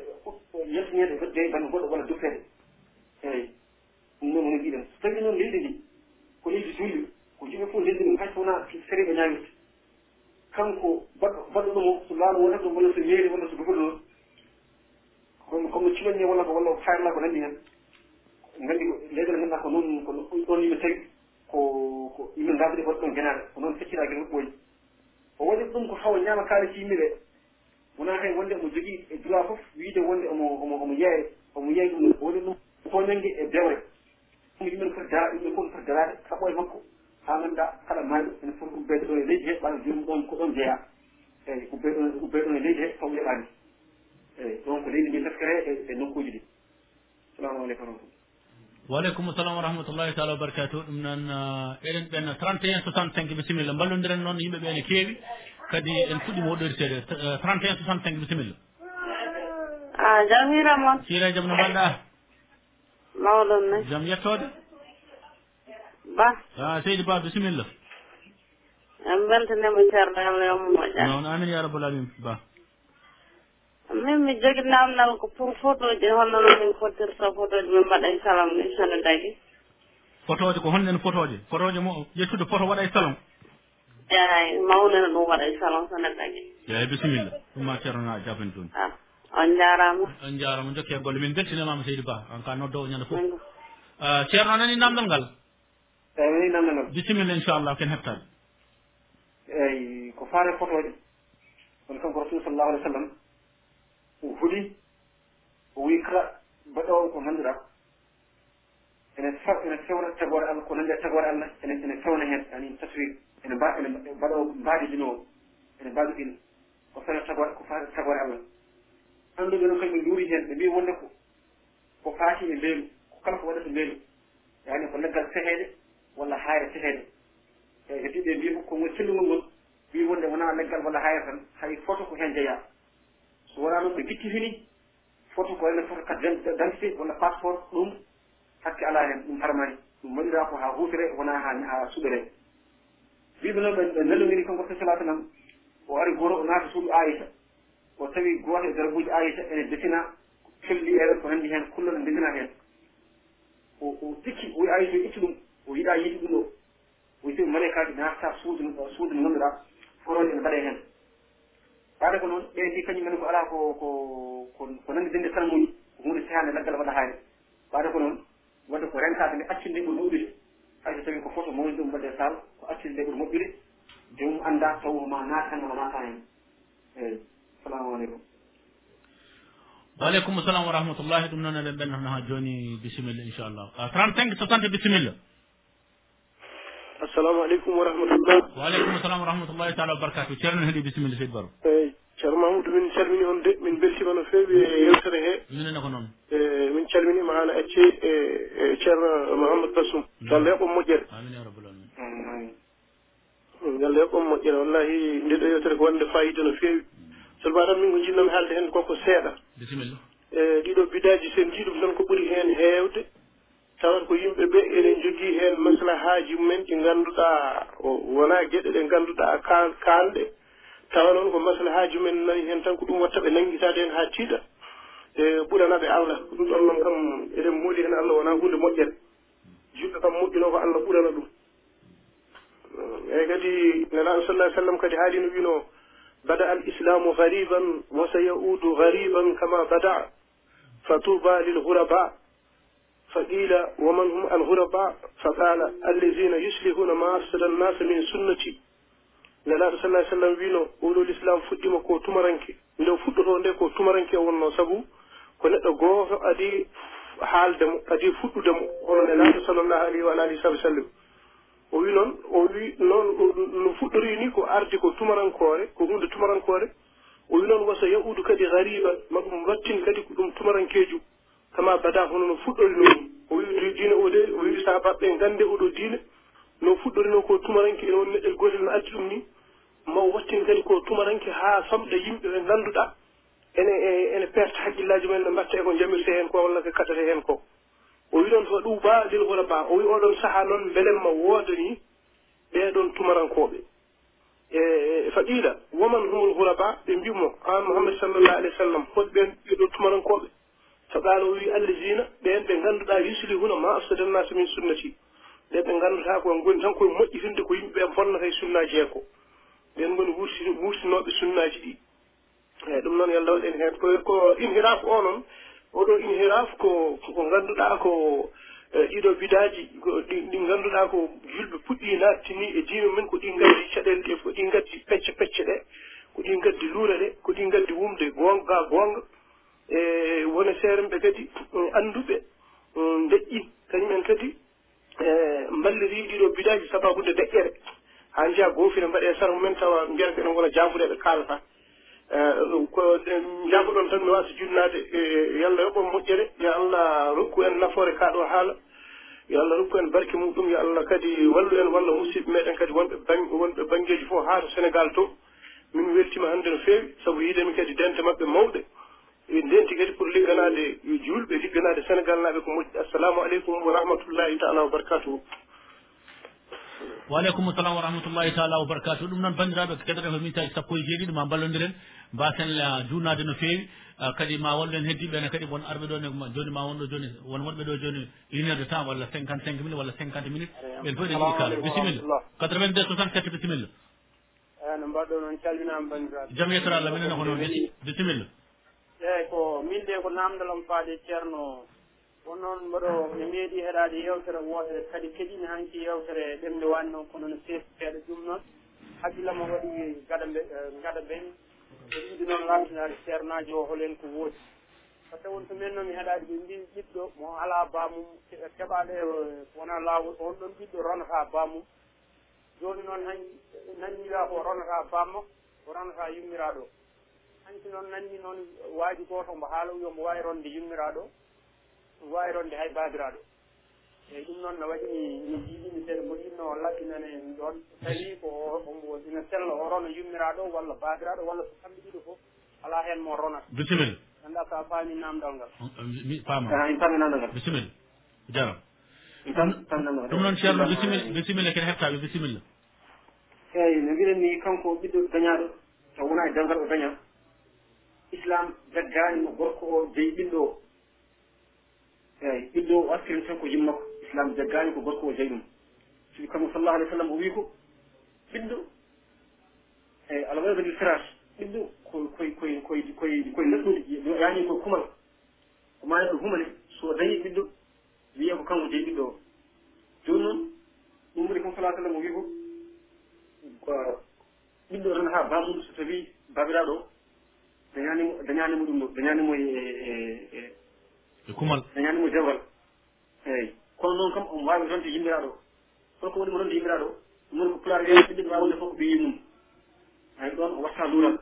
yaltinede fodde bande goɗɗo walla duftede eyi ɗum noon wono mbiɗen. So tawi noon leydi ndi ko leydi julli ko juɓe fof leydi ndin hay so wonaa fereɓe ñaawirta. kanko baɗɗo ɗum so laamu wonata ɗum walla so mairie walla so gouverneur kono kono ciwanñe walla ko walla fayalla ko nanndi heen nganndi leyɗele nganndaa ko noon ko ɗon yimɓe tawi ko ko yimɓe ngaabiri waɗi ɗon genaade ko noon fecciraage lobɓooji o waɗi ɗum ko hawa ñaama kaalisi yimɓe ɓee wonaa hen wonde omo jogii e droit fof wiide wonde omo omo omo yeeye omo yeeye ɗum o waɗi ɗum ko e dewre ɗum yimɓe foti dara yimɓe fof no foti daraade saɓo e makko. haa ngannduɗa kala mayɗo ene foti ubbeede ɗon e leydi he ɓaɗa jomum ɗon ko ɗon jeeya eyi ubbe ɗon ubbe ɗon e leydi he taw yeɓaani eyi ɗon ko leydi ndi leskere e, e nokkuuji ɗi. Salamu aleykum wa rahmatullah waaleykum salam wa rahmatullahi taala wa barakatu ɗum noon eh, eɗen ɓen 31 65 bisimilla. Mballodiren noon yimɓe ɓe ne keewi. Kadi en puɗɗima hoɗɗodirteede 31 65 bisimilla. A jam hiiramoon hiire jam no mbaɗɗa? Mawɗon ne. Jam yettode Ba. a seydi Ba bisimilla. En beltanima ceerno Allah yo mo moƴƴani noon amin ya rabbal alamin Ba. Min mi jogi namdal ko pour photo ji holno no min fottirta photoji min mbaɗa e salam ni sano dagi photoji ko honɗen photoji photoji mo ƴettude photo waɗa e salon. Eyi mawnana ɗum waɗa e salon sano dagi eyi bisimilla. Ɗum ma ceerno a jabani toon ah, on jarama. On jarama jokke golle. Min beltinimama seydi Ba an ka noddowo ñande fof. Ah, ceerno nani namdal ngal? eyi nananon bisimilla inchallah ken hettaɓe eyi ko faare fotoje kono kanko rasul sallallahu alih w sallam o huuli o wi kala mbaɗo ko nandira ene few ene fewna tagore allah ko nandi e tagore allah ene ene fewna heen ani taswir ene mba ene mbaɗo mbaadidino o ene mbaɗuɗin ko fewna tagore ko faa tagore allah. Annduɓe no kañum nduuri heen ɓe mbi wonde ko ko faati e mbeelu ko kala ko waɗata mbeelu yani ko leggal seheede walla hayre tefede eyi so e mbi ko komo sellugol ngol wi wonde wona leggal walla hayre tan hay photo ko heen jeeya so wona noon ɓe gittitini photo ko wayno photo carte d'identité walla passeport ɗum hakke ala heen ɗum harmani. Ɗum waɗira ko haa hutore wona ha ha suɓere mbiɓe noon ɓe nellodiri kanko sa salatu nam o ari goto o naata suuɗu aissa o tawi goto e darbuji aissa ene desina felli eɗen ko hanndi heen kullon e defina heen. O o tikki o wi aissa o itti ɗum. o yiɗa yiɗi ɗum ɗo o yiɗi malaikaji naata suudu suudu mo ganduɗa forode ene mbaɗe hen ɓaade ko noon ɓe kañum kañumen ko ala ko ko ko nandi dende tan ko hunde sehande laggal waɗa haani ɓaade ko noon wadde ko rentade nde accinde ɓuri moƴƴude. Hayso tawi ko foto mawni ɗum mbaɗe sal ko accinde nde ɓuri moƴƴude. Jomum annda taw tawma naatan wala naata hen eyi salamu aleykum. Waaleykum salam wa rahmatullahi. Ɗum noon eɗen ɓennono ha joni bisimilla inchallah 35 60 bisimilla. assalamu aleykum wa rahmatullah. Waaleykum salam wa rahmatullahi taala wa barakatu ceerno heeɗi bisimilla seydi baro. Eyyi ceerno mahamoudou min calmini on de min beltima no feewi e yewtere he. Minene ko noon? Eh, e min calminima hano acce e ceerno mouhamadou basum yo hmm. allah yoɓon moƴƴere. Amin ya rabbal alamin. Hmm, allah yoɓon moƴƴere. Wallahi nde ɗo yewtere ko wande fayida no feewi. Hmm. So mbaɗan min ko jinnomi haalde hen koko seeɗa. Bisimilla e eh, ɗiɗo bidaji sen ji ɗum tan ko ɓuuri hen heewde. tawan ko yimɓe ɓe eɗen jogii heen maslahaaji mumen ɗi ngannduɗaa wonaa geɗe ɗe ngannduɗaa kaanɗe tawa noon ko maslahaaji mumen nani heen tan ko ɗum watta ɓe nanngitaade heen haa tiiɗa. E ɓuranaɓe allah ɗum ɗon noon kam eɗen moodi heen allah wonaa hunde moƴƴere. Juɗɗo kam moƴƴinoo ko allah ɓurana ɗum. Eyi kadi nelaaɗo sallah sallam kadi haalino winoo bada al islamu gariban wa sa yaudu gariban kama bada fa tuba lil huraba فقيل ومن هم الغرباء فقال الذين يسلهون ما أفسد الناس من سنتي nelaɗo sallah sallam wino oɗo l'islam fuɗɗima ko tumaranke. Nde fuɗɗoto nde ko tumaranke o wonno sabu ko neɗɗo gooto adi haalde mo adi fuɗɗude mo. Hono nelaɗo sallllahu alayhi wa alihi sabi sallam o wi noon o wi noon no fuɗɗori ni ko ardi ko tumarankoore ko hunde tumarankoore o wi noon wasa yahudu kadi hariban maɗum wattin kadi ko ɗum tumarankeju kama bada hono no fuɗɗori noon o wi diine o de o wi sahabaɓe gande oɗo diine. No fuɗɗori no ko tumaranke ene woni neɗɗel gotel no addi ɗum ni ma wattin kadi ko tumaranke haa famɗa yimɓe ɓe ngannduɗa ene e, ene perte haqqillaji mumen no mbatta e ko jamirte heen ko walla ko kaddata heen ko. O wi noon to ɗum ba lil wona ba o wi oɗon sahaa noon belemma wooda ni ɓeeɗon tumarankoɓe. E, e fa woman humul hulaba ɓe mbimo an mouhammad sallallah alih w sallam hotɓen ɓeɗon tumarankoɓe. fa qala o wi allahina ɓen ɓe ngannduɗaa yuslihuna ma afsadannasa min sunnati. Ɓe ɓe ngannduta ko ngoni tan koye moƴƴitinde ko yimɓe yimɓeɓe bonnata e sunnaji hee ko. Ɓen ngoni wurtinoɓe sunnaji ɗi. Eeyi ɗum noon yallah waɗen heen ko inhiraf o noon oɗo inhiraf ko ko ngannduɗaa ko e, ɗiɗo bidaji ɗi ngannduɗaa ko julɓe puɗɗi nattini e diine men ko ɗi ngaddi caɗele ɗe ko ɗi ngaddi pecce pecce ɗe ko ɗi ngaddi luure ɗe ko ɗi ngaddi wumde gonga gonga e wona seerenɓe kadi e annduɓe deƴƴi kañumen kadi e, e mballiri ɗiɗo bidaji sababude deƴƴere haa njiya goofire mbaɗe sara mumen tawa mbiyata ɓeɗen gona jaafude ɓe kaalata. E, ko jaafuɗon tan mi wasa junnade yo allah yoɓon moƴƴere yo allah rokku en nafoore kaaɗo haala yo allah rokku en barke muɗum yo allah kadi wallu en walla musidɓe meɗen kadi wonɓe wonɓe banggeji fof haa to sénégal to. Min weltima hannde no feewi sabu yiidemi kadi dente maɓɓe mawɗe. ɓe ndenti kadi pour ligganade julɓe ligganade sénégal naaɓe ko moƴƴi. Assalamu aleykum wa rahmatullahi taala wa barakatuhu. Waaleykum salam wa rahmatullahi taala wa barakatu ɗum noon bandiraɓe keɗoɗen ko mintaji sappo e jeeɗiɗi ma ballodiren mbasen juunade no feewi. Ah, kadi ma wonɗen heddiɓe ne kadi won arɓe ɗon joni ma wonɗo joni won wonɓe ɗo joni une heure de temps walla cinquante cinq minutes walla cinquante minutes. Ɓen fof eɗen jiɗi kaala bisimilla. 82 67 bisimilla. Eyi no mbaɗɗo noon calminama bandiraɓe jam yettore allah minen ko noon. Bisimilla. eeyi ko min de ko naamdalam faade ceerno won noon mbaɗo mi meeɗi heɗaade yeewtere wootere kadi keɗiino hanki yeewtere ɗemnde waani noon kono no seettiteeɗo ɗum noon. Hakkillama waɗi gaɗa gaɗa ɓen e ɗiɗi noon laatinaade ceernaaji o holen ko woodi. Par ce que won wonto min noon mi heɗaade ɓe mbi ɓiɗɗo mo alaa baamum keɓaaɗo e wonaa laawol on ɗon ɓiɗɗo ronataa baamum jooni noon nan nanniraa ko ronataa baammakko o ronataa yummiraaɗo. o hanki noon nanni noon waaji gooto mbo haala wiyo mbo waawi ronde yummiraaɗo omo waawi ronde hay baabiraaɗo. Eeyi ɗum noon ne waɗi mi jiiɗimi seeɗa mbo inno laɓɓinane ɗon. So tawii ko ina sella o rona yummiraaɗo walla baabiraaɗo walla so kamɓe ɗiɗo fof alaa heen mo ronata bisimilla annda so a faami naamdal ngal. Mi faama mi faami ah, naamdal ngal. Bisimilla jaram ɗum noon ceerno bisimilla bisimilla e kene heftaaɓe bisimilla. Eeyi no mbiɗen ni kanko ɓiɗɗo dañaaɗo taw wonaa e dangal o dañaa. islam jaggani mo gorko o jeyi ɓiɗɗo o eyi ɓiɗɗo o wattiri tan ko yimmakko islam jaggani ko gorko o jeyi ɗum. Sibi kamo sallallahu alih w sallam o wi ko ɓiɗɗo eyyi alawayga lil firage ɓiɗɗo koye lesnude yani koye kumal ko mani ɗo humane so dañi ɓiɗɗo wiye ko kanko jeyi ɓiɗɗo o. Joni noon ɗum woni kam salah sallam o wi ko ɓiɗɗo tan ha bamum so tawi babiraɗo o dañanimo dañanimo ɗum ɗo dañanimo e eh, eh, eh, e kumal. dañanimo dewgal eyyi kono noon kam omo wawi ronde yimmiraɗo holko waɗimo ronde yimmiraɗo ɗum woni ko pulaar e ɓiɗɗo ɓiɗɗiɗo wawde fof ko ɓiyi mum. Hay ɗon o watta luural.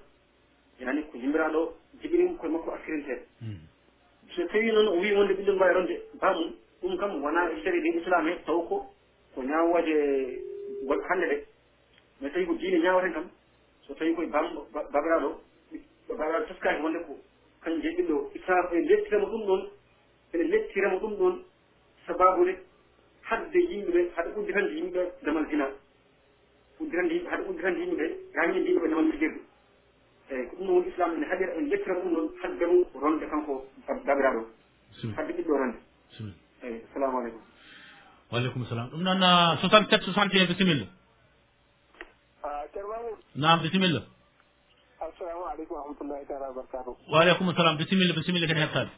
Yani ko yimmiraɗo o jiɓirimo koye makko askirinte hmm. so tawi noon o wi wonde ɓiɗɗo mbawi ronde bamum ɗum kam wona e sari ɗin islam he taw ko ko ñawoje hannde de. Mais tawi ko diine ñawaten kam so tawi koye bam babiraɗo ɗo babal toskaki wonde ko kañum jeyi ɗin ɗo. Islam e ene lettirama ɗum ɗon ene lettirama ɗum ɗon sababude hadde yimɓe ɓe haɗa uddirande yimɓeɓe damal zina. Uddirande yimɓe haɗa uddirande yimɓe ɓe rañinde yimɓeɓe damal fijirde eyyi ko ɗum ɗon woni islam ene haɗira ene lettirama ɗum ɗon hadde haddemo ronde kanko dabiraɗo hadde ɓiɗɗo ronde. Eyyi assalamu aleykum waaleykum salam ɗum noon ah, 67 61 bisimilla. Ah, Ceerno mamoudou nam bisimilla. assalamu aleykum warahmatullahi taala wabarakatu waaleykum salam bisimilla bisimilla kadi hettaɓe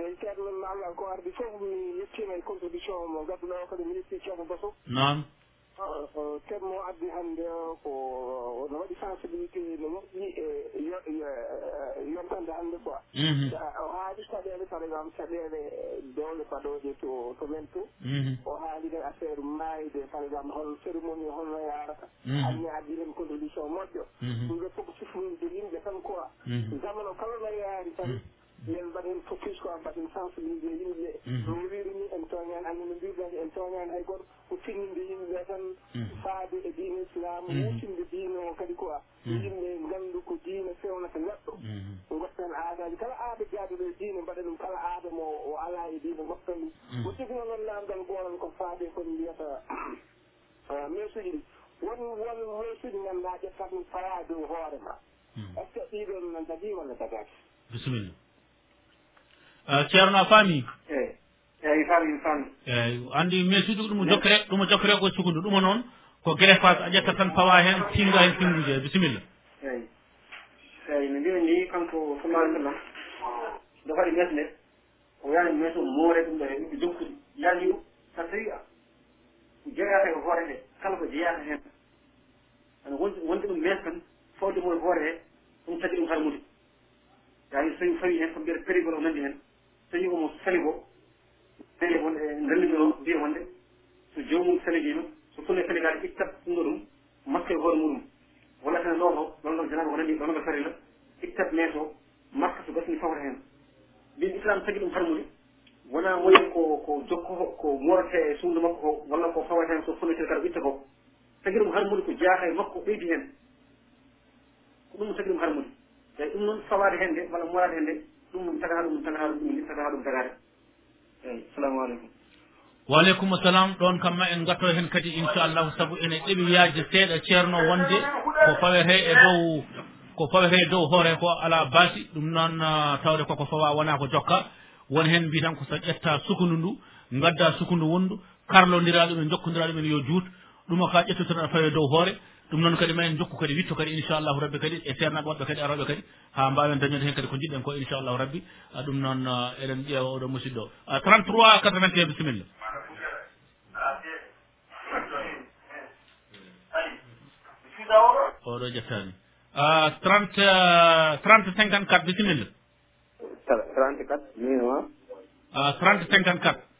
eyyi ceernon allah ko ardi fof mi yettima e contribution mo gadduɗa o kadi mi yetti ah, ceerno baso noon termo addi hannde ko no waɗi sensibilité no moƴƴi e, e, e yontande hannde quoi. Mhm. O haali caɗeele par exemple caɗeele dewle paɗooje to to men to. Mhm. O haali ɗen affaire mayde par exemple hol cérémonie holno yarata mhm. anni addi heen contribution moƴƴo. Ɗum ɗo fof Mhm. jamono kala no yaari tan. Mhm. Min mbaɗen focus quoi mbaɗen sensibilisé yimɓe. Mhm. No wiiri ni en toñani anni no mbirɗani en toñani hay goto ko finninde yimɓeɓe tan. Faade e diine islam wutinde diine o kadi quoi. Yimɓe gandu ko diine fewnata neɗɗo. Gotten aadaji kala aada jaaduɗo e diine mbaɗa ɗum kala aada mo o ala e diine gotten ɗum. O sifno noon namdal gonan ko faade kon mbiyata *coughs* uh, mesuji ɗi. Won won mesuji ganduɗa ƴettat ɗum fayaa dow hoore. bisimilla eh, ceerno a faami? Eh, eyi eyi faami mi faami. Eyi anndi mais surtout ɗum jokkere ɗum jokkere ko sukundu. Ɗuma noon ko greffage a ƴetta tan pawa heen tinga heen tinguji e bisimilla. Eyi eyi no mbimi ni kanko somalintolam nde waɗi mes nde o yani mes o moore ɗum ɗo e ɗiɗi jokkude. Yani ɗum so tawi jeyata e hoore nde kala ko jeyata heen ana wonti wonti ɗum mes tan fawde mo e hoore he ɗum tagi ɗum harmude yaani soñi fawi hen ko mbiyata périgol o nandi hen soñi omo saligo ene won e ndenndinoro mbiya wonde so jomum saligima so sunne sénégal ittat ɗumɗo ɗum maske hoore muɗum. Walla tan looto ɗon ɗon janaba wonandi ɗon ɗo farila ittat nees o maska so gasni fawta hen. Min islam tagi ɗum harmude wona woni ko ko jokkoto ko morate e suudu makko ko walla ko fawata hen so funnetel kala itta ko. Tagi ɗum harmude ko jaaha e makko ɓeydi hen. Ko ɗum tagi ɗum harmude. eyi ɗum noon fawade hen nde walla morade hen nde ɗum ɗum tagata ɗum tagata ɗum ɗum tagata ɗum tagade eyi assalamu aleykum waaleykum salam ɗon kamma en gatto hen kadi inchallahu saabu ene ɗeɓi yaaje seeɗa ceerno wonde ko fawete e dow ko fawete dow hoore ko ala baasi. Ɗum noon ah, tawde koko fawa wona ko jokka. Won hen mbi tan ko so ƴetta sukundu ndu gadda sukundu wondu karlodira ɗumen e jokkodira ɗum yo juut. Ɗuma ka ƴettu tan aɗa fawe dow hoore. ɗum noon kadi ma en jokku kadi witto kadi inchallahu rabbi kadi e ceernaɓe waɗɓe kadi e aroɓe kadi ha mbawen dañode hen kadi ko jiɗɗen ko inchallahu rabbi. Ɗum noon eɗen ƴeewa oɗo musidɗo. O 33 81 bisimilla. Oɗo ƴettani 30 30 54 bisimilla. 34 minima 30 54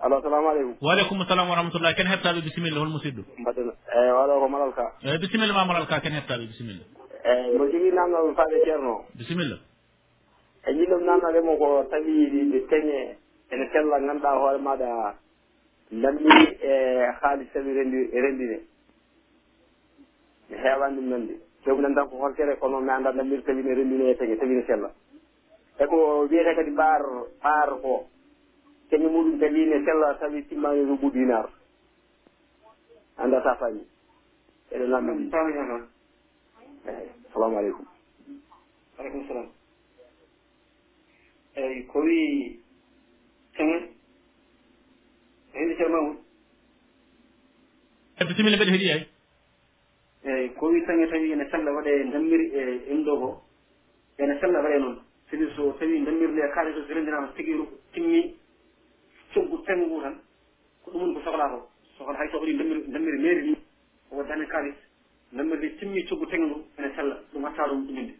allo salamu aleykum. Waaleykum salam wa rahmatullah ken hettaɓe bisimilla hol musidɗo mbaɗen eyi eh, waɗo ko malal ka? Eyyi bisimilla ma malal ka ken hettaɓe bisimilla. Eh, eyi mo jogui namdal faade ceerno. Bisimilla. E jiɗom namdademo ko tawi ɗe teñe ene sella ganduɗa hoore maɗa lammini e haalis tawi rendi rendine. Mi heewani ɗum nande jogi nan tan ko holkere kono mi anda lammiri tawi ne rendine e teñe tawi ne sella. Eko wiyete kadi mbaar mbaar ko. kene muɗum tawi ne sella tawi timmani rubu dinar. Andata fami eɗen namdi eyi salamu aleykum aleykum salam eyi ko wi tene heɗi cermamum e bisimilla mbeɗa heeɗi yayi eyi ko wi taŋe tawi ene sella waɗe dammiri e imɗo ko ene sella waɗe noon. Sidi so tawi dammirde e kaalis o so renndinama tigi timmi coggu tengu tan ko ɗum woni ko sohlaa ko sohla hay sohli dammiri dammiri mairie ni o waddani kalis dammirde timmi coggu tengu ene sella ɗum hatta ɗum ɗuminde.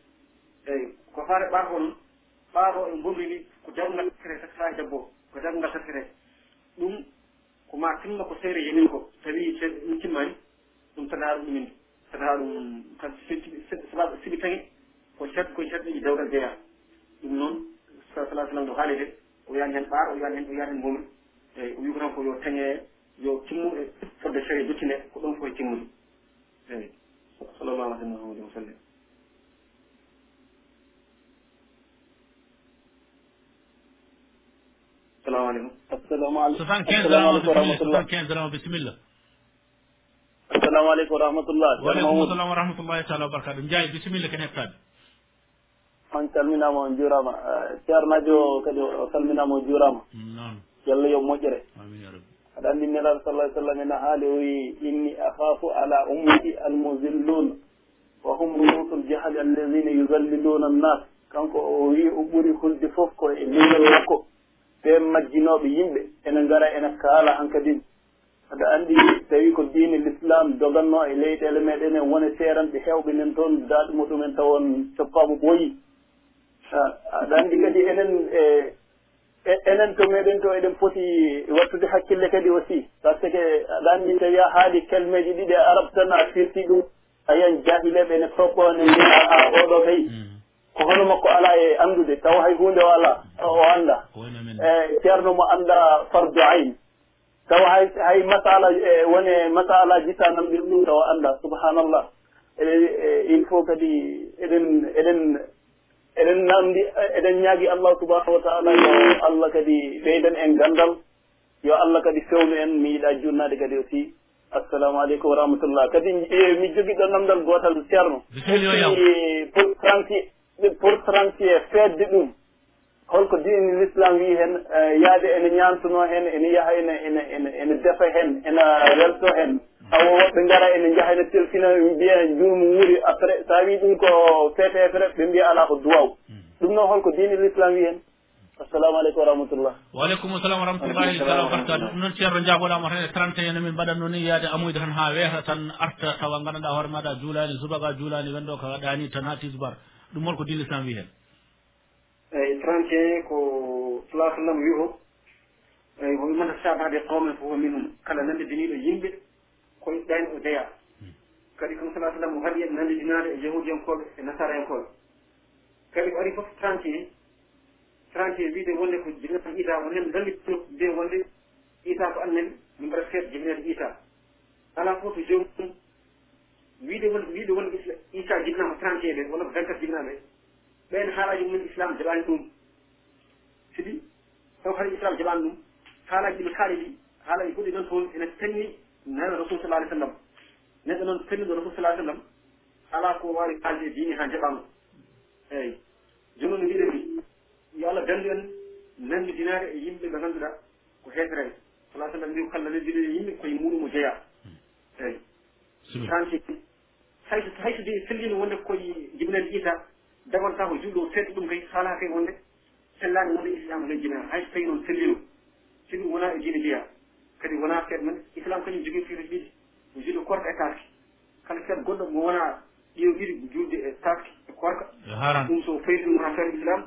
Eyi ko faare ɓaako noon ɓaako e bonndi ni ko jabngal secret secretaji e debbo o ko jabngal secret ɗum ko ma timma ko seere yemin ko tawi ɗum timmani ɗum tata ɗum ɗuminde. Tata ɗum sababu sibi tagi ko cat ko cat dewgal jeeya. Ɗum noon sa salah sallam ɗo haalide o wiyani hen ɓaar o wiyani hen o wiyani hen momin eyi o wi ko tan ko yo teñe yo timmu e fodde feere dutti ko ɗon foye timmude. Eyi sallallahu alayhi mahamadi wa sallam. Salamu aleykum assalamu aleykum soixante quinze rama bisimilla assalamu aleykum wa rahmatullah. Wa aleykum salam wa rahmatullahi taala wa barakatu ndiaye bisimilla kene hettaɓe on calminama on juurama. Eh, Ceernajo kadi o salminama o juurama. Yalla yo moƴƴere. Aɗa anndi nelaɗo sallah sallam ene haali o wi inni akhafu ala ummati almuzillun wa hum ruusul jahali alladina yudalliluna annas kanko o wi o ɓuuri hulde foof ko e leygal makko. Ɓe majjinoɓe yimɓe ene gara ene kaala han kadin aɗa andi tawi ko diine l'islam doganno e leyɗele meɗen e wone seeranɓe hewɓe nen toon daaɗi muɗumen tawon coppama ɓooyi Ah, ah, aɗa anndi kadi enen e, e enen to meɗen to eɗen poti wattude hakkille kadi aussi. Par ce que aɗa anndi tawi a haali kelmeji ɗiɗi e arabe tan a firti ɗum a yiyan jahileɓe ne foppo ne mbiya a oɗo kay ko hono makko ala e anndude taw hay hunde o ala o annda. E ceerno mo annda fardu ayn. Taw hay hay masala e wone masalaji tanamɗin ɗum taw annda subhanallah. E, e, il faut kadi eɗen eɗen eɗen namdi eɗen ñaagui allah subahanahu wa taala yo allah kadi ɓeydan en gandal yo allah kadi fewnu en mi yiiɗa jurnade kadi aussi assalamu aleykum wa rahmatullah. Kadi e, mi joguiɗo namdal gotal ceerno. Pour tranqui pour tranquie fedde ɗum holko dini l'islam wi hen e, yaade ene ñantuno hen ene yaaha ene ene ene defa hen ene welto hen awo woɓɓe gara ene jaha ene telfina mbiya jurmu wuuri après. So a wi ɗum ko ptf rek ɓe mbiya ala ko duwaw. Ɗum noon holko dinil islam wi hen assalamu aleykum wa rahmatullah. Waaleykum salam wa rahmatullahi taala wabarakatu ɗum noon ceerno jaboɗama tan e trente 31 min mbaɗatno ni yaade amoyde tan ha weeta tan arta tawa gandanɗa hoore maɗa juulani subaka juulani wenɗo ko waɗani tan ha tisbar ɗum holko dinil islam wi hen eyyi 31 ko salah sallam wi o eyi ko imata sabade qawmen fofo minum kala nande deniɗo yimɓe. koye ɗayn o deya. Kadi kam sala sallam o haɗi en nanndidinaade e yahudi e nasara enkoɓe kadi ko ari fof trantie trantie wiide wonde ko jinnaaɗo ita won heen dallitno mbiye wonde ita ko annabi min mbaɗa feet jinneede ita. Alaa fof to jomum wiide wonde wiide won ita jinnaama trantie ɓe walla ko vingt-quatre jinnaaɓe ɓeen haalaaji mumen islam jaɓaani ɗum. Sidi taw hade islam jaɓaani ɗum haalaaji ɗi ɓe kaali ɗi haalaaji goɗɗi noon toon ene tanni nawi rasul sala alih sallam neɗɗo noon pelluɗo rasul sala sallam ala ko wawi kalde dini ha jaɓama eyyi joni no mbiɗen ni yo allah dandu en nandidinare e yimɓe ɓe ganduɗa ko heetere sala sallam mbi ko allah nandidine e yimɓe koye muɗum o jeeya eyyi tanti hayso hayso de fellino wonde koye jibinande ita dabanta ko julɗo o ɗum kay haala kay wonde sellani wonde islam len lejjina hayso tawi noon fellino si ɗum wona e diine jeeya kadi wona feet men islam kañum jogui fiire ɗiɗi ko julɗo korka e taski kala feet goɗɗo mo wona ɗiyo ɗiɗi julde e taski e korka ɗum so fayi ɗum wona feere islam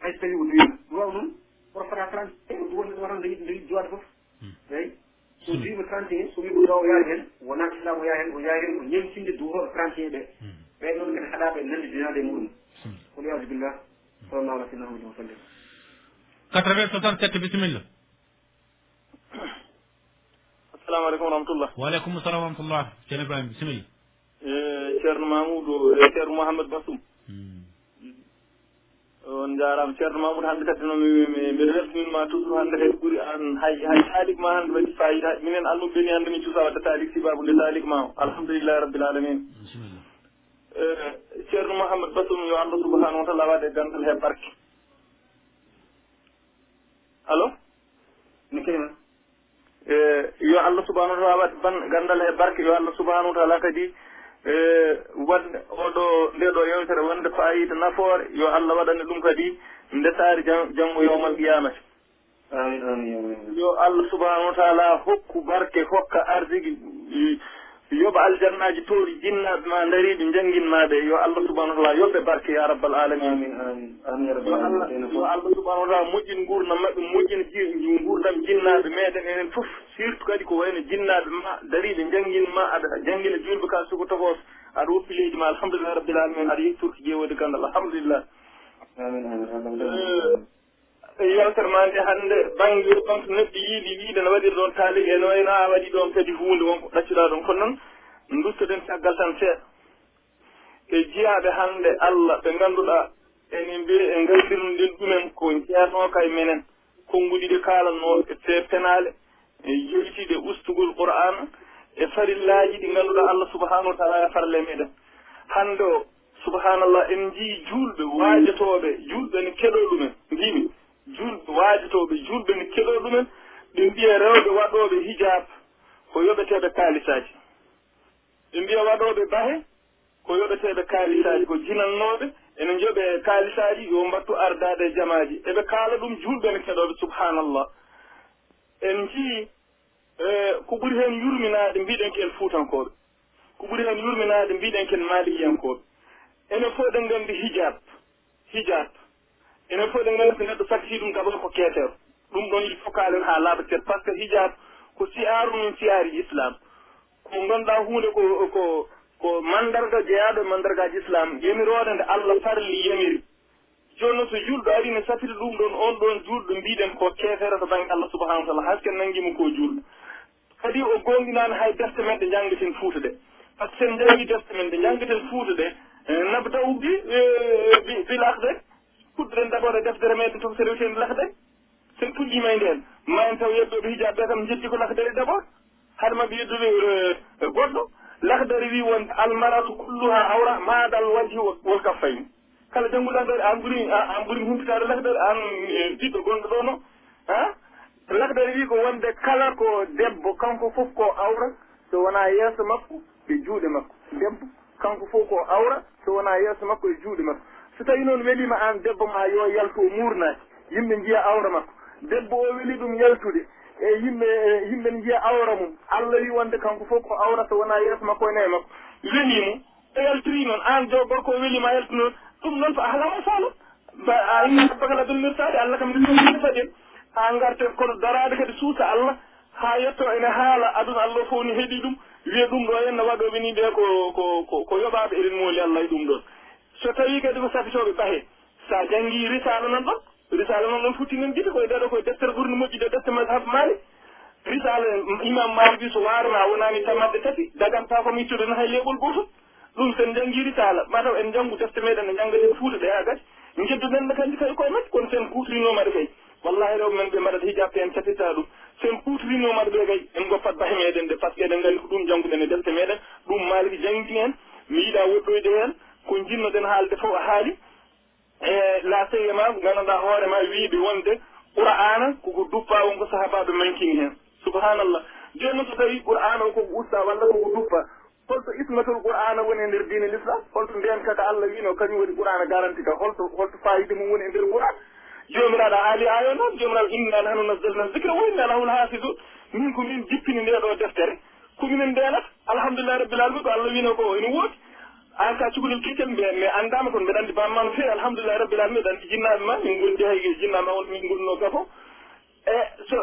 hay so tawi o duwima ɗum waw noon oto fota trente e o wonde watan dañi dañi duwade foof eyi so duwima trente et un so wi ko ɗo o yaari hen wona islam o yaa hen o yaa hen ko ñemtinde duwoɓe trente et un ɓe ɓe noon kadi haɗaɓe nande dinade e muɗum والعياذ بالله صلى الله على سيدنا محمد وسلم 80 67 bisimilla assalamu aleykum warahmatullah. Waaleykum salam warahmatullah. Ceerno ibrahima bisimilla e, ceerno mamoudou e, ceerno mouhamadou basum hmm. on jarama ceerno mamoudou hande kadi nomi mbiɗa weltaninma toujours hande kadi ɓuuri an hay hay taalik ma hande waɗi fayida. Minen almum ɓeni hande min cuusa wadde taalik sibabu nde taalik ma. O alhamdulillahi rabbil alamin. E, ceerno mouhamadou basum yo allah subahanahu wa taala waɗe gandal he barke. Allo? Mi kena E, yo allah subahanahu wa taala waɗ ban ganndal e barke yo allah subahanahu wa taala kadi e, wadde oɗo nde ɗo yewtere wonde fayida nafoore yo allah waɗane ɗum kadi ndesaari janngo yowmal qiyamata amin amin yo allah subahanahu wa taala hokku barke hokka arsigi yoɓa aljannaji toori jinnaɓe ma dariɓe jangginmaɓe yo allah subahanahu wa taala yoɓɓe barke ya rabbal alamin yo allah subahanahu wa taala moƴƴin gurdam maɓɓe moƴƴin gurdam jinnaɓe meɗen enen foof surtout kadi ko wayno jinnaɓe ma dariɓe jangginma aɗa janggina julɓe ka suko tokos aɗa woppi leydi ma alhamdulillah rabbil alamin aɗa yettorki ƴewode kandal alhamdulillah. E yewtere ma nde hannde banggir ɗon to neɗɗo yiiɗi wiide no waɗir ɗon taali e no wayno a waɗi ɗon kadi huunde wonko ɗaccuɗa ɗon kono noon duttoɗen caggal tan seeɗa. E jiyaaɓe hannde allah ɓe ngannduɗaa ene mbiye e ngallirndin ɗumen ko jeyanoka e menen. Konnguɗi ɗi kaalatnoo te penaale e jeytiɗe ustugol qur'ana e farillaaji ɗi ngannduɗaa allah subahanahu wa taala e farle meɗen. Hannde o subhanallah en njii juulɓe waajotooɓe juulɓe ne keɗoo ɗumen mbimi julɓe waajotooɓe julɓe ne keɗoo ɗumen. Ɓe mbiya rewɓe waɗooɓe hijab ko yoɓeteeɓe kaalisaaji. Ɓe mbiya waɗooɓe bahe ko yoɓeteeɓe kaalisaaji ko jinannooɓe ene joɓe e kaalisaaji yo mbattu ardaade e jamaaji. Eɓe kaala ɗum julɓe ne keɗooɓe subhanallah en njii e, ko ɓuri heen yurminaade mbiɗen ken fuutankooɓe. Ko ɓuri heen yurminaade mbiɗen ken en enen fof ɗen nganndi hijab hijab enen fof eɗen nganndi so neɗɗo saktii ɗum kam ko keeteero ɗum ɗon il faut kaalen haa laaɓa par ce que hijab ko siyaaru min siyaari islam. Ko ngannduɗaa huunde ko ko ko mandarga jeyaaɗo e mandargaaji islam yemiroode nde allah farli yemiri. Jooni noon so julɗo ari ne safita ɗum ɗon on ɗon julɗo mbiɗen ko keefere to baŋnge allah subahanahu wa taala. Haske nanngimo ko julɗo kadi o gonɗinaani hay defte men ɗe njanngaten fuuta ɗe par ce que sen njanngi defte men ɗe njanngaten fuuta ɗe eh, nabdau eh, bi bil akde kudderen d' abord e deftere meɗen to sere witeni lahde sen puƴƴima e ndeen ma en taw yeddoɓe hijaɓe ɓe kam jetti ko lahdere d' abord haɗa maɓe yeddude e, e, goɗɗo. Lahdere wi won almaratu kulluha awra maadal wajhi wol kaffayni. Kala janngu ɗo an ɓuri an ɓuri humpitade lahdere an e, jiɗɗo gonɗo ɗo no. Ha? Lahdere wi ko wonde kala ko debbo kanko fof ko awra so wona yeeso makko e juuɗe makko. Debbo kanko fof ko awra so wona yeeso makko e juuɗe makko. so tawi noon welima an debbo ma yo yaltu o muurnaki yimɓe jiya awra makko. Debbo o weli ɗum yaltude e yimɓe e yimɓe ne jiya awra mum allah wi wonde kanko fof ko awra so wona yeeso makko e nayi makko. Wenimo o e yaltiri noon an jo gorko o welima yaltu noon ɗum noon fa halama e faalo. Allah bagala dolmirtade allah kam ɗum faɗen ha garten kono darade kadi suusa allah ha yetto ene haala aduna allah fof ni heeɗi ɗum. Wiya ɗum ɗo henna waɗoɓe ni ɓe ko ko ko yoɓaɓe eɗen mooli allah e ɗum ɗon. so tawi kadi ko safitoɓe ɓahe sa janggi risala nan ɗon risala nan ɗon futtinen jiɗi koye ɗeɗo koye deftere ɓurni moƴƴude defte mashab malik risala imam malik wi so warama wonani tamadde tati daganta komi ittude no hay leɓol gotol ɗum sen janggi risala. Mataw en janggu defte meɗen ne janggaten fuuta ɗe ha gati jedduɗen ne kandi kay koye majje kono sen kutorinomaɗa kay. Wallahi rewɓe men ɓe mbaɗata hijabte en catitta ɗum. Sen kutorinomaɗa ɓe kay en goppat bahe meɗen de par ce que eɗen gandi ko ɗum jangguɗen e defte meɗen ɗum maliki jangdi hen mi yiiɗa woɗɗoyde hen ko jinnoɗen haalde fof a haali. E la seyema gandanɗa hoore ma wiiɓe wonde qur'ana koko duppa wonko sahabaɓe mankini hen. Subhanallah. Joni noon so tawi qur'ana o koko usta walla koko duppa holto ismatul qur'ana woni e nder diine l'islam holto mbiyan kaka allah wino kañum woni qur'ana garanti ka holto holto fayide mum woni e nder qur'an. Jomiraɗa haali ayo noon jomiraɗa inna nahnu nazzalna zicre wa inna lahu lhaafidun min ko min jippini nde ɗo deftere. Kominen ndenata alhamdulillah rabbil alamin ko allah wino ko ene woodi. ka cukalel kekel mbiya mi anndama kono mbiɗa anndi bamma no feewi alhamdulillahi rabbil alamin mbiɗa anndi jinnaɓe ma min gondi hay jinnaɓe ma won min gonduno gafo. E so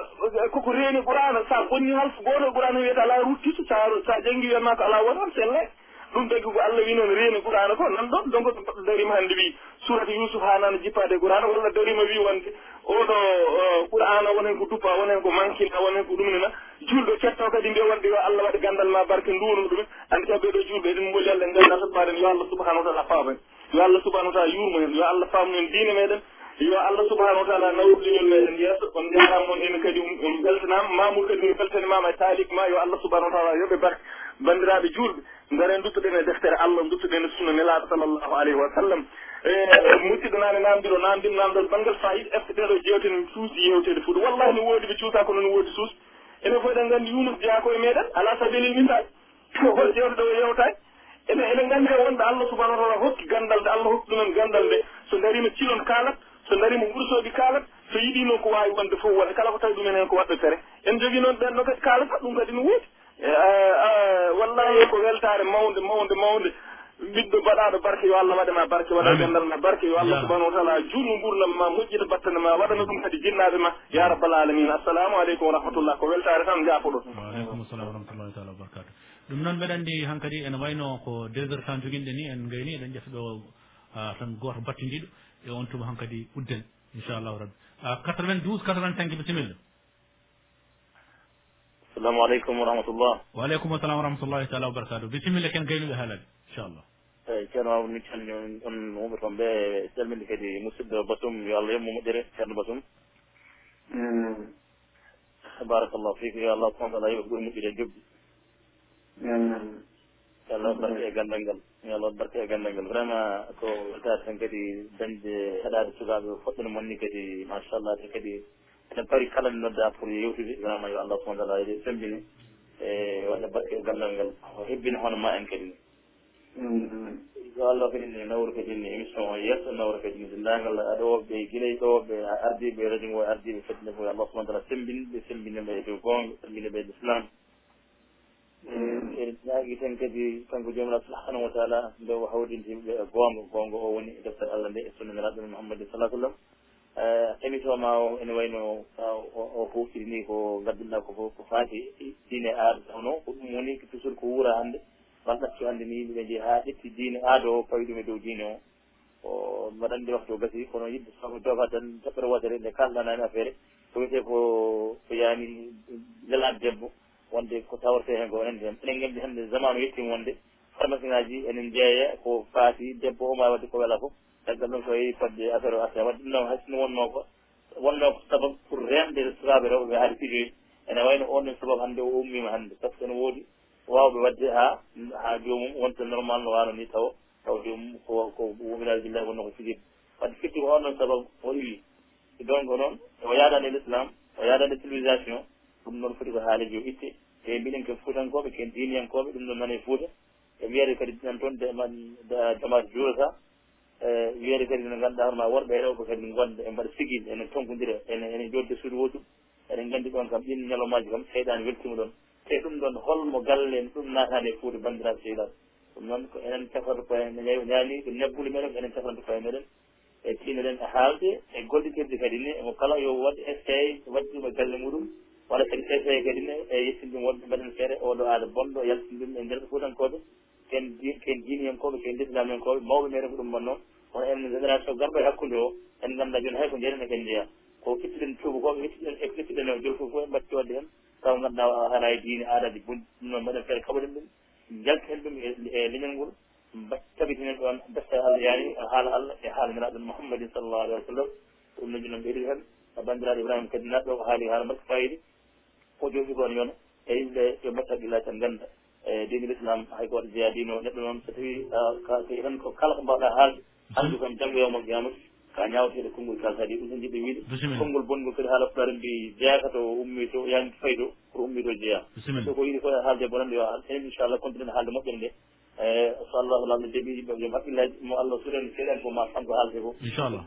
koko reeni qur'ana sa bonni halfu gooto e qur'ana wiyata ala ruttito sa sa janngi wiyatma ko ala won tan sen lay ɗum tagi ko allah wi noon reeni qur'ana ko nan ɗon donc darima hannde wi surata yusuf ha nana jippade qur'ana walla darima wi wonde. oɗo eh, qur'ana wonen ko duppa wonen ko mankina wonen ko ɗumnina julɗo cetto kadi mbiya wonde yo allah waɗa gandal ma barke nduwno ɗumen andi taw ɓeɗo julɓe eɗen mboli allah ndenna totmaɗen yo allah subahanahu wa taala faamen. Yo allah subahanahu wa taala yurmo hen yo allah faamu en diine meɗen yo allah subahanahu wa taala nawruɗiñol meɗen. Yeeso on jarama on ene kadi on beltanama mamour kadi mi beltanimama e taalik ma yo allah subahanahu wa taala yoɓe barke bandiraɓe julɓe. Garen duttoɗen e deftere allah duttoɗen e sunna nelaɗo sallllahu alayhi wa sallam. E, musidɗo naane namdiɗo namdim namdoɗo banggal fayid est ce que ɗeɗo jewte no suusi yewtede fuuɗo wallahi no woodi ɓe cuusa kono no woodi suus. Enen fof eɗen nganndi yunus jeya koye meeɗen ala sabilil misal hol jewte ɗo e yewtaki ene eɗen nganndi kam wonɓe allah subahana taala hokki ganndal nde allah hokki ɗumen ganndal nde. So darima cilon kaalat so darima wursooji kaalat so yiɗi noon ko waawi wonde fof waɗa kala ko tawi ɗumen heen ko waɗɗo tere. En jogii noon ɓen ɗo kadi kaalata ɗum kadi no woodi. Wallahi ko weltaare mawnde mawnde mawnde. ligɗo mbaɗaɗo barke yo allah waɗema barke waɗa gandal ma barke yo allah subahanahu wa taala. Juutno gurdam ma moƴƴita battane ma waɗana ɗum kadi jinnaɓe ma. Ya rabbal alamina assalamu aleykum wa rahmatullah. Ko weltare tan jaafoɗon waaleykum salam wa rahmatullahi taala wa wabarakatu ɗum noon mbeɗa anndi hankkadi ene wayno ko deux heures tan joginɗe ni en gayni eɗen ƴefta ɗo tan goto battidiɗo e on tuma hankkadi udden inchallahu rabbi. 92 85 bisimilla assalamu aleykum wa rahmatullah. Waaleykum assalam wa rahmatullahi taala wa wabarakatu bisimilla ken gaynuɓe haalade inchallah. Eyyi ceerno Mamoudou min calmini on wumɓe toon ɓe calminde kadi musidɗo basum yo allah yobmo moƴƴere ceerno basum barakallahu fiku yo allah subahana taala yoɓe ɓuuri moƴƴude e jobdi yo allah barke e gandal ngal. Yo allah barke e gandal ngal. Vraiment ko weltade tan kadi dañde heɗade sukaɓe foɗɗino monni kadi machallah te kadi eɗen paari kala ne nodda pour yewtude. Vraiment yo allah subahana taala yoɗe sembini e waɗa barke e gandal ngal. O hebbino hono ma en kadi. ni yo allah kadi nawru kadine émission o yesso nawru kadi dendagal aɗa woɓɓe e guilay ɗo woɓɓe ardiɓe radio ngo e ardiɓe fadine ko allah subahana taala sembinɓe sembinima e dow gonga sembinima e l'islam. Eɗen ñaagui tan kadi kanko joomiraɗo subahanahu wa taala nde o hawrindimɓe e gonga gonga o woni e deftere allah nde e sunnaniraɗo mouhammadin salah sallam. Émission ma o ene wayno o hoftirini ko gadduɗa koko ko faati diine aada tawno ko ɗum woni toujours ko wuura hannde. man ɗatti hannde ni yimɓeɓe jeeyi haa ƴetti diine aada o fawi ɗum e dow diine o. O mbaɗanndi waktu o gasi kono yimɓe somi doga tan toɓɓere wotere nde kaldanani affaire ko wiyete ko ko yaani lelaade debbo wonde ko tawrete heen ko enen hen. Enen nganndi hannde zamanu yettima wonde pharmacie ngaji enen jeeya ko faati debbo o ma wadde ko wela fof. Caggal ɗum so yehi fodde affaire o asa wadde ɗum noon haysino wonno ko wonno ko sabab pour remde sukaɓe rewɓe ɓe haade pijoyi ene wayno on ɗon sabab hannde o ummima hannde par ce que ene woodi wawɓe wadde ha ha jomum wonta normal no wano ni taw taw jomum ko ko wominade billahi wonno ko fijirde. Wadde firti ko on ɗon sababu o iwi donc noon o yaadani e l' islam o yaadani e civilisation ɗum noon foti ko haalijo itte. E mbiɗen ken fuutankoɓe ken diniyankoɓe ɗum ɗon nane e fuuta. E wiyede kadi nan toon damas juurata e wiyede kadi no ganduɗa ma worɓe rewɓe kadi gonda e mbaɗa sigil ene tonkodira ene ene jodde suudu wotum eɗen gandi ɗon kam ɗin ñalomaji kam seyɗani weltima ɗon. te ɗum ɗon holmo galle ɗum natani e fuude bandiraɓe sehilaɓe ɗum noon ko enen cafata koye ñaani ɗum nebbude meɗen enen cafanta koye meɗen e tiinoɗen e haalde e gollitirde kadi ne emo kala yo waɗ essaye waɗi ɗum e galle muɗum waɗa kadi essaye kadi ne e yettin ɗum wonɓe mbaɗen feere oɗo aada bonɗo yaltin ɗum e nder fuutankoɓe ken ken diiniyankoɓe ken lislamankoɓe mawɓe meɗen ko ɗum bonnoon kono en génération garɗo e hakkude o en ngannduɗa jooni hay ko ndenen ken jeeya ko fittiɗen tuubakoɓe fittiɗen e fittiɗen e joli fof fof en mbatti wadde hen taw ganduɗa ala e diine aadaji bonɗi ɗum noon mbaɗen feere kaɓoɗen ɗum jalten ɗum e, e leñol ngol. Tabitinen ɗon betta allah yaani e haala allah e haala niraɗo mouhammadin sallllahu alih wa sallam. Ɗum noji noon ɓeɗiɗi hen bandiraɗo ibrahima kadi naɗɗo ko haali haala makko fayidi ko jooɗi kon yona e yimɓe yo mbatta haqqillah tan ganda e dine l'islam hay goto jeeyadino neɗɗo noon so tawi tan ko kala ko mbawɗa haalde haalde kam janggo yawmal qiyamata ka ñawtede konngol kal ɗum tan jiɗɗo wiide. Konngol bonngol kadi haala pulare mbi jeyaka to ummi to yani fayi to pour ummi to jeeya so ko yiɗi ko haalde bonande yo enen inchallah continue haalde moƴƴere nde. E so allah ko lamde deeɓi yimɓe joom haqqillaji mo allah suren seeɗani fof ma tan haalde ko. Inchallah.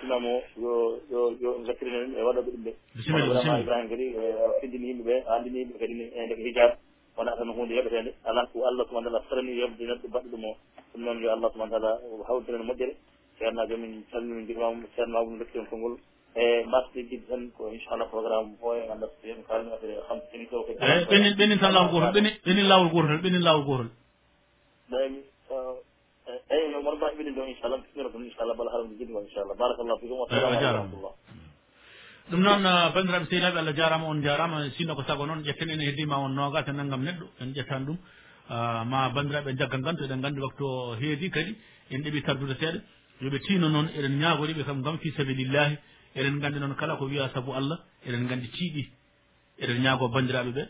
Sinamo yo yo yo gattirinen e waɗoɓe ɗum ɓe. Vraiment ibrahima kadi e, findini yimɓeɓe andini yimɓe kadi e ndeke hijab wona tan hunde yoɓetede ala ko allah subahana taala sarani yobde neɗɗo baɗɗo ɗum o. Ɗum noon yo allah subahana taala hawdiren moƴƴere. ceernajo min calmini mbimama ceernama ɗum dokkion konngol e mbasdidid tan ko inchallah programme o e ganda so en kalminoɓe xam ɓeni to ko eyi ɓenin ɓenin tan lawol gotol ɓeni ɓenin lawol gotol ɓenin lawol gotol ɗaymi eyi no mbaɗa mbaɗi ɓenin ɗo inchallah bismira ɗum inchallah bala haramde jiɗima inchallah barakallahu fikum wassalamu aleykum warahmatullah ɗum noon bandiraɓe sehilaɓe allah jarama on jarama sinno ko saago noon ƴetten ene heddima on nogas e naggam neɗɗo en ƴettani ɗum ma bandiraɓe jaggal ngan to eɗen gandi waktu o heedi kadi en ɗeɓi tardude seeɗa yoɓe tiino noon eɗen ñaagoriɓe kam gam fi sabilillahi eɗen nganndi noon kala ko wiya sabu allah eɗen nganndi tiiɗi eɗen ñaago banndiraaɓe ɓe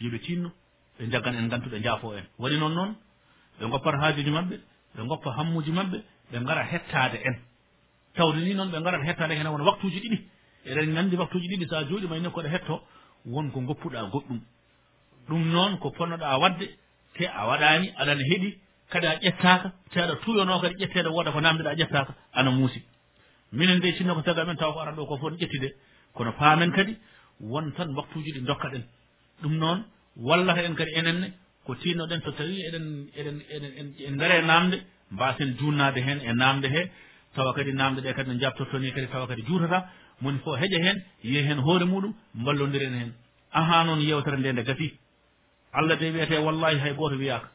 yoɓe tiinno ɓe jaggan en ngantu ɓe jaafo en. Waɗi noon noon ɓe goppat haajuji maɓɓe ɓe goppa hammuji maɓɓe ɓe ngara hettaade en. Tawde ni noon ɓe ngarat hettaade hene wona waktuuji ɗiɗi. Eɗen nganndi waktuuji ɗiɗi so a jooɗima enne koɗa hetto wonko goppuɗa goɗɗum. Ɗum noon ko ponnoɗa waɗde te a waɗaani aɗana heɗi kadi a ƴettaka seeɗa tuyono kadi ƴettede wooda ko namdeɗa ƴettaka ana muusi. Minen de sinno ko sago amen taw ko aran ɗo ko fof ne ƴettide kono paamen kadi won tan waktuji ɗi dokka ɗen. Ɗum noon wallata en kadi enenne ko tinnoɗen so tawi eɗen eɗen eɗen en dare namde mbasen junnade hen e namde he tawa kadi namde ɗe kadi no jabtortoni kadi tawa kadi juutata moni fof heeƴa hen yiya hen hoore muɗum ballodiren hen aha noon yewtere nde nde gasi allah de wiyete wallahi hay goto wiyaka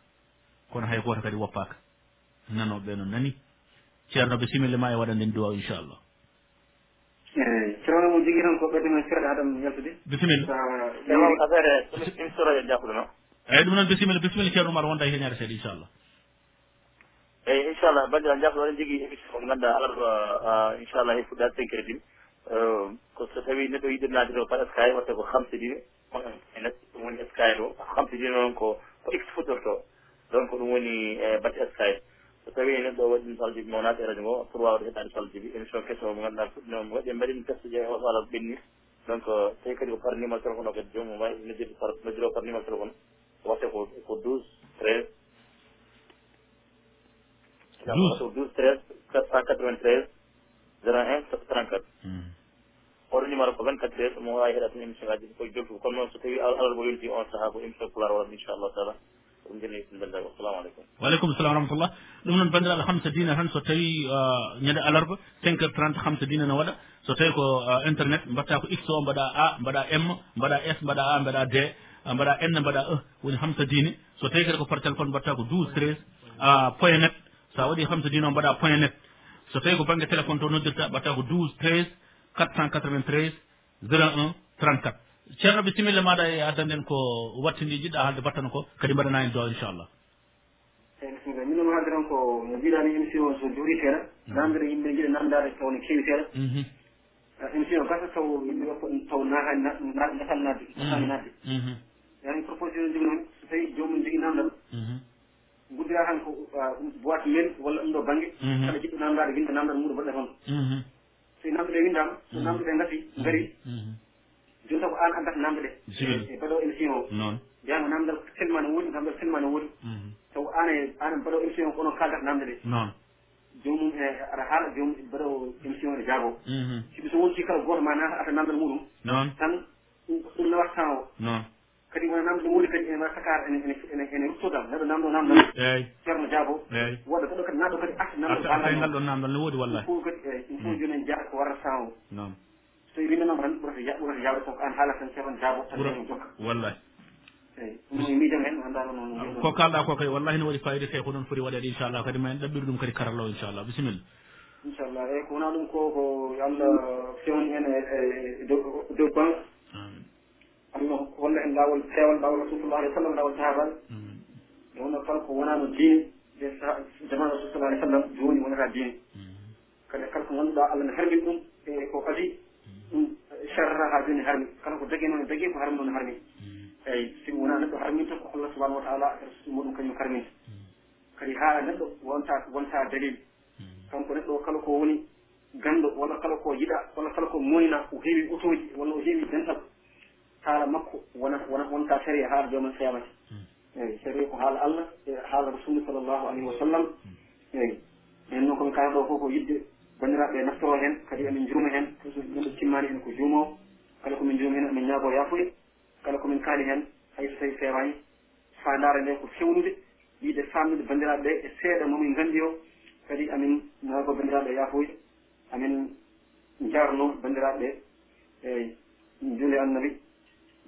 kono hay goto kadi woppaka. Nanoɓe no nani. Ceernoɓe simille ma e waɗande duwaw inchallah. Eyi ceerno mo jogui tan ko ɓedde men seeɗa haɗam yaltude. Bisimilla. Affaire e imsoroje jafuɗono eyyi ɗum noon bisimilla bisimilla ceerno oumar wonta e heñare seeɗa inchallah. Eyyi inchallah bandira e jafɗo oɗen jogui émission mo ganduɗa alarba inchallah e fuɗɗa cinquere ɗin ko so tawi neɗɗo yiɗirnade ɗo pat sky watta ko hamsidiɓe ene ɗum woni sky ɗo. Hamsidino noon ko ko x fuɗɗorto donc ɗum woni e bati skype so tawi neɗɗo waɗi ɗum saljibi mo naati e radio ngo pour wawde heɗade saljibi émission question mo ganduɗa fuɗɗino mo waɗi en mbaɗi ɗum test je o ala ɓenni donc tawi kadi ko par numéro téléphone o kadi jomum wawi noddirde par noddiro par numéro téléphone watte ko ko 12 13 12 12 13 493 01 34 oɗo numéro ko 24 13 mo wawi heɗa tan émission ngaji koye jogtu kono noon so tawi alal mo yonti on saaha ko émission pular waɗat inchallahu taala. ɗum joni bandiraɓe assalamu aleykum waaleykum salam wa rahmatullah. Ɗum noon bandiraɓe hamsa dina tan so tawi uh, ñande alarba cinq heure trente hamsa dina no waɗa. So tawi ko uh, internet mbatta ko x o mbaɗa a mbaɗa m mbaɗa s mbaɗa a mbaɗa d uh, mbaɗa n mbaɗa e woni hamsa dine so tawi kadi ko par téléphone mbatta ko douze treize point net. Sa waɗi hamsa dine o mbaɗa point net. So tawi ko banggue téléphone to noddirta mbatta ko douze treize quatre cent quatre vingt treize zéro un trente quatre ceerno bisimilla maɗa e addanden ko wattindi jiɗɗa haalde battano ko kadi mbaɗana en do inchallah. Eyi bisimilla min noon haalde tan ko no mbiɗani émission o so juuri seeɗa mm-hmm. namdere yimɓe jiɗa namdade taw no keewi seeɗa mm-hmm. eh, émission o gasa taw yimɓe taw naatani gasal nadde gasani nadde yani proposition jogi noon so tawi jomum jogui namdal mm-hmm. guddira tan ko ah, boite men walla ɗum ɗo banggue saɗa jiɗɗo namdade winda namdal muɗum waɗɗa toon. So namdeɗe windama so namdeɗe gasi gaari o noon mbiyama namdal selma no woodi namdal selma no woodi taw mhm. an an mbaɗo émission kono kaldata namde ɗe noon jomum e aɗa haala jomum e mbaɗo émission ne jaago. Mhm. Sibi so wonti kala goto ma nata ata namdal muɗum noon tan ɗum nawat temps o. Noon kadi wona namde woni kadi ene waɗa sakar ene ene ruttodal neɗɗo namdo namdal. Eyyi ceerno jaabo. Eyyi woɗɗo koɗo kadi naɗɗo kadi arta namdoaɗa ngal e ɗon namdal ne woodi wallahi. Fof kadi eh, eyyi ɗum mm. fof joni en jaata ko warata temps o. Noon so tawi rimanoma tan ɓurata ɓurata yawde koko an haalata tan ceerno jaabo tan jokka. wallahi. kalɗa ko kay wallahi ne waɗi fayida kay ko noon foti waɗede inchallah. Kadi ma en ɗaɓɓiri ɗum kadi karalla o inchallah. Bisimilla. Inchallah. Eyyi ko wona ɗum ko ko allah fewni hen e dow ban allah holla hen lawol peewal lawol rasulullah alih w sallam lawol sahabal e wonno kala ko wonano diine ɓe jaman rasulullah alih w sallam joni wonata diine kadi kala ko ganduɗa allah ne harmin ɗum e ko adi ɗum charrata ha joni harmi. Kala ko dagui noon ne dagui ko harmi noon e harmi. eyyi simi wona neɗɗo harminta ko allah subahanahu wa taala muɗum kañum harminta kadi haala neɗɗo wonta wonta dalil. Mm. Kanko neɗɗo kala ko woni ganndo walla kala ko yiɗa walla kala ko moyna o heewi otoji walla o heewi dental. Haala makko wona wona wonta sariya haala joomen kiyamati mm. eyyi sariya ko haala allah e haala rasulu sallllahu alayhi wa sallam. Mm. Eyyi en noon komi kala ɗo fof ko yidde banndiraaɓe naftoro heen kadi emin juuma heen toujours neɗɗo timmani en ko juumowo kala komin juumi heen emin ñaago yaafude. kala komin kaali heen hayso tawi feewaani haa nde ko fewnude yiide faamnude banndiraaɓe ɓe e seeɗa momin nganndi o. Kadi amin naago banndiraaɓe e yaafoyde amin jarno banndiraaɓe ɓe e juule annabi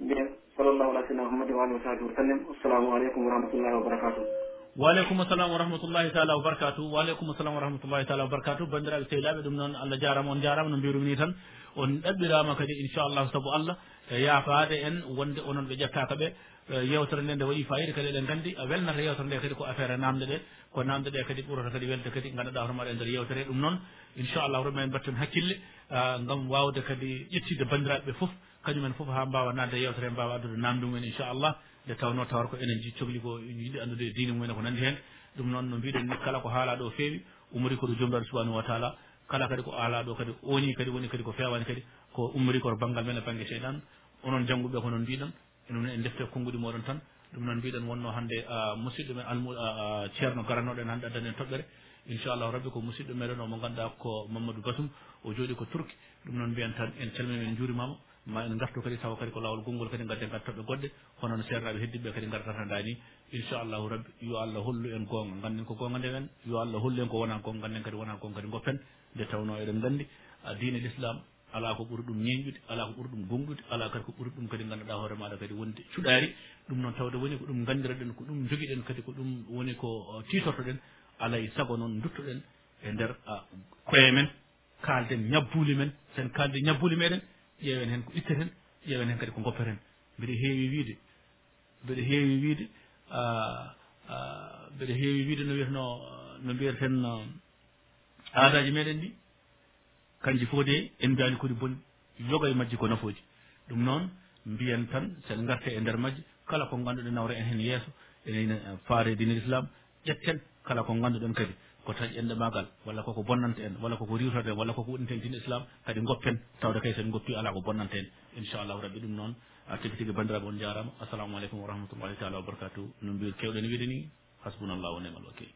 mbiyen sallllahu ala sayyidina muhammadin wa alihi wa sahbihi wa sallam. Assalamu aleykum wa rahmatullahi wa barakatuh waaleykum salam wa rahmatullahi taala wa wabarakatu waaleykum salam wa rahmatullahi taala wa wabarakatu bandiraɓe sehlaɓe ɗum noon allah jarama on jarama no mbirumi ni tan. On ɗaɓɓirama kadi inchallahu saabu allah e yaafade en wonde onon ɓe ƴettaka ɓe e yewtere nde nde waɗi fayida kadi eɗen gandi. E welnata yewtere nde kadi ko affaire namde ɗe. Ko namde ɗe kadi ɓurata kadi welde kadi ganduɗa hoto maɗa e nder yewtere ɗum noon. Inchallahu rabbi en batten hakkille gam wawde kadi ƴettide bandiraɓe ɓe foof. Kañumen foof ha mbawa nadde yewtere mbawa addude namde mumen inchallah. nde tawno tawata ko enen ji cohli ko yiɗi andude e diine mumen e ko nandi heen ɗum noon no mbiɗen ni kala ko haalaɗo ɗo feewi umri ko ɗo joomiraɗo subahanahu wa taala. Kala kadi ko alaɗo kadi ooni kadi woni kadi ko fewani kadi ko ummori koto banggal men e banggue cheyɗan onon jangguɓe ko noon mbiɗon e enen en defte konnguɗi moɗon tan. Ɗum noon mbiɗen wonno hannde musidɗo men almu ceerno garanoɗo en hannde addani en toɓɓere. Inchallahu rabbi ko musidɗo meɗen o mo ganduɗa ko mamadou basum o jooɗi ko turki. Ɗum noon mbiyen tan en calmima en juurimama ma en gartu kadi tawa kadi ko laawol gongol kadi ngadden gat toɓɓe goɗɗe hono no ceernaaɓe heddiɓe kadi ngartata ndaani inchallahu rabbi yo Allah hollu en goonga ngannden ko goonga ndewen yo Allah hollu en ko wona goonga ngannden kadi wona goonga kadi goppen nde tawno eɗen nganndi. Diine l' islam alaa ko ɓuri ɗum ñeeñƴude alaa ko ɓuri ɗum gonɗude alaa kadi ko ɓuri ɗum kadi ngannduɗaa hoore maɗa kadi wonde cuɗaari. Ɗum noon tawde woni ko ɗum nganndirɗen ko ɗum jogiɗen kadi ko ɗum woni ko tiitortoɗen alay e sago noon duttoɗen e ndeer koye men kaalden ñabbuuli men sen kaalde ñabbuuli meɗen. ƴeewen heen ko itteten ƴeewen heen kadi ko goppeten. Mbiɗa heewi wiide mbiɗa heewi wiide mbiɗa heewi wiide no wiyatno no mbiyeten aadaji meɗen ɗi. Kanji fof de en mbiyaani kodi boni yoga e majji ko nafooji ɗum noon mbiyen tan sen ngarte e ndeer majji kala ko ngannduɗen nawra en heen yeeso enen faare l' islam ƴetten kala ko ngannduɗen kadi. ko dañƴen nde maagal walla koko bonnanta en walla koko riwtata en walla koko waɗanta dine islam kadi goppen tawde kay sen goppi alaa ko bonnanta en. Inchallahu rabbi ɗum noon tigi tigi banndiraaɓe on jaaraama assalamu aleykum wa rahmatullahi taala wa barakatuhu no mbir kewɗen wiide ni hasbunallahu wa nimal wakil.